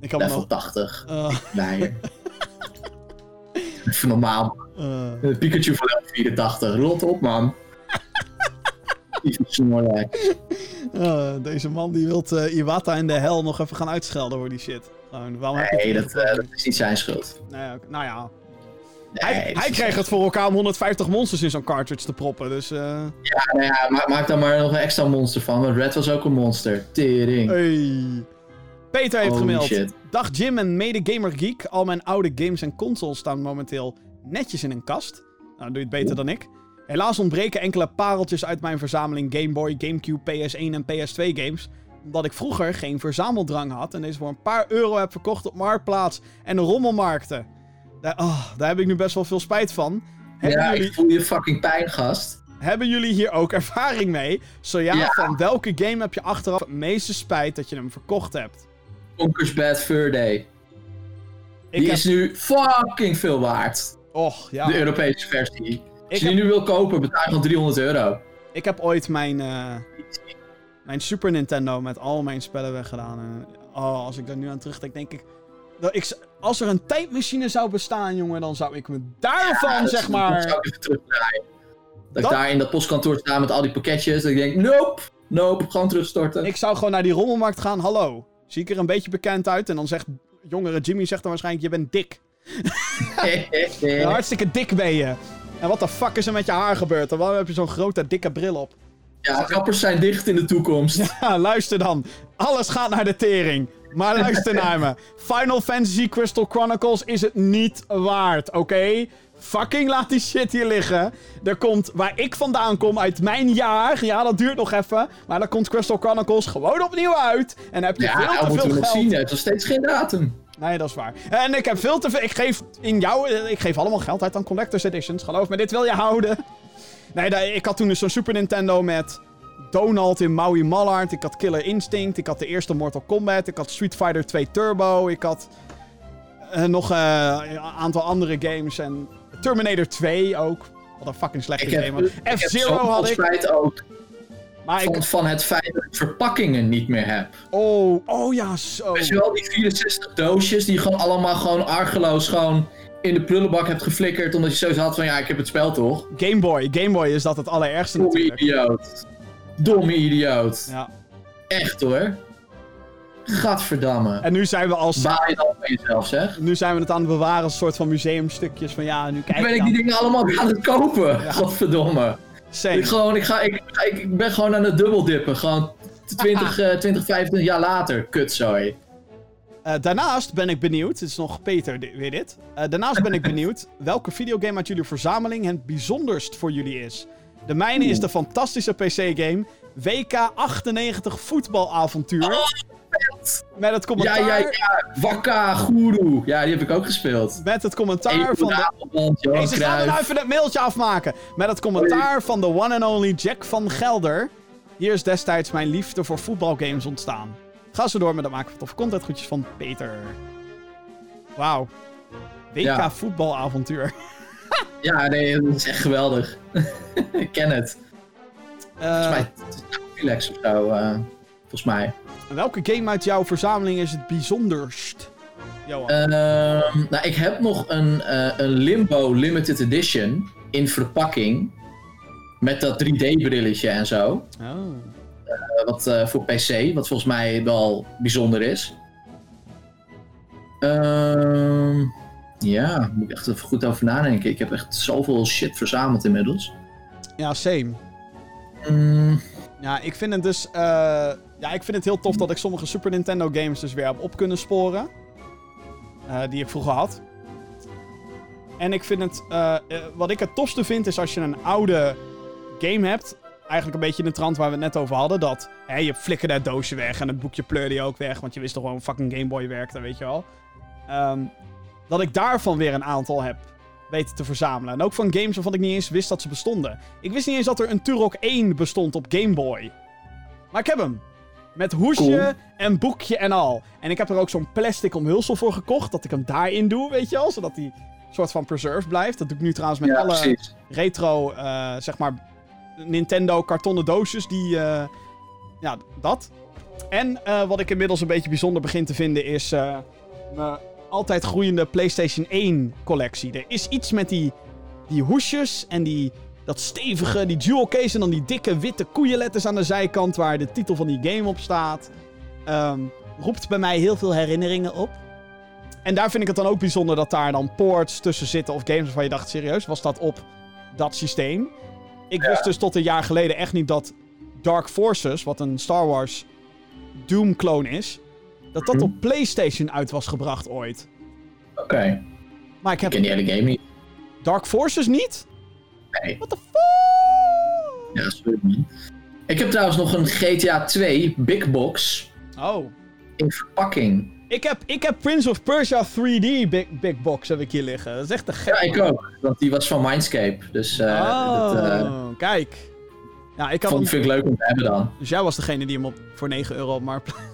ik Level nog... 80. eh, Nee. Even normaal. Pikachu van level 84. Rot op, man. Eh, deze man die wil Iwata in de hel nog even gaan uitschelden voor die shit. Gewoon, waarom heb je Nee, dat, dat is niet zijn schuld. Nee, nou ja. Hij, Nee, hij kreeg het voor elkaar om 150 monsters in zo'n cartridge te proppen. Dus, eh Ja, nou ja, ma- maak daar maar nog een extra monster van. Want Red was ook een monster. Tering. hey. Peter heeft Holy gemeld. shit. Dag Jim en mede Gamer Geek. Al mijn oude games en consoles staan momenteel netjes in een kast. Nou, dan doe je het beter dan ik. Helaas ontbreken enkele pareltjes uit mijn verzameling Game Boy, Gamecube, PS1 en PS2 games. Omdat ik vroeger geen verzameldrang had en deze voor een paar euro heb verkocht op Marktplaats en de rommelmarkten. Daar, oh, daar heb ik nu best wel veel spijt van. Hebben, Ja, jullie, ik voel je fucking pijn, gast. hebben jullie hier ook ervaring mee? Zo ja, Ja. van welke game heb je achteraf het meeste spijt dat je hem verkocht hebt? Conker's Bad Fur Day. Ik Die heb... is nu fucking veel waard. Och, ja. De Europese versie. Als je heb- die nu wil kopen, betaal je gewoon 300 euro. Ik heb ooit mijn, eh, mijn Super Nintendo met al mijn spellen weggedaan. En, oh, als ik daar nu aan terugdenk, denk ik, dat ik... Als er een tijdmachine zou bestaan, jongen, dan zou ik me daarvan, Ja, zeg maar... zou ik terugdraaien. Dat, Dat- ik daar in dat postkantoor sta met al die pakketjes. Dat ik denk, nope, nope, gewoon terugstorten. Ik zou gewoon naar die rommelmarkt gaan. Hallo, zie ik er een beetje bekend uit? En dan zegt jongere Jimmy zegt dan waarschijnlijk, je bent dik. Ja, hartstikke dik ben je. En wat de fuck is er met je haar gebeurd? En waarom heb je zo'n grote, dikke bril op? ja, kappers zijn dicht in de toekomst. Ja, luister dan. Alles gaat naar de tering. Maar luister naar me. Final Fantasy Crystal Chronicles is het niet waard, oké? Fucking laat die shit hier liggen. Er komt, waar ik vandaan kom, uit mijn jaar. Ja, dat duurt nog even. Maar dan komt Crystal Chronicles gewoon opnieuw uit. En dan heb je Ja, veel te moeten veel we nog geld. zien. Het is nog steeds geen datum. Nee, dat is waar. En ik heb veel te veel. Ik geef in jou. Ik geef allemaal geld uit aan collector's editions. Geloof me, dit wil je houden. Nee, ik had toen dus zo'n Super Nintendo met Donald in Maui Mallard. Ik had Killer Instinct. Ik had de eerste Mortal Kombat. Ik had Street Fighter 2 Turbo. Ik had eh, nog eh, een aantal andere games. En Terminator 2 ook. Wat een fucking slechte Ik game. F-Zero had ik. spijt ook Maar ik. van, van het feit dat ik verpakkingen niet meer heb. Oh, oh ja, zo. Weet je wel, die 64 doosjes die je gewoon allemaal gewoon argeloos gewoon in de prullenbak hebt geflikkerd. Omdat je zo had van ja, ik heb het spel toch. Game Boy. Game Boy is dat het allerergste natuurlijk. idioot. Domme idioot. Ja. Echt hoor. Gadverdamme. En nu zijn we als Baal je dan van jezelf zeg. Nu zijn we het aan het bewaren als een soort van museumstukjes van ja, nu kijk Nu ben ik die dingen allemaal aan het kopen. Godverdomme. Same. Ik, gewoon, ik, ga, ik, ik, ben gewoon aan het dubbeldippen. Gewoon 20, eh, 20 25 jaar later. Kutzooi. Eh, daarnaast ben ik benieuwd, het is nog Peter weer dit. Eh, daarnaast ben ik benieuwd welke videogame uit jullie verzameling het bijzonderst voor jullie is. De mijne is de fantastische PC-game WK98 voetbalavontuur. Met het Ja, commentaar, ja, ja. Wakka, Guru. Ja, die heb ik ook gespeeld. Met het commentaar Even van de... Johan Jezus, gaan nou Cruijff. even dat mailtje afmaken. Met het commentaar van de one and only Jack van Gelder. Hier is destijds mijn liefde voor voetbalgames ontstaan. Ga zo door met het maken van toffe content. Groetjes van Peter. Wauw. WK Ja. voetbalavontuur. Ja, nee, dat is echt geweldig. ik ken het. Eh, Volgens mij is nou relax of zo. eh, volgens mij. welke game uit jouw verzameling is het bijzonderst? Johan. Ehm, nou, ik heb nog een, eh, een Limbo Limited Edition in verpakking. Met dat 3D-brilletje en zo. oh. Eh, wat eh, voor PC, wat volgens mij wel bijzonder is. Ehm, ja, moet ik echt even goed over nadenken. Ik heb echt zoveel shit verzameld inmiddels. Ja, same. Mm, Ja, ik vind het dus. eh, ja, ik vind het heel tof dat ik sommige Super Nintendo games dus weer heb op kunnen sporen. Eh, die ik vroeger had. En ik vind het. eh, wat ik het tofste vind is als je een oude game hebt. Eigenlijk een beetje in de trant waar we het net over hadden. Dat hè, je flikkerde het doosje weg en het boekje pleurde je ook weg. Want je wist toch gewoon fucking Game Boy werkte, weet je wel. Ehm, dat ik daarvan weer een aantal heb weten te verzamelen. En ook van games waarvan ik niet eens wist dat ze bestonden. Ik wist niet eens dat er een Turok 1 bestond op Game Boy. Maar ik heb hem. Met hoesje Cool. en boekje en al. En ik heb er ook zo'n plastic omhulsel voor gekocht. Dat ik hem daarin doe, weet je wel. Zodat hij soort van preserved blijft. Dat doe ik nu trouwens met ja, alle precies. retro, eh, zeg maar, Nintendo kartonnen doosjes. Die, eh, ja, dat. En eh, wat ik inmiddels een beetje bijzonder begin te vinden is mijn altijd groeiende PlayStation 1 collectie. Er is iets met die, die hoesjes en die, dat stevige, die jewel case en dan die dikke witte koeienletters aan de zijkant waar de titel van die game op staat. Ehm, roept bij mij heel veel herinneringen op. En daar vind ik het dan ook bijzonder dat daar dan ports tussen zitten of games waarvan je dacht, serieus, was dat op dat systeem? Ik wist dus tot een jaar geleden echt niet dat Dark Forces, wat een Star Wars Doom-clone is, dat dat op PlayStation uit was gebracht ooit. Oké. Maar ik Ik ken heb die hele game niet. Dark Forces niet? Nee. What the fuck? Ja, sorry man. Ik heb trouwens nog een GTA 2 Big Box Oh. in verpakking. Ik heb, ik heb Prince of Persia 3D Big, Big Box heb ik hier liggen. Dat is echt te gek. Ja, ik ook. Want die was van Mindscape. Dus eh oh, dat eh, kijk. Ja, ik had vond, hem, vind ik leuk om te hebben dan. Dus jij was degene die hem op, voor 9 euro op Marktplaats...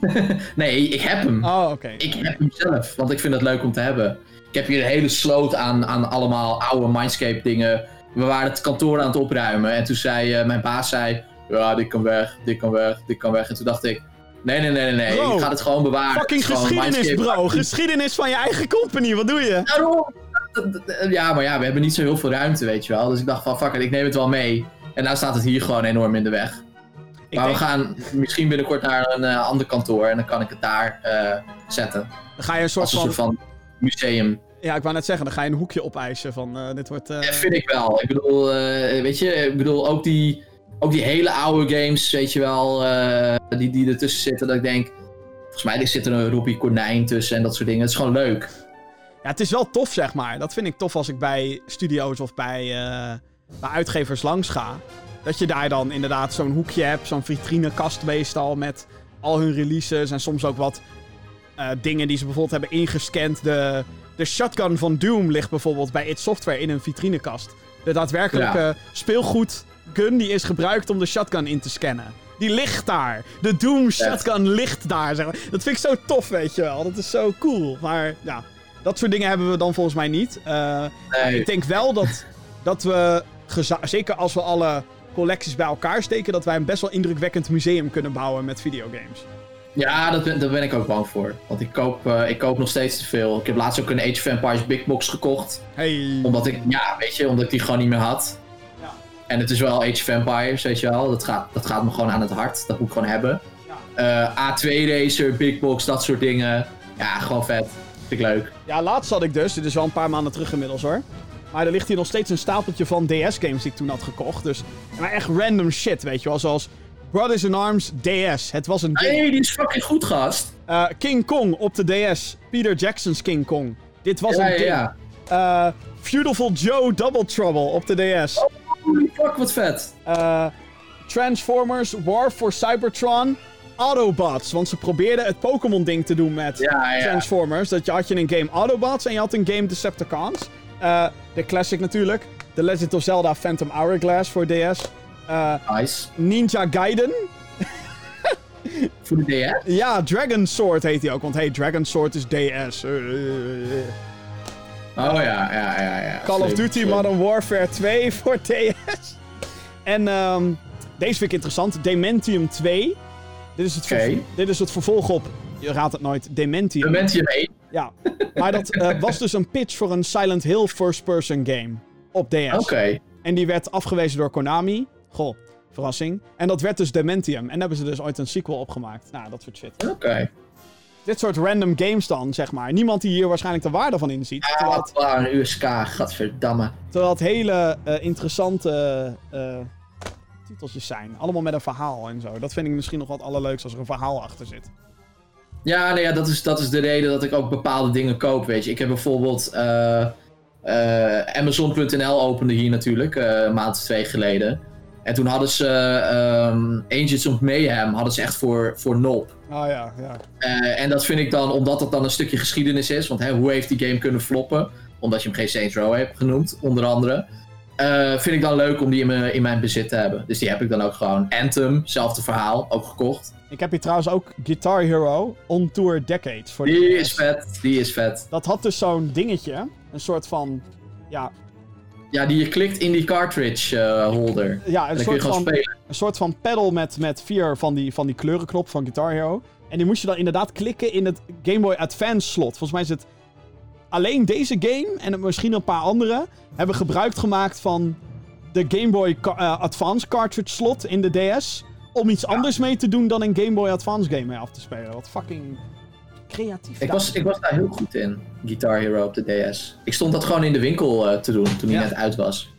Nee, ik heb hem. Oh, oké. Ik heb hem zelf, want ik vind het leuk om te hebben. Ik heb hier een hele sloot aan, aan allemaal oude Mindscape dingen. We waren het kantoor aan het opruimen en toen zei eh, mijn baas zei... Ja, dit kan weg, dit kan weg, dit kan weg. En toen dacht ik... Nee, nee, nee, nee, nee. Bro, ik ga het gewoon bewaren. Fucking geschiedenis, bro. Geschiedenis van je eigen company. Wat doe je? Daarom. Ja, maar ja, we hebben niet zo heel veel ruimte, weet je wel. Dus ik dacht van, fuck it, ik neem het wel mee. En nou staat het hier gewoon enorm in de weg. Maar denk, we gaan misschien binnenkort naar een eh, ander kantoor en dan kan ik het daar eh, zetten. dan ga je een soort Als een van... soort van museum. Ja, ik wou net zeggen, dan ga je een hoekje opeisen van... eh, dit wordt... Dat vind ik wel. Ik bedoel, weet je, ik bedoel ook die, ook die hele oude games, weet je wel, die, die ertussen zitten. Dat ik denk, volgens mij zit er een Robbie Konijn tussen en dat soort dingen. Het is gewoon leuk. Ja, het is wel tof, zeg maar. Dat vind ik tof als ik bij studio's of bij, bij uitgevers langs ga. Dat je daar dan inderdaad zo'n hoekje hebt, zo'n vitrinekast meestal met al hun releases en soms ook wat eh, dingen die ze bijvoorbeeld hebben ingescand. De, de shotgun van Doom ligt bijvoorbeeld bij id Software in een vitrinekast. De daadwerkelijke speelgoedgun die is gebruikt om de shotgun in te scannen. Die ligt daar. De Doom shotgun ligt daar. Zeg maar. Dat vind ik zo tof, weet je wel. Dat is zo cool. Maar ja, dat soort dingen hebben we dan volgens mij niet. Eh, Nee. ik denk wel dat, dat we, zeker als we alle collecties bij elkaar steken, dat wij een best wel indrukwekkend museum kunnen bouwen met videogames. Ja, dat ben, daar ben ik ook bang voor. Want ik koop, eh, ik koop nog steeds te veel. Ik heb laatst ook een Age of Empires Big Box gekocht. Hey. Omdat ik, ja, weet je, omdat ik die gewoon niet meer had. Ja. En het is wel Age of Empires, weet je wel. Dat gaat, dat gaat me gewoon aan het hart. Dat moet ik gewoon hebben. Eh, A2 Racer, Big Box, dat soort dingen. Ja, gewoon vet. Vind ik leuk. Ja, laatst had ik dus, dit is wel een paar maanden terug inmiddels hoor. Maar er ligt hier nog steeds een stapeltje van DS-games die ik toen had gekocht. Dus maar echt random shit, weet je wel. Zoals Brothers in Arms DS. Het was een. Nee, die is fucking goed, gast. Eh, King Kong op de DS. Peter Jackson's King Kong. Dit was Ja, een ja, ding. ja. Eh, Beautiful Joe Double Trouble op de DS. Holy fuck, wat vet. Eh, Transformers War for Cybertron. Autobots. Want ze probeerden het Pokémon-ding te doen met. Transformers. Dat je had je een game Autobots en je had een game Decepticons. Eh, de classic natuurlijk. The Legend of Zelda Phantom Hourglass voor DS. Eh, Nice. Ninja Gaiden. Voor de DS? Ja, Dragon Sword heet hij ook. Want hey, Dragon Sword is DS. Eh. Oh ja, ja, ja. ja. Call of Duty. Modern Warfare 2 voor DS. En ehm, deze vind ik interessant. Dementium 2. Dit is, het dit is het vervolg op, je raadt het nooit, Dementium. Dementium 1. ja. Maar dat eh, was dus een pitch voor een Silent Hill first-person game op DS. Oké. En die werd afgewezen door Konami. Goh, verrassing. En dat werd dus Dementium. En daar hebben ze dus ooit een sequel op gemaakt. Nou, dat soort shit. Oké. Dit soort random games dan, zeg maar. Niemand die hier waarschijnlijk de waarde van inziet. Terwijl Ah, het, wat waar, een USK, gadverdamme. terwijl het hele eh, interessante titeltjes zijn. Allemaal met een verhaal en zo. Dat vind ik misschien nog wat allerleukst als er een verhaal achter zit. Ja, nou ja, dat is, dat is de reden dat ik ook bepaalde dingen koop, weet je. Ik heb bijvoorbeeld... eh, eh, Amazon.nl opende hier natuurlijk, eh, een maand of twee geleden. En toen hadden ze ehm, Agents of Mayhem hadden ze echt voor, voor nop. Ah ja, ja. En dat vind ik dan, omdat dat dan een stukje geschiedenis is. Want hè, hoe heeft die game kunnen floppen? Omdat je hem geen Saints Row hebt genoemd, onder andere. Eh, vind ik dan leuk om die in mijn, in mijn bezit te hebben. Dus die heb ik dan ook gewoon. Anthem, zelfde verhaal, ook gekocht. Ik heb hier trouwens ook Guitar Hero On Tour Decades. Voor Die DS. is vet, die is vet. Dat had dus zo'n dingetje. Een soort van... Ja, Ja, die je klikt in die cartridge eh, holder. ja En een, soort van, spelen. een soort van pedal met, met vier van die, van die kleurenknop van Guitar Hero. En die moest je dan inderdaad klikken in het Game Boy Advance slot. Volgens mij is het alleen deze game en misschien een paar andere hebben gebruik gemaakt van de Game Boy eh, Advance cartridge slot in de DS. Om iets anders mee te doen dan een Game Boy Advance game mee af te spelen. Wat fucking Creatief. Ik was, ik was daar heel goed in, Guitar Hero op de DS. Ik stond dat gewoon in de winkel eh, te doen toen die Ja. net uit was.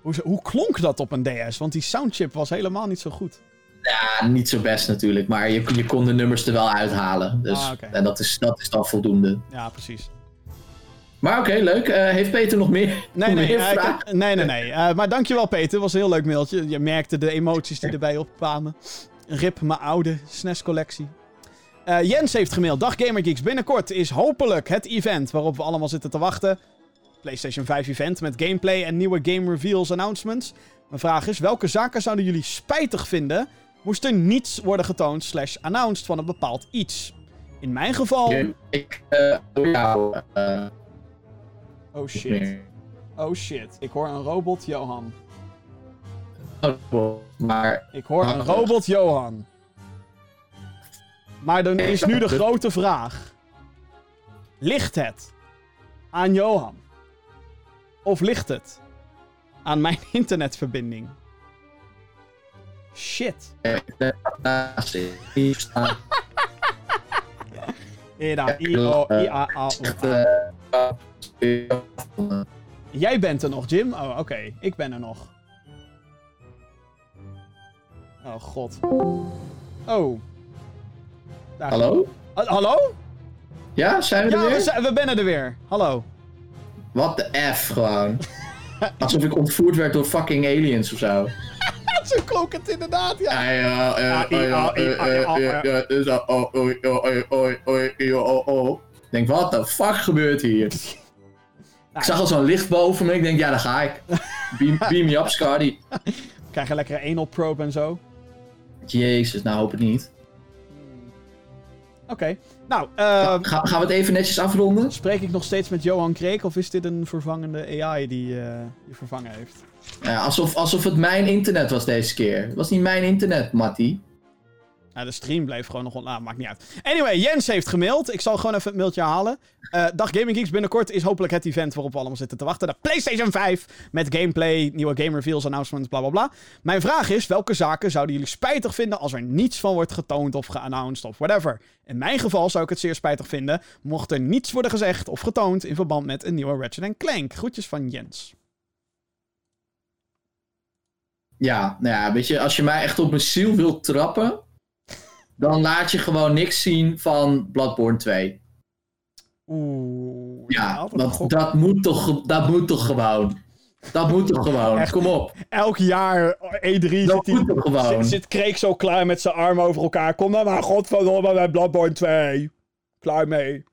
Hoe, hoe klonk dat op een DS? Want die soundchip was helemaal niet zo goed. Ja, niet zo best natuurlijk, maar je, je kon de nummers er wel uithalen. Dus, Ah. En dat is, dat is dan voldoende. Ja, precies. Maar oké, leuk. Eh, heeft Peter nog meer, Nee, nee, meer ik heb- nee, nee, nee. Eh, maar dankjewel, Peter. Het was een heel leuk mailtje. Je merkte de emoties die erbij opkwamen. Rip, mijn oude SNES-collectie. Eh, Jens heeft gemaild. Dag Gamergeeks. Binnenkort is hopelijk het event waarop we allemaal zitten te wachten. PlayStation 5 event met gameplay en nieuwe game reveals announcements. Mijn vraag is, welke zaken zouden jullie spijtig vinden... moest er niets worden getoond slash announced van een bepaald iets? In mijn geval... Ik, eh, jou, eh, Oh shit. Oh shit. Ik hoor een robot Johan. Oh, Maar Ik hoor een robot Johan. Maar dan is nu de grote vraag. Ligt het aan Johan? Of ligt het aan mijn internetverbinding? Shit. Ida, I, O, I, A, A, O, eh, Jij bent er nog, Jim? Oh, oké. Ik ben er nog. Oh, god. Oh. Daar- Hallo? Ha- hallo? Ja, zijn we er Ja, weer? we, zijn, we zijn er weer. Hallo. Wat de F gewoon. Alsof ik ontvoerd werd door fucking aliens of zo. Zo klonk het inderdaad, ja. Denk, wat de fuck gebeurt hier? Ik zag al zo'n licht boven me. Ik denk, ja, daar ga ik. Beam, beam me up, Scardy. Krijg je lekkere anal probe en zo? Jezus, nou hoop het niet. Oké. Nou, eh, Ga, gaan we het even netjes afronden? spreek ik nog steeds met Johan Kreek of is dit een vervangende AI die eh, je vervangen heeft? Ja, alsof, alsof het mijn internet was deze keer. Het was niet mijn internet, Matty. Nou, de stream bleef gewoon nog... Nou, maakt niet uit. Anyway, Jens heeft gemaild. Ik zal gewoon even het mailtje halen. Eh, dag Gaming Geeks. Binnenkort is hopelijk het event waarop we allemaal zitten te wachten. De PlayStation 5. Met gameplay, nieuwe game reveals, announcements, bla bla bla. Mijn vraag is, welke zaken zouden jullie spijtig vinden als er niets van wordt getoond of geannounced of whatever? In mijn geval zou ik het zeer spijtig vinden mocht er niets worden gezegd of getoond in verband met een nieuwe Ratchet Clank. Groetjes van Jens. Ja, nou ja, weet je, als je mij echt op mijn ziel wilt trappen, dan laat je gewoon niks zien van Bloodborne 2. Oeh. Ja, dat, dat, moet toch, dat moet toch gewoon. Dat moet toch gewoon. Echt. Kom op. Elk jaar E3 zit Dat hij... moet toch gewoon. Zit, zit Kreek zo klaar met zijn armen over elkaar. Kom dan maar, godverdomme, bij Bloodborne 2. Klaar mee.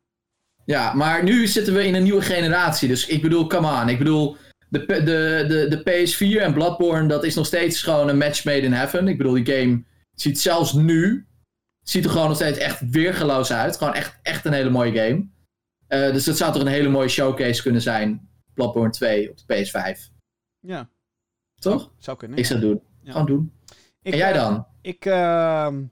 Ja, maar nu zitten we in een nieuwe generatie. Dus ik bedoel, come on. Ik bedoel, de, de, de, de PS4 en Bloodborne, dat is nog steeds gewoon een match made in heaven. Ik bedoel, die game ziet zelfs nu, ziet er gewoon nog steeds echt weergeloos uit. Gewoon echt, echt een hele mooie game. Eh, dus dat zou toch een hele mooie showcase kunnen zijn. Bloodborne 2 op de PS5. Ja, Toch? zou kunnen. Ik zou het doen. Ja. Gewoon doen. Ik, En jij eh, dan? Ik, ehm,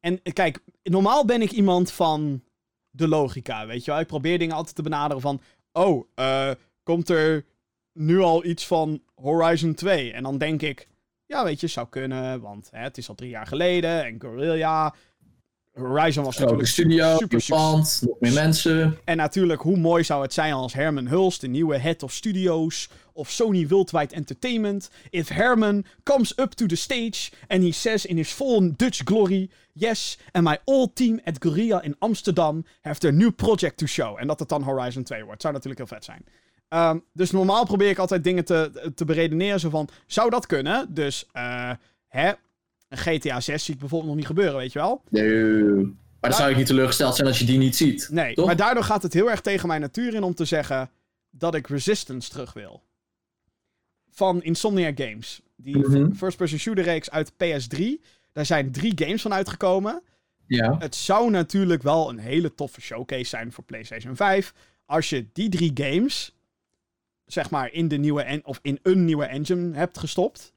En kijk, normaal ben ik iemand van de logica, weet je wel. Ik probeer dingen altijd te benaderen van... Oh, eh, komt er nu al iets van Horizon 2? En dan denk ik... Ja, weet je, zou kunnen, want hè, het is al drie jaar geleden. En Guerrilla... Horizon was natuurlijk studio, super Japan, nog meer mensen. En natuurlijk, hoe mooi zou het zijn als Herman Hulst, de nieuwe head of studios of Sony Worldwide Entertainment, if Herman comes up to the stage and he says in his full Dutch glory, yes, and my all team at Guerrilla in Amsterdam have their new project to show. En dat het dan Horizon 2 wordt. Zou natuurlijk heel vet zijn. Ehm, dus normaal probeer ik altijd dingen te, te beredeneren. Zo van, zou dat kunnen? Dus, eh, hè, een GTA 6 zie ik bijvoorbeeld nog niet gebeuren, weet je wel? Nee. Maar dan zou ik niet teleurgesteld zijn als je die niet ziet. Nee, Toch? maar daardoor gaat het heel erg tegen mijn natuur in om te zeggen dat ik Resistance terug wil. Van Insomniac Games. Die Mhm. first-person shooter reeks uit PS3. Daar zijn drie games van uitgekomen. Ja. Het zou natuurlijk wel een hele toffe showcase zijn voor PlayStation 5. Als je die drie games, zeg maar, in, de nieuwe en of in een nieuwe engine hebt gestopt.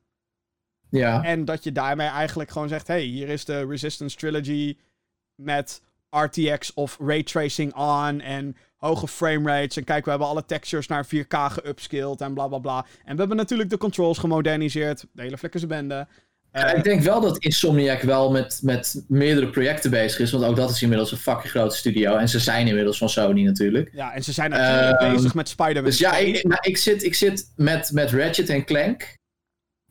Ja. En dat je daarmee eigenlijk gewoon zegt: hey, hier is de Resistance Trilogy met RTX of raytracing on en hoge framerates. En kijk, we hebben alle textures naar 4K geupskilled en bla bla bla. En we hebben natuurlijk de controls gemoderniseerd. De hele flikkerse bende. Ja, ik denk wel dat Insomniac wel met, met meerdere projecten bezig is. Want ook dat is inmiddels een fucking grote studio. En ze zijn inmiddels van Sony natuurlijk. Ja, en ze zijn natuurlijk Ehm, bezig met Spider-Man. Dus ja, 2. ik, nou, ik zit, ik zit met, met Ratchet en Clank.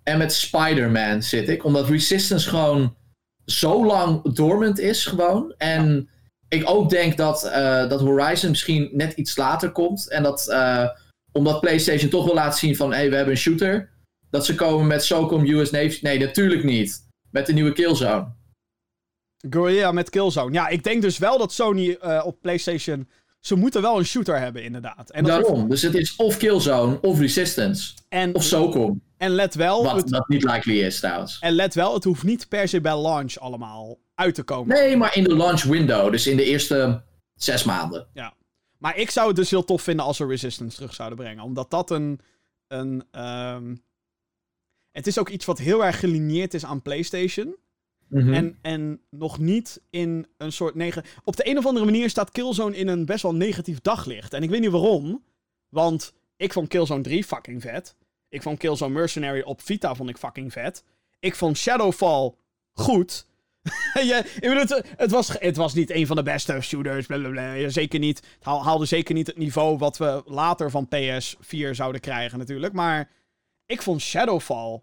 En met Spider-Man zit ik. Omdat Resistance gewoon zo lang dormant is gewoon. En ik ook denk dat, eh, dat Horizon misschien net iets later komt. En dat eh, omdat PlayStation toch wil laten zien van... Hé, hey, we hebben een shooter. Dat ze komen met SOCOM US Navy. Nee, natuurlijk niet. Met de nieuwe Killzone. Guerrilla met Killzone. Ja, ik denk dus wel dat Sony eh, op PlayStation. Ze moeten wel een shooter hebben, inderdaad. En, Daarom. Dus het is of Killzone of Resistance. en, Of SOCOM. en let wel, Wat het, dat niet likely is trouwens. en let wel, het hoeft niet per se bij launch allemaal uit te komen. Nee, maar in de launch window. Dus in de eerste zes maanden. Ja. Maar ik zou het dus heel tof vinden als ze Resistance terug zouden brengen. Omdat dat een. een ehm, Het is ook iets wat heel erg gelineerd is aan PlayStation. Mhm. En, en nog niet in een soort negen. Op de een of andere manier staat Killzone in een best wel negatief daglicht. En ik weet niet waarom. Want ik vond Killzone 3 fucking vet. Ik vond Killzone Mercenary op Vita vond ik fucking vet. Ik vond Shadowfall goed. ja, ik bedoel, het, het, was, het was niet een van de beste shooters. Blablabla. Zeker niet. Het haal- haalde zeker niet het niveau wat we later van PS4 zouden krijgen, natuurlijk. Maar ik vond Shadowfall,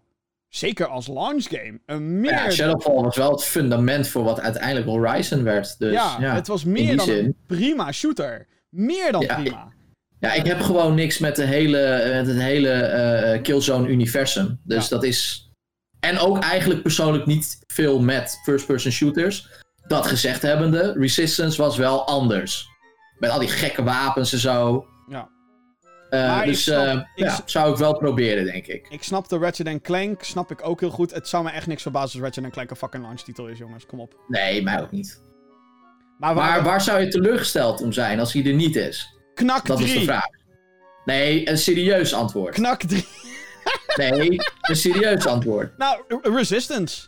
zeker als launch game, een meer. ja, Shadowfall was wel het fundament voor wat uiteindelijk Horizon werd. Dus, ja, ja, het was meer dan zin. een prima shooter. Meer dan Ja, prima. Ja, ik heb gewoon niks met, de hele, met het hele eh, Killzone-universum. Dus Ja. dat is... En ook eigenlijk persoonlijk niet veel met first-person shooters. Dat gezegd hebbende, Resistance was wel anders. Met al die gekke wapens en zo. Eh, dus snap- eh, ik ja, zou ik wel proberen, denk ik. Ik snap de Ratchet Clank, snap ik ook heel goed. Het zou me echt niks verbazen als Ratchet Clank een fucking launch titel is, jongens. Kom op. Nee, mij ook niet. Maar, waar, Maar waar zou je teleurgesteld om zijn als hij er niet is? Knak Dat is 3. de vraag. Nee, een serieus antwoord. Knak 3. Nee, een serieus antwoord. Nou, Resistance.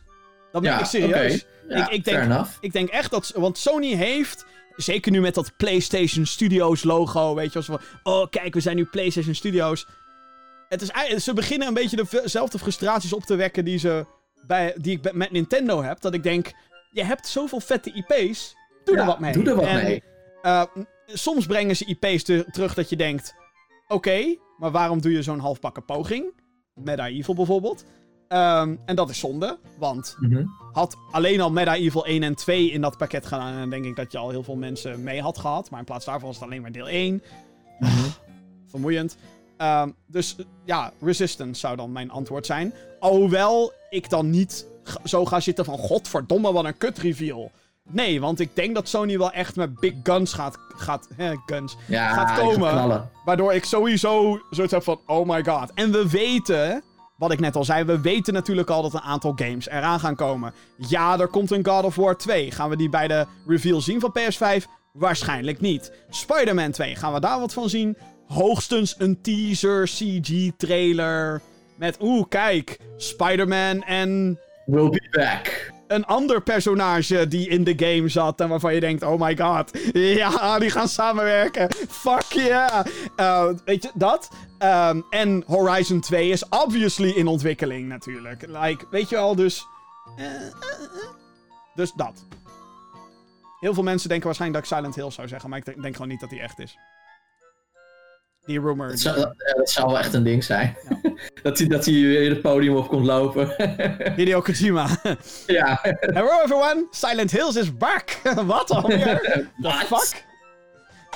Dat ben Ja, ik serieus. Ja, ik, ik, denk, fair enough. ik denk echt dat... Want Sony heeft... Zeker nu met dat PlayStation Studios logo, weet je wel. van, Oh, kijk, we zijn nu PlayStation Studios. Het is, ze beginnen een beetje dezelfde frustraties op te wekken die, ze bij, die ik met Nintendo heb. Dat ik denk, je hebt zoveel vette IP's. Doe Ja, er wat mee. Doe er wat En, mee. eh, soms brengen ze IP's te- terug dat je denkt... Oké, maar waarom doe je zo'n halfbakken poging? Medieval bijvoorbeeld. Ehm, en dat is zonde, want Mhm. had alleen al Medieval 1 en 2 in dat pakket gedaan... en dan denk ik dat je al heel veel mensen mee had gehad. Maar in plaats daarvan was het alleen maar deel 1. Mhm. Vermoeiend. Ehm, dus eh, ja, Resistance zou dan mijn antwoord zijn. Alhoewel ik dan niet zo ga zitten van... Godverdomme, wat een kut reveal. Nee, want ik denk dat Sony wel echt met big guns gaat... gaat hè, guns. Ja, gaat komen. Waardoor ik sowieso zoiets heb van, oh my god. En we weten, wat ik net al zei, we weten natuurlijk al dat een aantal games eraan gaan komen. Ja, er komt een God of War 2. Gaan we die bij de reveal zien van PS5? Waarschijnlijk niet. Spider-Man 2, gaan we daar wat van zien? Hoogstens een teaser, CG-trailer. Met, oeh, kijk, Spider-Man en We'll be back. Een ander personage die in de game zat en waarvan je denkt, oh my god, ja, die gaan samenwerken. Fuck yeah. Eh, weet je, dat. Ehm, en Horizon 2 is obviously in ontwikkeling natuurlijk. Like, weet je wel, dus... eh, eh. Dus dat. Heel veel mensen denken waarschijnlijk dat ik Silent Hill zou zeggen, maar ik denk gewoon niet dat die echt is. Die rumor. Dat zou, dat, dat zou wel echt een ding zijn. dat, hij, dat hij weer het podium op komt lopen. Hideo Kojima. ja. Hello everyone, Silent Hills is back. Wat alweer? The fuck?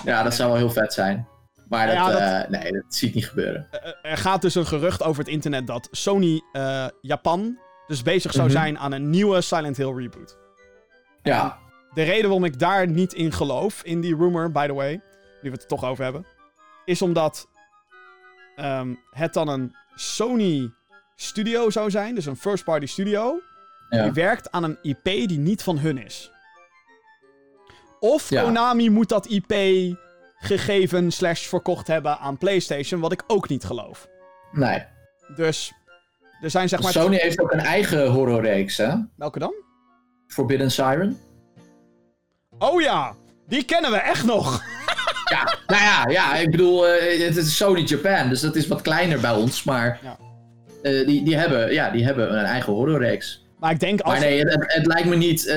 ja, dat zou wel heel vet zijn. Maar dat, Ja, dat- eh, nee, dat zie ik niet gebeuren. Eh, er gaat dus een gerucht over het internet dat Sony eh, Japan dus bezig zou Mhm. zijn aan een nieuwe Silent Hill reboot. Ja, De reden waarom ik daar niet in geloof, in die rumor, by the way, nu we het er toch over hebben, is omdat ehm, het dan een Sony studio zou zijn, dus een first-party studio, ja. die werkt aan een IP die niet van hun is. Of Ja. Konami moet dat IP gegeven slash verkocht hebben aan PlayStation, wat ik ook niet geloof. Nee. Dus er zijn zeg maar... Sony heeft ook een eigen horrorreeks, hè? Welke dan? Forbidden Siren. Oh ja, die kennen we echt nog. Ja, nou ja, ja ik bedoel, eh, het is Sony Japan, dus dat is wat kleiner bij ons. Maar Ja. eh, die, die, hebben, ja, die hebben een eigen horrorreeks. Maar ik denk als... Maar nee, het, het lijkt me niet... eh,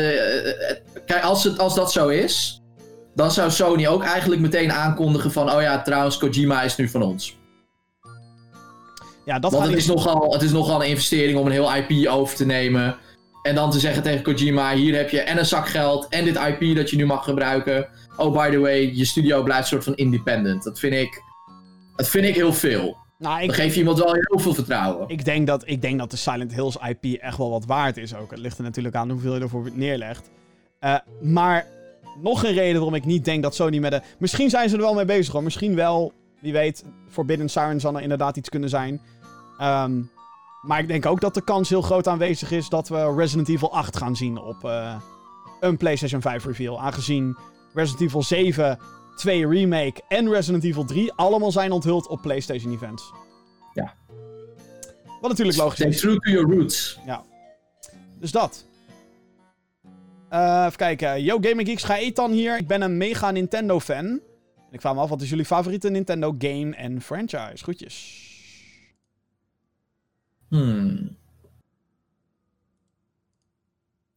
kijk, als, het, als dat zo is... Dan zou Sony ook eigenlijk meteen aankondigen van... Oh ja, trouwens, Kojima is nu van ons. ja, dat Want het is, nogal, het is nogal een investering om een heel IP over te nemen. En dan te zeggen tegen Kojima: hier heb je en een zak geld en dit IP dat je nu mag gebruiken. Oh, by the way, je studio blijft soort van independent. Dat vind ik, dat vind ik heel veel. Nou, ik, Dan geef je iemand wel heel veel vertrouwen. ik, denk dat, ik denk dat de Silent Hills IP echt wel wat waard is ook. Het ligt er natuurlijk aan hoeveel je ervoor neerlegt. Eh, maar nog een reden waarom ik niet denk dat Sony met de... Misschien zijn ze er wel mee bezig hoor. Misschien wel, wie weet, Forbidden Siren zal er inderdaad iets kunnen zijn. Ehm, maar ik denk ook dat de kans heel groot aanwezig is dat we Resident Evil 8 gaan zien op eh, een PlayStation 5 reveal. Aangezien Resident Evil 7, 2 Remake en Resident Evil 3 allemaal zijn onthuld op PlayStation events. Ja. Wat natuurlijk logisch Stay is. true to your roots. Dus dat. Eh, even kijken. Yo, Gaming Geeks, ga Ethan hier. Ik ben een mega Nintendo-fan. En ik vraag me af, wat is jullie favoriete Nintendo game en franchise? Groetjes. Hmm.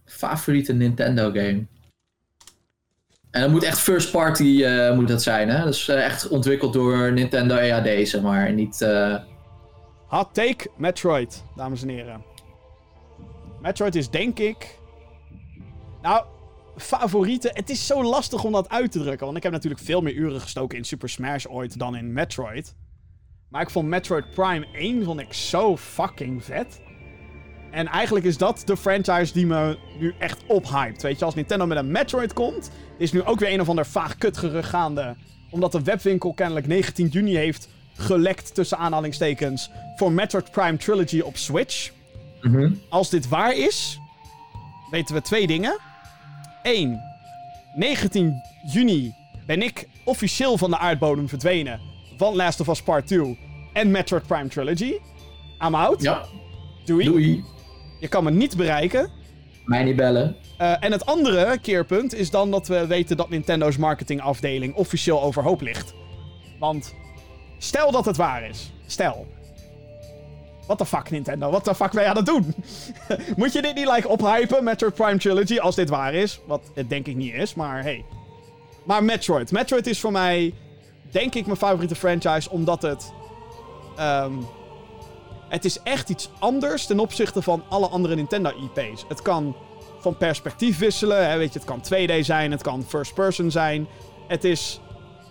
Favoriete Nintendo game. En dat moet echt first party eh, moet dat zijn, hè? Dus eh, echt ontwikkeld door Nintendo EAD, zeg maar. Niet... eh, Hot take, Metroid, dames en heren. Metroid is denk ik... Nou, favoriete... Het is zo lastig om dat uit te drukken. Want ik heb natuurlijk veel meer uren gestoken in Super Smash ooit dan in Metroid. Maar ik vond Metroid Prime 1 vond ik zo fucking vet. En eigenlijk is dat de franchise die me nu echt ophypt. Weet je, als Nintendo met een Metroid komt... is nu ook weer een of ander vaag kutgerucht gaande. Omdat de webwinkel kennelijk 19 juni heeft gelekt tussen aanhalingstekens... voor Metroid Prime Trilogy op Switch. mhm. Als dit waar is, weten we twee dingen. Eén, 19 juni ben ik officieel van de aardbodem verdwenen. Van Last of Us Part 2 en Metroid Prime Trilogy. I'm out. Ja, Doei. doei. Je kan me niet bereiken. Mij niet bellen. Eh, en het andere keerpunt is dan dat we weten dat Nintendo's marketingafdeling officieel overhoop ligt. Want stel dat het waar is. Stel. What the fuck, Nintendo? What the fuck ben je aan het doen? Moet je dit niet like ophypen, Metroid Prime Trilogy, als dit waar is? Wat het denk ik niet is, maar hey. Maar Metroid. Metroid is voor mij, denk ik, mijn favoriete franchise, omdat het... ehm, het is echt iets anders ten opzichte van alle andere Nintendo-IP's. Het kan van perspectief wisselen. Hè, weet je, het kan 2D zijn, het kan first person zijn. Het is.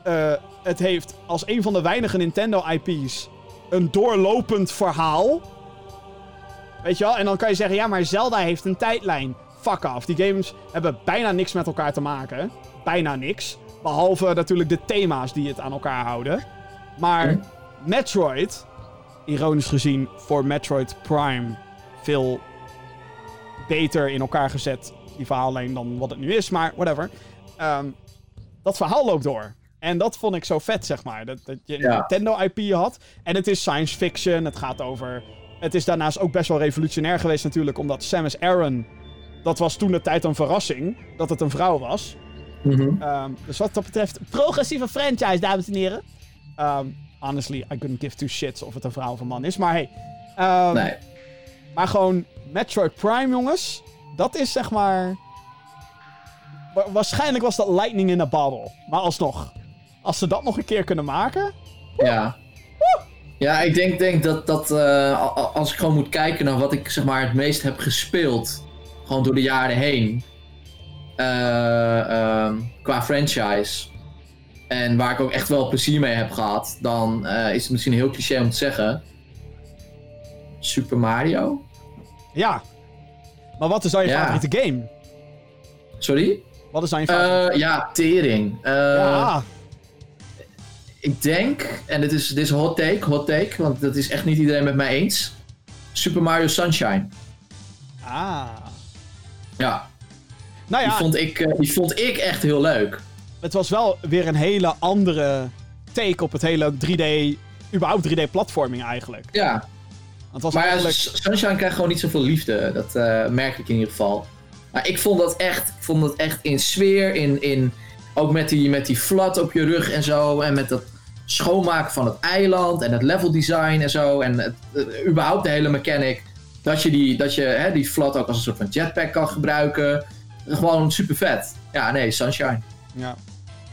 eh, het heeft als een van de weinige Nintendo-IP's een doorlopend verhaal. Weet je wel? En dan kan je zeggen, ja, maar Zelda heeft een tijdlijn. Fuck off. Die games hebben bijna niks met elkaar te maken. Bijna niks. Behalve natuurlijk de thema's die het aan elkaar houden. Maar Hm. Metroid, ironisch gezien voor Metroid Prime, veel beter in elkaar gezet, die verhaallijn, dan wat het nu is. Maar whatever. Ehm, dat verhaal loopt door. En dat vond ik zo vet, zeg maar. Dat, dat je een Ja. Nintendo-IP had. En het is science fiction. Het gaat over... Het is daarnaast ook best wel revolutionair geweest natuurlijk. Omdat Samus Aran... Dat was toen de tijd een verrassing. Dat het een vrouw was. Mhm. Ehm, dus wat dat betreft... Progressieve franchise, dames en heren. Ehm, honestly, I couldn't give two shits of het een vrouw of een man is. Maar hey. Ehm, Nee. maar gewoon Metroid Prime, jongens. Dat is zeg maar. wa- waarschijnlijk was dat lightning in a bottle. Maar alsnog. Als ze dat nog een keer kunnen maken. Ja. Ja, ik denk, denk dat, dat eh, als ik gewoon moet kijken naar wat ik zeg maar het meest heb gespeeld, gewoon door de jaren heen, eh, ehm, qua franchise, en waar ik ook echt wel plezier mee heb gehad, dan eh, is het misschien heel cliché om te zeggen, Super Mario? Ja. Maar wat is dan je Ja. favoriete game? Sorry? Wat is dan je favoriete? Eh, ja, tering. Eh, ja. Ik denk, en dit is, dit is hot take, hot take, want dat is echt niet iedereen met mij eens. Super Mario Sunshine. Ah. Ja, Nou die, ja, vond ik, die vond ik echt heel leuk. Het was wel weer een hele andere take op het hele 3D. überhaupt 3D-platforming eigenlijk. Ja, Want was maar eigenlijk. Sunshine krijgt gewoon niet zoveel liefde. Dat eh, merk ik in ieder geval. Maar ik vond dat echt, ik vond dat echt in sfeer, in, in, ook met die, met die flat op je rug en zo. En met dat schoonmaken van het eiland en het level design en zo. En het, überhaupt de hele mechanic. Dat je die, dat je, hè, die flat ook als een soort van jetpack kan gebruiken. Gewoon super vet. Ja, nee, Sunshine. Ja.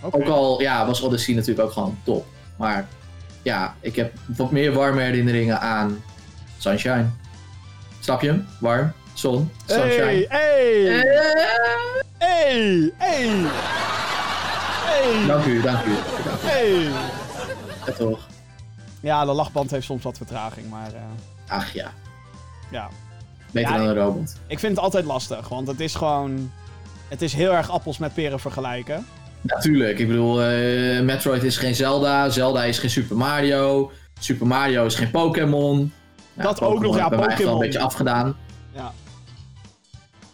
Ook al ja, was Odyssey natuurlijk ook gewoon top. Maar ja, ik heb wat meer warme herinneringen aan Sunshine. Snap je hem? Warm, zon, sunshine. Hey, hey, hey, hey. Hey, Dank u, dank u. Dank u. hey. Ja, toch? Ja, de lachband heeft soms wat vertraging, maar eh, Ach ja, ja. beter Ja, dan een robot. Ik vind het altijd lastig, want het is gewoon... Het is heel erg appels met peren vergelijken. Natuurlijk, ik bedoel, eh, Metroid is geen Zelda, Zelda is geen Super Mario, Super Mario is geen Pokémon. Ja, Dat ook nog, Pokémon ja, is Pokémon. een beetje afgedaan. Ja.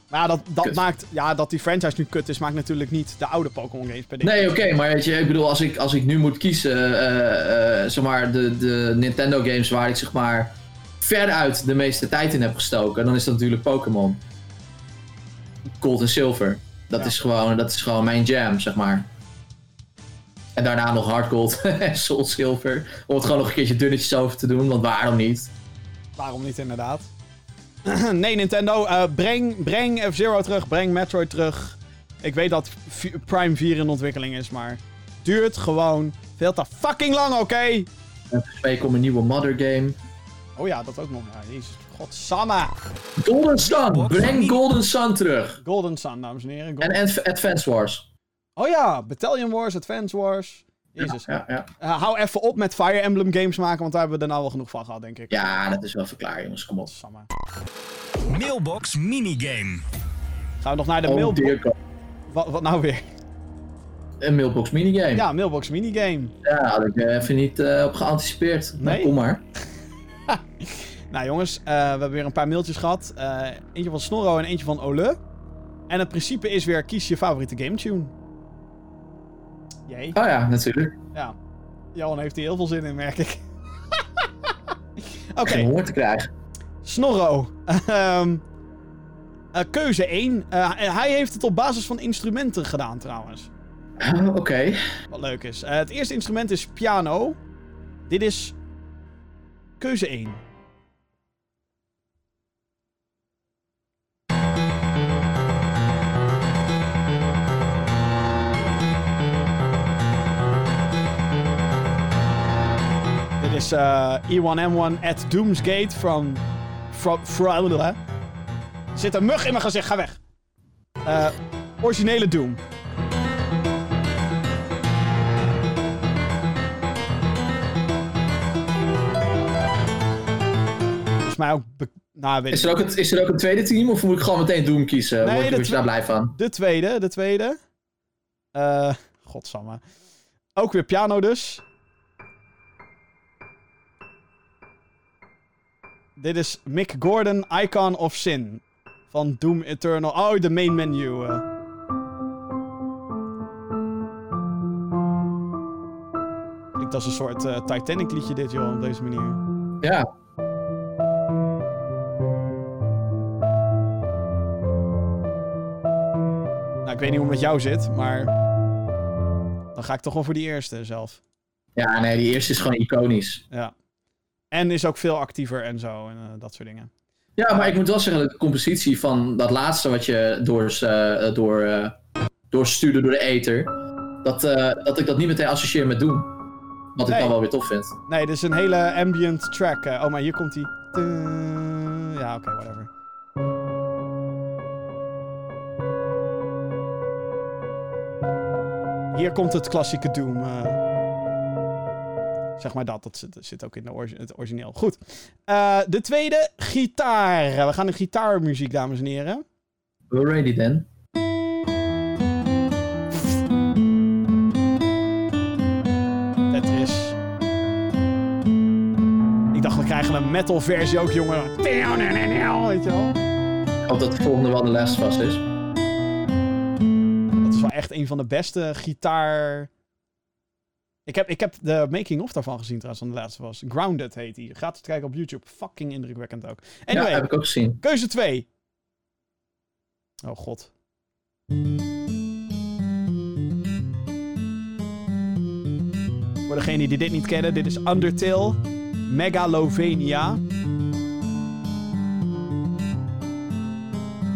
Maar ja, dat, dat Kut. maakt... Ja, dat die franchise nu kut is, maakt natuurlijk niet de oude Pokémon games per Nee, oké, maar weet je, ik bedoel, als ik, als ik nu moet kiezen, eh, eh, zeg maar, de, de Nintendo games waar ik zeg maar veruit de meeste tijd in heb gestoken, dan is dat natuurlijk Pokémon. Gold en Silver. Dat, Ja. is gewoon, dat is gewoon mijn jam, zeg maar. En daarna nog Hard Gold en Soul Silver. Om het gewoon nog een keertje dunnetjes over te doen, want waarom niet? Waarom niet, inderdaad? nee, Nintendo, eh, breng, breng F-Zero terug, breng Metroid terug. Ik weet dat V- Prime 4 in ontwikkeling is, maar duurt gewoon veel te fucking lang, oké? En twee komt een nieuwe Mother game. Oh ja, dat ook nog. Ja, jezus, godsamme. Golden Sun! Breng Golden Sun terug! Golden Sun, dames en heren. En Advance Wars. Oh ja, Battalion Wars, Advance Wars. Jezus. Ja, ja. Eh, hou even op met Fire Emblem games maken, want daar hebben we er nou wel genoeg van gehad, denk ik. ja, dat is wel verklaar, jongens. Kom op. Godsamme. Mailbox minigame. Gaan we nog naar de Oh, mailbox. Wat, wat nou weer? Een mailbox minigame. Ja, mailbox minigame. Ja, had ik eh, even niet eh, op geanticipeerd. Nou, Nee? kom maar. Nou jongens, eh, we hebben weer een paar mailtjes gehad. Eh, eentje van Snorro en eentje van Ole. En het principe is weer, kies je favoriete gametune. Jee, Oh ja, natuurlijk. ja. Johan heeft hier heel veel zin in, merk ik. Oké, honger te krijgen. Snorro. Ehm, eh, keuze 1. Eh, hij heeft het op basis van instrumenten gedaan trouwens. Oké. Wat leuk is. Het eerste instrument is piano. Dit is keuze 1. Is eh, E1M1 at Doomsgate from... from, from er zit een mug in mijn gezicht, ga weg. Eh, originele Doom. Volgens mij ook... Nou, weet Is, er ook een, is er ook een tweede team of moet ik gewoon meteen Doom kiezen? Nee, Word, je daar blij van? De tweede, de tweede. Eh, godsamme. Ook weer piano dus. Dit is Mick Gordon, Icon of Sin. Van Doom Eternal. Oh, de main menu. eh. Klinkt als een soort eh, Titanic liedje dit, joh, op deze manier. Ja. Nou, ik weet niet hoe het met jou zit, maar... Dan ga ik toch wel voor die eerste zelf. Ja, nee, die eerste is gewoon iconisch. Ja. En is ook veel actiever en zo. En eh, dat soort dingen. Ja, maar ik moet wel zeggen dat de compositie van dat laatste wat je door, eh, door, eh, doorstuurde door de ether, dat, dat ik dat niet meteen associeer met Doom. Wat ik dan wel weer tof vind. Nee, dit is een hele ambient track. oh, maar hier komt hij. Ja, oké, whatever. Hier komt het klassieke Doom. Zeg maar dat. Dat zit, zit ook in de orgi- het origineel. Goed. Eh, de tweede, gitaar. We gaan de gitaarmuziek, dames en heren. We're ready then. Tetris. Ik dacht, we krijgen een metal versie ook, jongen. Weet je wel? Ik hoop dat de volgende wel de last vast is. Dat is wel echt een van de beste gitaar... Ik heb, ik heb de making-of daarvan gezien trouwens, van de laatste was. Grounded heet die. Gaat het kijken op YouTube. Fucking indrukwekkend ook. Anyway, Ja, heb ik ook gezien. keuze 2. Oh god. Voor degenen die dit niet kennen, dit is Undertale Megalovania.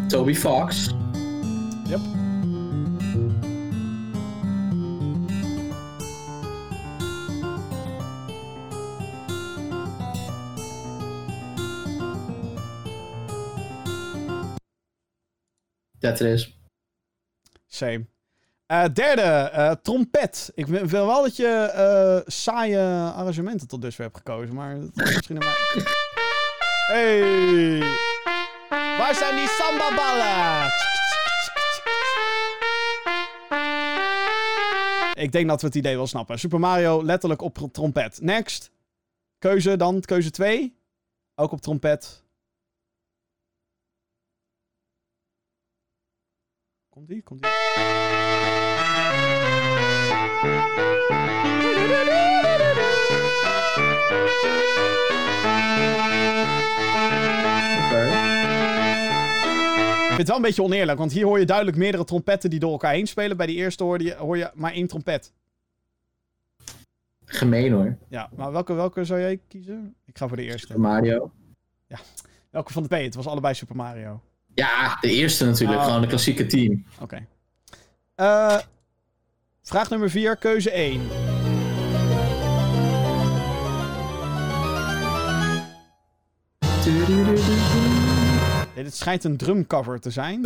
Toby Fox. Is. Same. Eh, derde, eh, trompet. Ik wil wel dat je eh, saaie arrangementen tot dusver hebt gekozen, maar dat is misschien een. Hey! Waar zijn die samba-ballen? Ik denk dat we het idee wel snappen. Super Mario letterlijk op trompet. Next. Keuze dan, keuze 2. Ook op trompet. Komt die? Komt die? Oké. Ik vind het wel een beetje oneerlijk, want hier hoor je duidelijk meerdere trompetten die door elkaar heen spelen. Bij die eerste hoor je, hoor je maar één trompet. Gemeen hoor. Ja, maar welke, welke zou jij kiezen? Ik ga voor de eerste. Mario. Welke van de twee? Het was allebei Super Mario. Ja, de eerste natuurlijk. Oh, gewoon de klassieke team. Oké. Eh, vraag nummer 4, keuze 1. Dit schijnt een drumcover te zijn.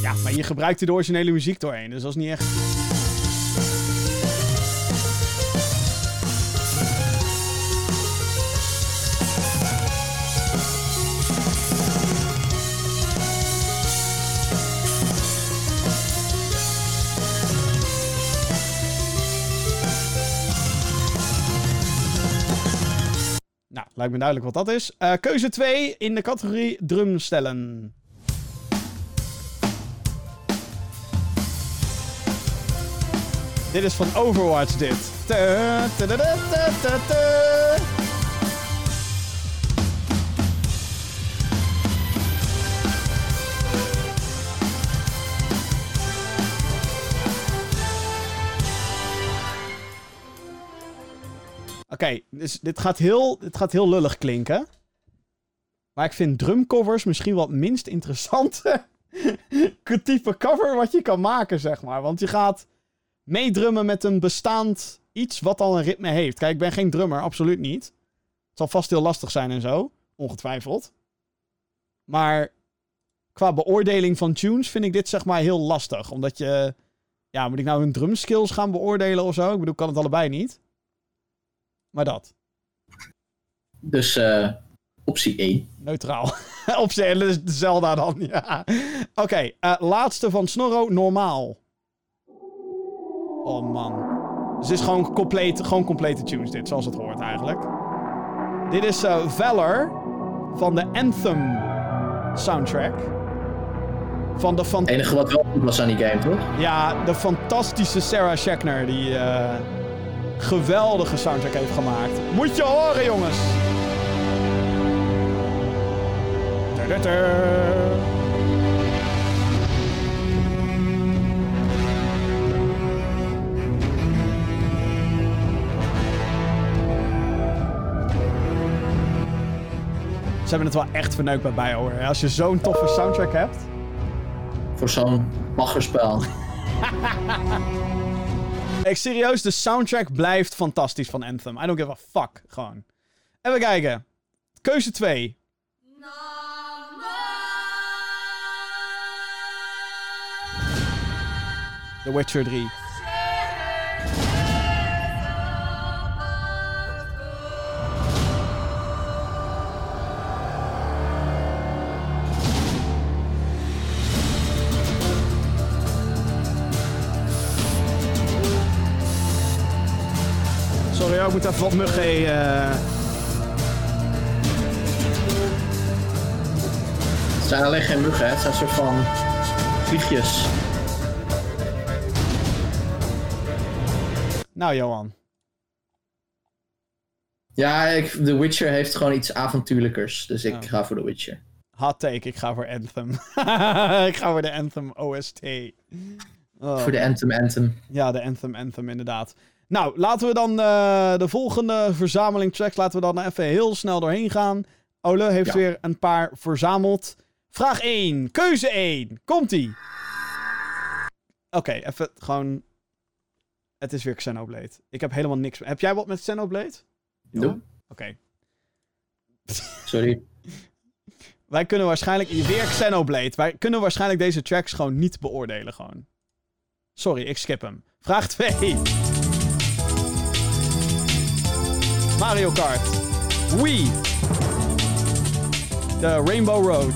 Ja, maar je gebruikt de originele muziek doorheen, dus dat is niet echt... lijkt me duidelijk wat dat is. Eh, keuze 2 in de categorie drumstellen. Dit is van Overwatch, dit. Oké, dus dit gaat, heel, dit gaat heel lullig klinken. Maar ik vind drumcovers misschien wel het minst interessante type cover wat je kan maken, zeg maar. Want je gaat meedrummen met een bestaand iets wat al een ritme heeft. Kijk, ik ben geen drummer, absoluut niet. Het zal vast heel lastig zijn en zo, ongetwijfeld. Maar qua beoordeling van tunes vind ik dit zeg maar heel lastig. Omdat je... Ja, moet ik nou hun drumskills gaan beoordelen of zo? Ik bedoel, kan het allebei niet. Maar dat. Dus eh, optie 1. Neutraal. Op zich, Zelda dan, ja. Oké, eh, laatste van Snorro, normaal. Oh man. Dus dit is gewoon, compleet, gewoon complete tunes dit, zoals het hoort eigenlijk. Dit is eh, Valor van de Anthem soundtrack. Van de, Het enige wat wel goed was aan die game, toch? ja, de fantastische Sarah Schachner die eh, geweldige soundtrack heeft gemaakt. Moet je horen, jongens! Ze hebben het wel echt verneukt bij hè. Als je zo'n toffe soundtrack hebt. Voor zo'n baggerspel. Ik serieus, de soundtrack blijft fantastisch van Anthem. I don't give a fuck. Gewoon. Even kijken. Keuze 2. The Witcher 3. Hoor, ik moet even wat muggen. Het zijn alleen geen muggen, hè? Het zijn een soort van vliegjes. Nou, Johan. Ja, ik, The Witcher heeft gewoon iets avontuurlijkers. Dus ik Oh. ga voor The Witcher. Hot take, ik ga voor Anthem. ik ga voor de Anthem OST. Oh. Voor de Anthem Anthem. Ja, de Anthem Anthem, inderdaad. Nou, laten we dan eh, de volgende verzameling tracks, laten we dan even heel snel doorheen gaan. Ole heeft Ja. weer een paar verzameld. Vraag 1. Keuze 1. Komt-ie. Oké, even gewoon... Het is weer Xenoblade. Ik heb helemaal niks... Heb jij wat met Xenoblade? Nope. Oké. Sorry. Wij kunnen waarschijnlijk... Weer Xenoblade. Wij kunnen waarschijnlijk deze tracks gewoon niet beoordelen gewoon. Sorry, ik skip hem. Vraag 2. Mario Kart. Wii. De Rainbow Road.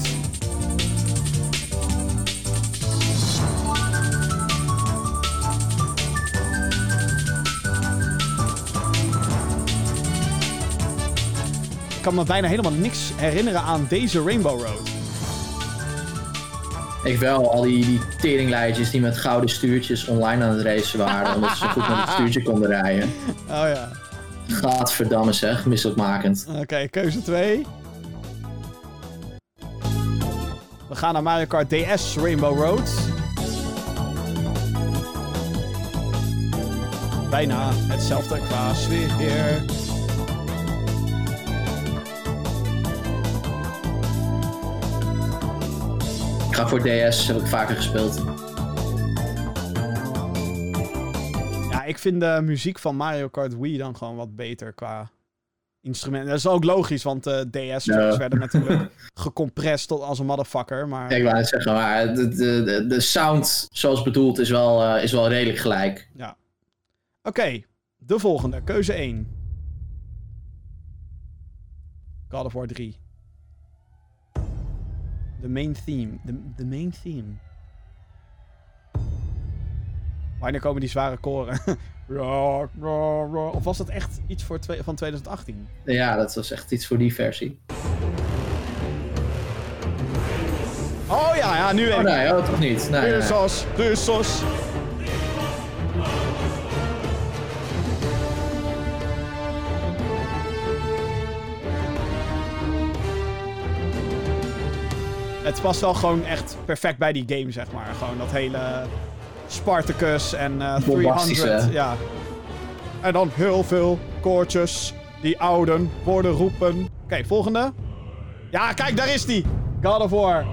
Ik kan me bijna helemaal niks herinneren aan deze Rainbow Road. Ik wel, al die, die die met gouden stuurtjes online aan het racen waren. omdat ze zo goed met het stuurtje konden rijden. Oh ja. Gadverdamme zeg, misselijkmakend. Oké, keuze 2. We gaan naar Mario Kart DS Rainbow Road. Bijna hetzelfde qua sfeer. Ik ga voor DS, heb ik vaker gespeeld. Ja, ik vind de muziek van Mario Kart Wii dan gewoon wat beter qua instrumenten. Dat is ook logisch, want de DS-tracks Ja. werden natuurlijk gecompressed tot als een motherfucker. Maar Ik wou net zeggen, maar de, de, de, sound zoals bedoeld is wel, eh, is wel redelijk gelijk. Oké, de volgende. Keuze 1. God of War 3. De main theme. De, de main theme. Wanneer komen die zware koren? Of was dat echt iets voor van 2018? Ja, dat was echt iets voor die versie. Oh ja, ja, nu Oh even. nee, oh, toch niet. Nee, Russos. Het past wel gewoon echt perfect bij die game, zeg maar. Gewoon dat hele Spartacus en eh Bombastisch, 300. hè? Ja. En dan heel veel koortjes die ouden worden roepen. Oké, volgende. Ja, kijk, daar is die. God of War.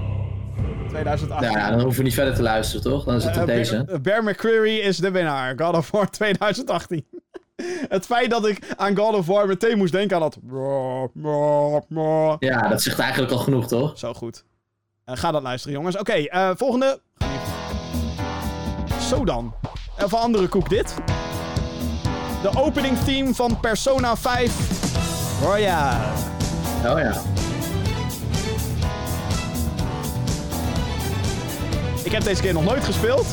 2018. Ja, dan hoeven we niet verder te luisteren, toch? Dan is het Eh, deze. Bear, Bear McCreary is de winnaar. God of War 2018. Het feit dat ik aan God of War meteen moest denken aan dat... Ja, dat zegt eigenlijk al genoeg, toch? Zo goed. Eh, ga dat luisteren, jongens. Oké, eh, volgende. Zo dan. Even andere koek dit. De opening theme van Persona 5 Royale. Oh ja. Ik heb deze keer nog nooit gespeeld.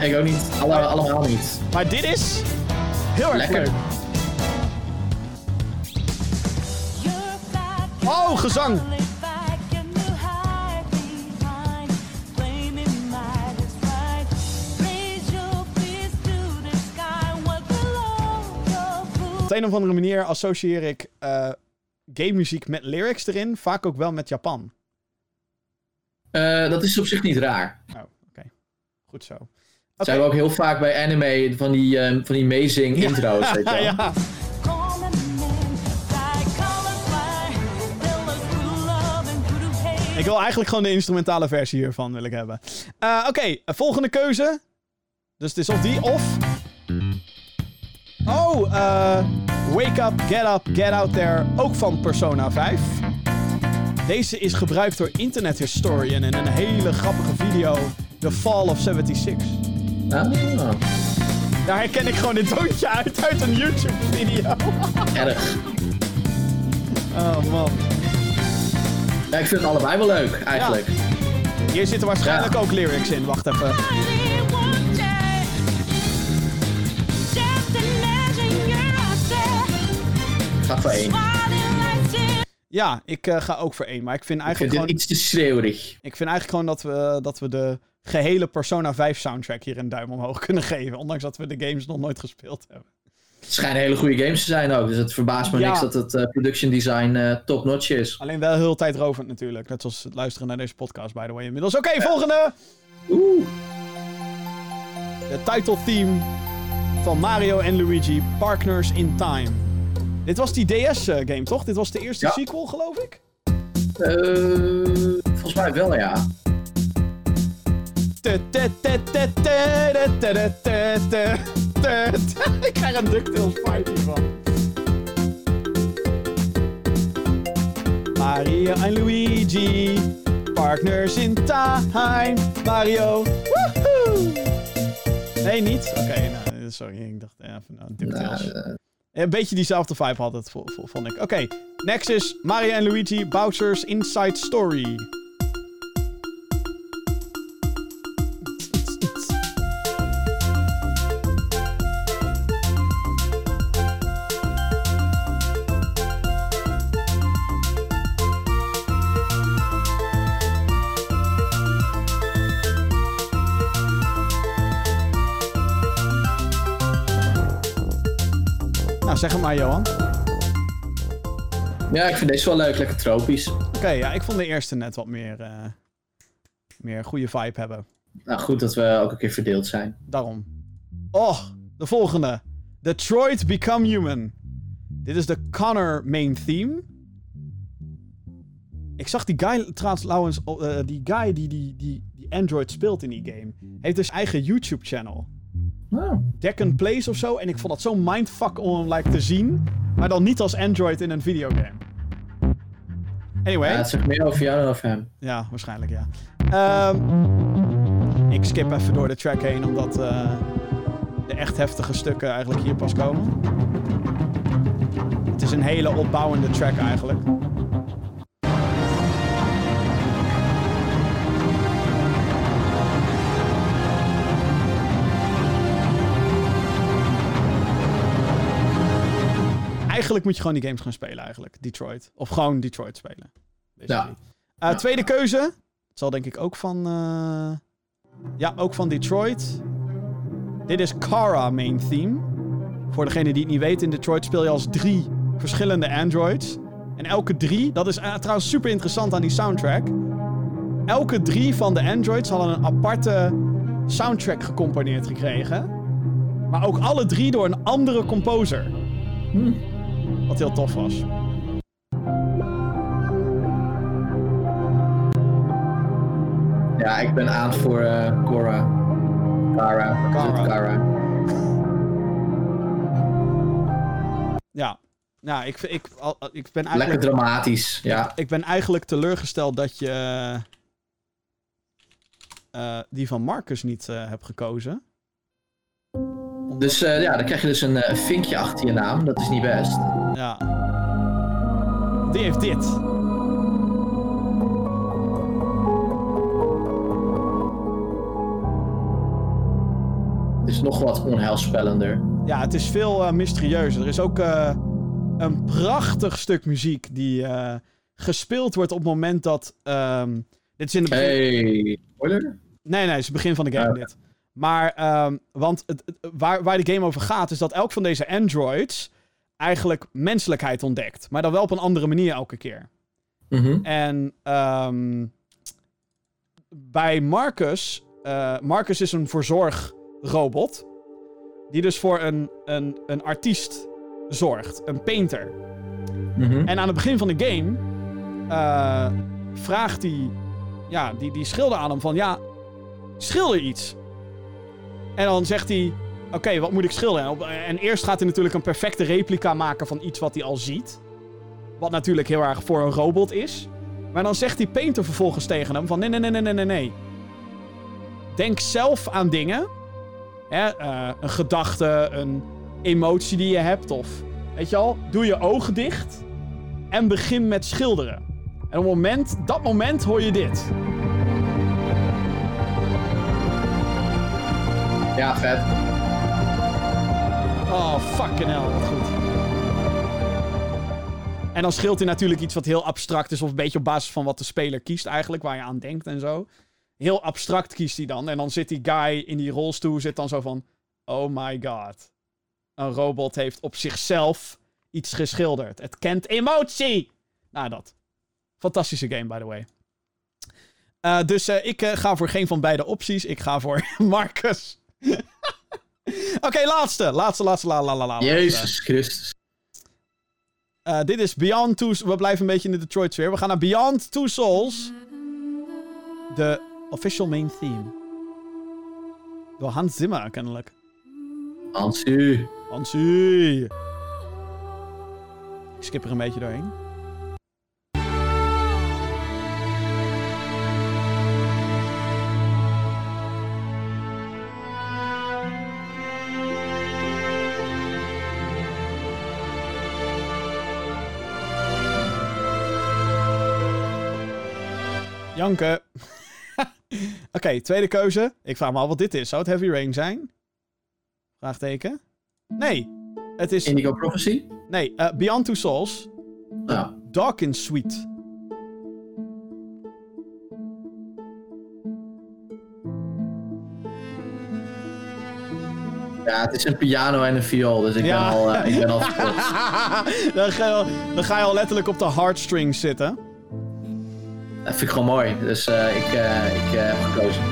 Ik ook niet. Alle, allemaal niet. Maar dit is heel erg Lekker. leuk. Oh, gezang. Op een of andere manier associeer ik eh game muziek met lyrics erin. Vaak ook wel met Japan. Eh, dat is op zich niet raar. Oh, oké. Goed zo. Dat zijn we ook heel vaak bij anime van die, eh, van die amazing intro's, weet je ja. Ik wil eigenlijk gewoon de instrumentale versie hiervan wil ik hebben. Eh, Oké, volgende keuze. Dus het is of die of... Oh, eh... Wake Up, Get Up, Get Out There. Ook van Persona 5. Deze is gebruikt door Internet Historian in een hele grappige video. The Fall of 76. Ah, Daar herken ik gewoon dit toontje uit uit een YouTube-video. erg. Oh man. Ja, ik vind het allebei wel leuk, eigenlijk. Hier zitten waarschijnlijk Ja. ook lyrics in. Wacht even. Ga voor één. Ja, ik eh, ga ook voor één. Maar ik vind Ik eigenlijk vind dit gewoon... iets te schreeuwerig. Ik vind eigenlijk gewoon dat we, dat we de gehele Persona 5 soundtrack hier een duim omhoog kunnen geven. Ondanks dat we de games nog nooit gespeeld hebben. Het schijnen hele goede games te zijn ook. Dus het verbaast me Ja. niks dat het eh, production design eh, top-notch is. Alleen wel heel tijdrovend natuurlijk. Net zoals het luisteren naar deze podcast, by the way, inmiddels. Oké, volgende! Oeh. De title theme van Mario en Luigi, Partners in Time. Dit was die DS-game, eh, toch? Dit was de eerste sequel, geloof ik? Uh, volgens mij wel, ja. Ik krijg een DuckTales fight van. Mario en Luigi, partners in time. Mario, woehoe! Nee, niet? Oké, nou, sorry, ik dacht even, nou, DuckTales. Nou. Een beetje diezelfde vibe had het, vo- vo- vond ik. Oké, next is Mario en Luigi Bowser's Inside Story. Zeg het maar, Johan. ja, ik vind deze wel leuk. Lekker tropisch. Oké, ja, ik vond de eerste net wat meer, eh meer goede vibe hebben. Nou, goed dat we ook een keer verdeeld zijn. Daarom. Oh, de volgende. Detroit Become Human. Dit is de Connor main theme. Ik zag die guy, trouwens, oh, eh, die guy die, die, die, die Android speelt in die game, heeft dus eigen YouTube-channel. Nou, Decken Plays of zo. En ik vond dat zo'n mindfuck om hem like, te zien. Maar dan niet als Android in een videogame. Anyway. ja, het zegt meer over jou dan over hem. Ja, waarschijnlijk ja. Ehm, ik skip even door de track heen, omdat eh, de echt heftige stukken eigenlijk hier pas komen. Het is een hele opbouwende track eigenlijk. Eigenlijk moet je gewoon die games gaan spelen eigenlijk. Detroit. Of gewoon Detroit spelen. Ja. Eh, tweede keuze. Het zal denk ik ook van... eh, Ja, ook van Detroit. Dit is Kara main theme. Voor degene die het niet weet, in Detroit speel je als drie verschillende androids. En elke drie, dat is eh, trouwens super interessant aan die soundtrack. Elke drie van de androids hadden een aparte soundtrack gecomponeerd gekregen. Maar ook alle drie door een andere composer. Hm. Wat heel tof was. Ja, ik ben aan voor eh Cora. Cara. Cara. Cara. Ja, ja ik, ik, al- ik ben Lekker eigenlijk... dramatisch. Ja. Ik ben eigenlijk teleurgesteld dat je eh, die van Marcus niet eh, hebt gekozen. Dus eh, ja, dan krijg je dus een eh, vinkje achter je naam. Dat is niet best. Ja. Die heeft dit. Het is nog wat onheilspellender. Ja, het is veel eh, mysterieuzer. Er is ook een prachtig stuk muziek die gespeeld wordt op het moment dat... ehm, dit is in het begin... Hey. Spoiler? Nee, nee, het is het begin van de game Ah, dit. Maar, ehm, want het, waar, waar de game over gaat, is dat elk van deze androids eigenlijk menselijkheid ontdekt. Maar dan wel op een andere manier elke keer. Mhm. En ehm, bij Marcus, eh, Marcus is een verzorgrobot. Die dus voor een, een, een artiest zorgt, een painter. Mhm. En aan het begin van de game eh, vraagt hij, ja, die, die schilder aan hem van, ja, schilder iets. En dan zegt hij, oké, wat moet ik schilderen? En, eerst gaat hij natuurlijk een perfecte replica maken van iets wat hij al ziet. Wat natuurlijk heel erg voor een robot is. Maar dan zegt die painter vervolgens tegen hem van, nee, nee, nee, nee, nee, nee. Denk zelf aan dingen. Hè, eh, een gedachte, een emotie die je hebt of... Weet je al, doe je ogen dicht en begin met schilderen. En op moment, dat moment hoor je dit. Ja, vet. Oh, fucking hell, wat goed. En dan scheelt hij natuurlijk iets wat heel abstract is, of een beetje op basis van wat de speler kiest eigenlijk, waar je aan denkt en zo. Heel abstract kiest hij dan. En dan zit die guy in die rolstoel, zit dan zo van: Oh my god. Een robot heeft op zichzelf iets geschilderd. Het kent emotie. Nou, dat. Fantastische game, by the way. Eh, dus eh, ik eh, ga voor geen van beide opties. Ik ga voor Marcus. Oké, laatste. Laatste, laatste, la, la, la, la. Jezus Christus. Eh, dit is Beyond Two... We blijven een beetje in de Detroit sfeer. We gaan naar Beyond Two Souls. De official main theme. Door Hans Zimmer, kennelijk. Hansu. Hansie. Ik skip er een beetje doorheen. Janke. Oké, tweede keuze. Ik vraag me al wat dit is. Zou het Heavy Rain zijn? Vraagteken. Nee. Het is... Indigo Prophecy? Nee, eh, Beyond Two Souls. Nou, Dawkins Suite. ja, het is een piano en een viool, dus ik Ja. ben al, eh, ik ben al verkocht. dan, ga je al, dan ga je al letterlijk op de heartstrings zitten. Dat vind ik gewoon mooi, dus eh, ik, eh, ik eh, heb gekozen.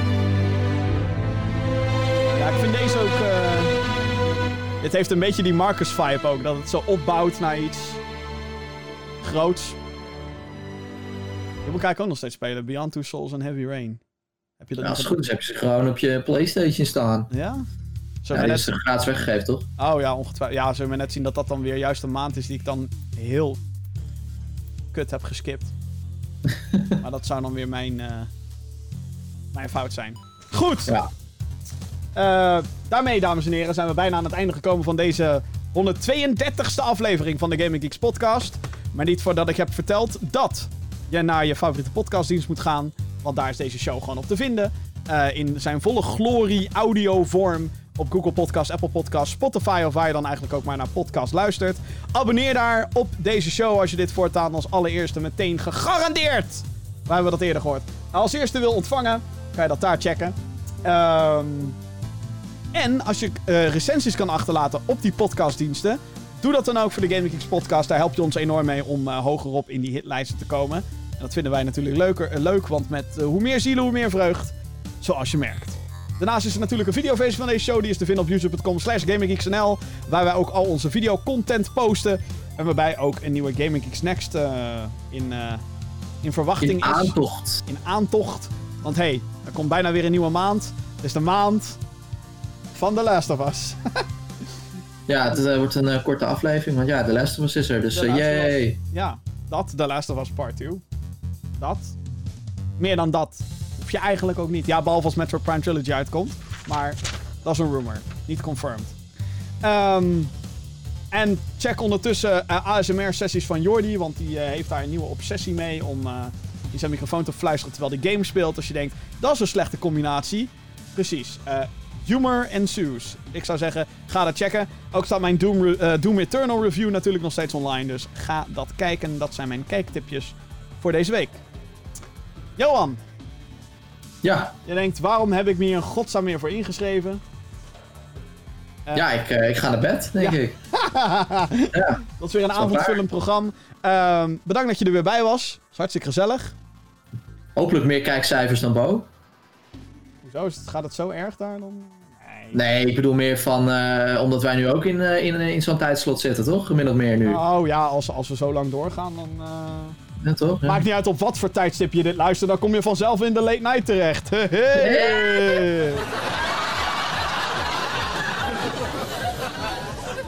Ja, ik vind deze ook... Dit heeft een beetje die Marcus-vibe ook. Dat het zo opbouwt naar iets... groots. Die moet ik ook nog steeds spelen. Beyond Two Souls en Heavy Rain. Heb je dat Ja, als het goed is heb je ze gewoon op je Playstation staan. Ja? Zo Ja, net... is er gratis weggegeven, toch? Oh ja, ongetwijfeld. Ja, zullen we net zien dat dat dan weer juist een maand is die ik dan heel kut heb geskipt. maar dat zou dan weer mijn, eh, mijn fout zijn. Goed. Ja. Eh, daarmee, dames en heren, zijn we bijna aan het einde gekomen van deze 132e aflevering van de Gaming Geeks podcast. Maar niet voordat ik heb verteld dat je naar je favoriete podcastdienst moet gaan. Want daar is deze show gewoon op te vinden. Eh, in zijn volle glorie, audiovorm. Op Google Podcast, Apple Podcast, Spotify of waar je dan eigenlijk ook maar naar podcast luistert. Abonneer daar op deze show als je dit voortaan als allereerste meteen gegarandeerd. Waar hebben we dat eerder gehoord? Als eerste wil ontvangen, kan je dat daar checken. Ehm... En als je eh, recensies kan achterlaten op die podcastdiensten, doe dat dan ook voor de Gaming podcast. Daar help je ons enorm mee om eh, hogerop in die hitlijsten te komen. En dat vinden wij natuurlijk leuker, eh, leuk, want met hoe meer zielen, hoe meer vreugd. Zoals je merkt. Daarnaast is er natuurlijk een videoversie van deze show. Die is te vinden op youtube.com slash gaminggeeksnl. Waar wij ook al onze videocontent posten. En waarbij ook een nieuwe Gaming Geeks Next eh, in, eh, in verwachting In is aantocht. in aantocht. Want hé, hey, er komt bijna weer een nieuwe maand. Het is de maand van The Last of Us. Ja, het eh, wordt een korte aflevering, want ja, de Last of Us is er, dus The yay. ja, dat, The Last of Us Part 2. Dat. Meer dan dat. Je eigenlijk ook niet. Ja, behalve als Metro Prime Trilogy uitkomt. Maar dat is een rumor. Niet confirmed. Ehm, en check ondertussen eh, ASMR-sessies van Jordi. Want die eh, heeft daar een nieuwe obsessie mee. Om eh, in zijn microfoon te fluisteren terwijl de game speelt. Als je denkt, dat is een slechte combinatie. Precies. humor ensues. Ik zou zeggen, ga dat checken. Ook staat mijn Doom, Doom Eternal review natuurlijk nog steeds online. Dus ga dat kijken. Dat zijn mijn kijktipjes voor deze week. Johan, Ja, je denkt, waarom heb ik me hier in godsnaam meer voor ingeschreven? Eh, ja ik, eh, ik ga naar bed, denk Ja. ik. Ja, Dat is weer een avondvullend programma. Ehm, bedankt dat je er weer bij was. Het is hartstikke gezellig. hopelijk meer kijkcijfers dan Bo. Hoezo? Is het, gaat het zo erg daar dan? Nee. Nee, ik bedoel meer van, eh, omdat wij nu ook in, in, in zo'n tijdslot zitten, toch? Gemiddeld meer nu. Oh ja, als, als we zo lang doorgaan, dan... Ja, toch? Ja. Maakt niet uit op wat voor tijdstip je dit luistert, dan kom je vanzelf in de late night terecht. Hey.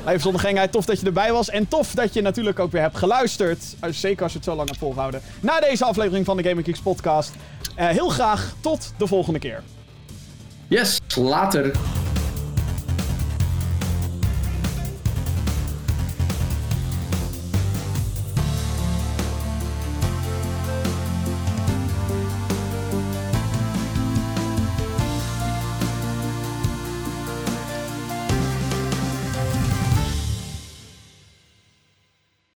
Even zonder gengheid, tof dat je erbij was. En tof dat je natuurlijk ook weer hebt geluisterd. eh, Zeker als je het zo lang hebt volgehouden. Na deze aflevering van de Gaming Geeks podcast. Eh, heel graag tot de volgende keer. Yes, later.